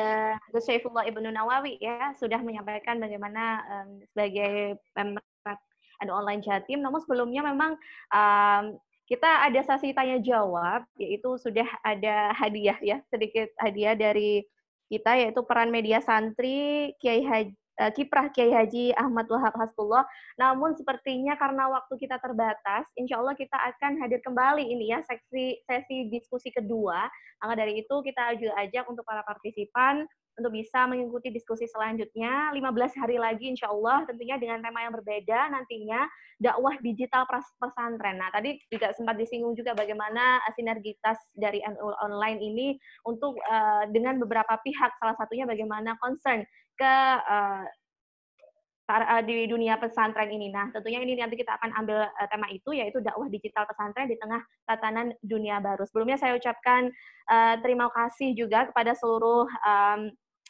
Gus Syaifullah Ibnu Nawawi ya sudah menyampaikan bagaimana um, sebagai pemrat ada online Jatim. Namun sebelumnya memang um, kita ada sesi tanya jawab, yaitu sudah ada hadiah ya, sedikit hadiah dari kita yaitu peran media santri Kiai Haji uh, kiprah Kiai Haji Ahmad Wahab Hasbullah. Namun sepertinya karena waktu kita terbatas, insya Allah kita akan hadir kembali ini ya sesi sesi diskusi kedua. Maka dari itu kita juga ajak untuk para partisipan untuk bisa mengikuti diskusi selanjutnya 15 hari lagi insya Allah tentunya dengan tema yang berbeda nantinya dakwah digital pesantren. Nah tadi juga sempat disinggung juga bagaimana sinergitas dari NU online ini untuk uh, dengan beberapa pihak salah satunya bagaimana concern ke uh, di dunia pesantren ini. Nah, tentunya ini nanti kita akan ambil uh, tema itu yaitu dakwah digital pesantren di tengah tatanan dunia baru. Sebelumnya saya ucapkan uh, terima kasih juga kepada seluruh um,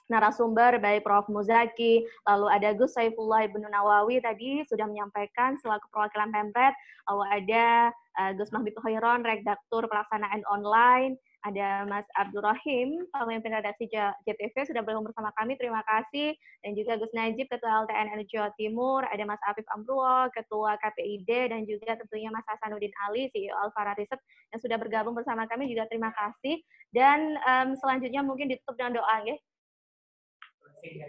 narasumber baik Prof. Muzaki, lalu ada Gus Saifullah Ibnu Nawawi tadi sudah menyampaikan selaku perwakilan Pemret, lalu ada Gus Mahbib Khairon, redaktur pelaksanaan online, ada Mas Abdurrahim, pemimpin redaksi JTV sudah bergabung bersama kami. Terima kasih. Dan juga Gus Najib, Ketua LTN Jawa Timur. Ada Mas Afif Amruo, Ketua KPID. Dan juga tentunya Mas Hasanuddin Ali, CEO Alfara Riset, yang sudah bergabung bersama kami. Juga terima kasih. Dan um, selanjutnya mungkin ditutup dengan doa. Ya.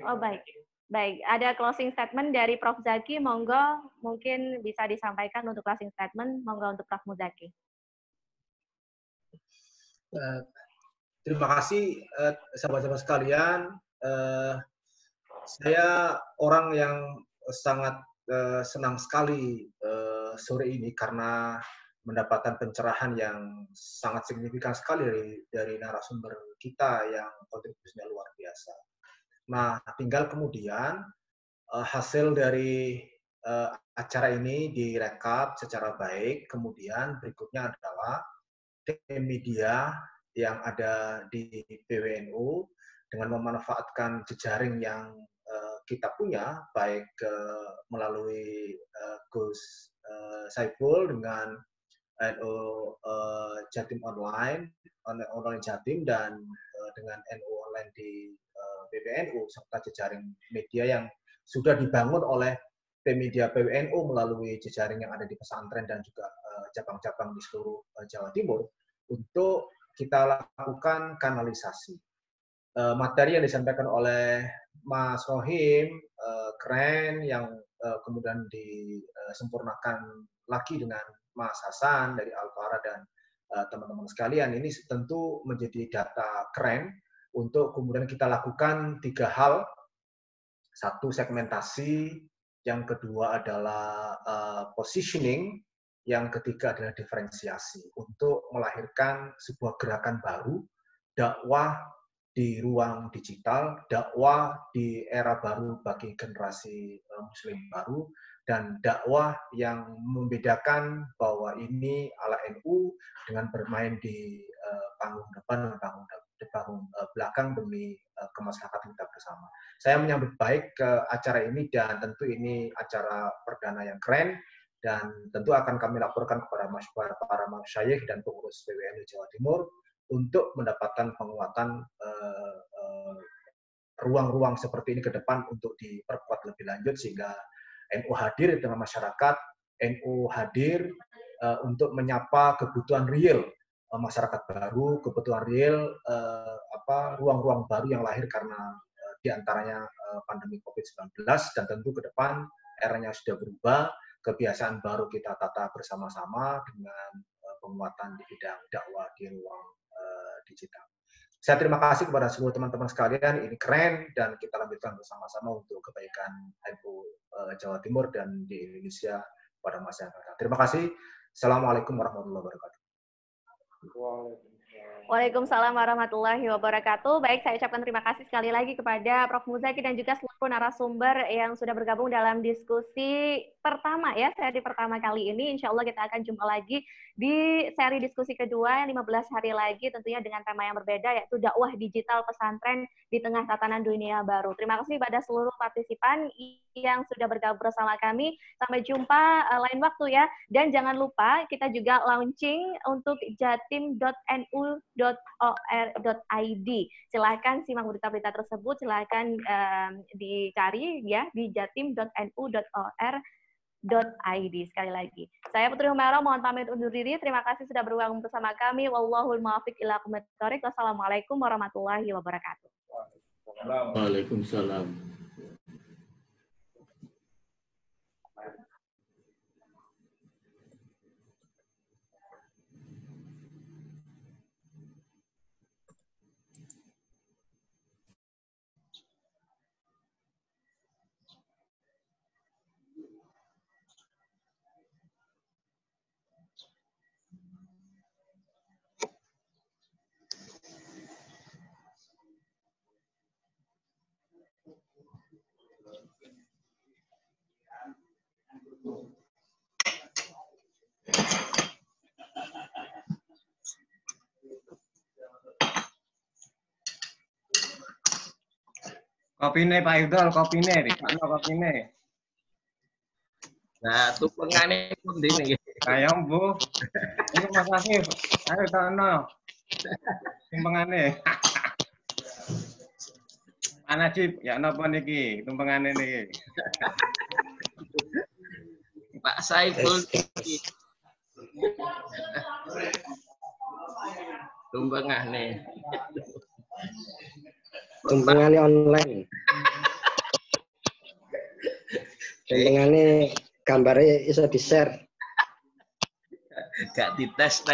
Oh baik. Baik, ada closing statement dari Prof. Zaki. Monggo mungkin bisa disampaikan untuk closing statement. Monggo untuk Prof. Muzaki. Uh, terima kasih uh, sahabat-sahabat sekalian. Uh, saya orang yang sangat uh, senang sekali uh, sore ini karena mendapatkan pencerahan yang sangat signifikan sekali dari dari narasumber kita yang kontribusinya luar biasa. Nah, tinggal kemudian uh, hasil dari uh, acara ini direkap secara baik. Kemudian berikutnya adalah media yang ada di PWNU dengan memanfaatkan jejaring yang uh, kita punya, baik uh, melalui uh, Gus Saiful dengan NU Jatim Online, online Jatim dan dengan NU Online di PWNU serta jejaring media yang sudah dibangun oleh tim media PWNU melalui jejaring yang ada di pesantren dan juga eh, cabang-cabang di seluruh eh, Jawa Timur untuk kita lakukan kanalisasi. Eh, materi yang disampaikan oleh Mas Rohim keren yang kemudian disempurnakan lagi dengan Mas Hasan dari Alfara dan teman-teman sekalian ini tentu menjadi data keren untuk kemudian kita lakukan tiga hal. Satu segmentasi, yang kedua adalah positioning, yang ketiga adalah diferensiasi untuk melahirkan sebuah gerakan baru, dakwah di ruang digital, dakwah di era baru bagi generasi uh, muslim baru, dan dakwah yang membedakan bahwa ini ala NU dengan bermain di uh, panggung depan dan panggung tahun uh, belakang demi kemaslahatan kita bersama. Saya menyambut baik ke acara ini dan tentu ini acara perdana yang keren dan tentu akan kami laporkan kepada para masyayikh dan pengurus PWNU Jawa Timur untuk mendapatkan penguatan ruang-ruang uh, uh, seperti ini ke depan untuk diperkuat lebih lanjut sehingga NU hadir di tengah masyarakat, NU hadir uh, untuk menyapa kebutuhan real masyarakat baru, kebutuhan real apa ruang-ruang baru yang lahir karena di antaranya pandemi COVID-19 dan tentu ke depan eranya sudah berubah kebiasaan baru kita tata bersama-sama dengan uh, penguatan di bidang dakwah di ruang uh, digital. Saya terima kasih kepada seluruh teman-teman sekalian. Ini keren dan kita lanjutkan bersama-sama untuk kebaikan NU uh, Jawa Timur dan di Indonesia pada masa yang akan datang. Terima kasih. Assalamualaikum warahmatullahi wabarakatuh. Waalaikumsalam warahmatullahi wabarakatuh. Baik, saya ucapkan terima kasih sekali lagi kepada Prof. Muzaki dan juga seluruh narasumber yang sudah bergabung dalam diskusi pertama ya, seri pertama kali ini. Insya Allah kita akan jumpa lagi di seri diskusi kedua yang 15 hari lagi tentunya dengan tema yang berbeda yaitu dakwah digital pesantren di tengah tatanan dunia baru. Terima kasih pada seluruh partisipan yang sudah bergabung bersama kami. Sampai jumpa uh, lain waktu ya. Dan jangan lupa kita juga launching untuk jatim.nu.or.id. Silahkan simak berita-berita tersebut, silahkan um, dicari ya di jatim.nu.or.id sekali lagi. Saya Putri Humero mohon pamit undur diri. Terima kasih sudah bergabung bersama kami. Wallahul muwaffiq ila Wassalamualaikum warahmatullahi wabarakatuh. Waalaikumsalam. Kopi nih Pak Idol, kopi nih, kopi kopine. Nah, tuh pengane pun dini. Ayo Bu. Terima kasih. Ayo tono. Tumpengane. Mana Cip? Ya napa niki? Tumpengane niki. Pak Saiful Tumpengane. Tumpengane online. Tumpengane gambarnya bisa di-share. Gak dites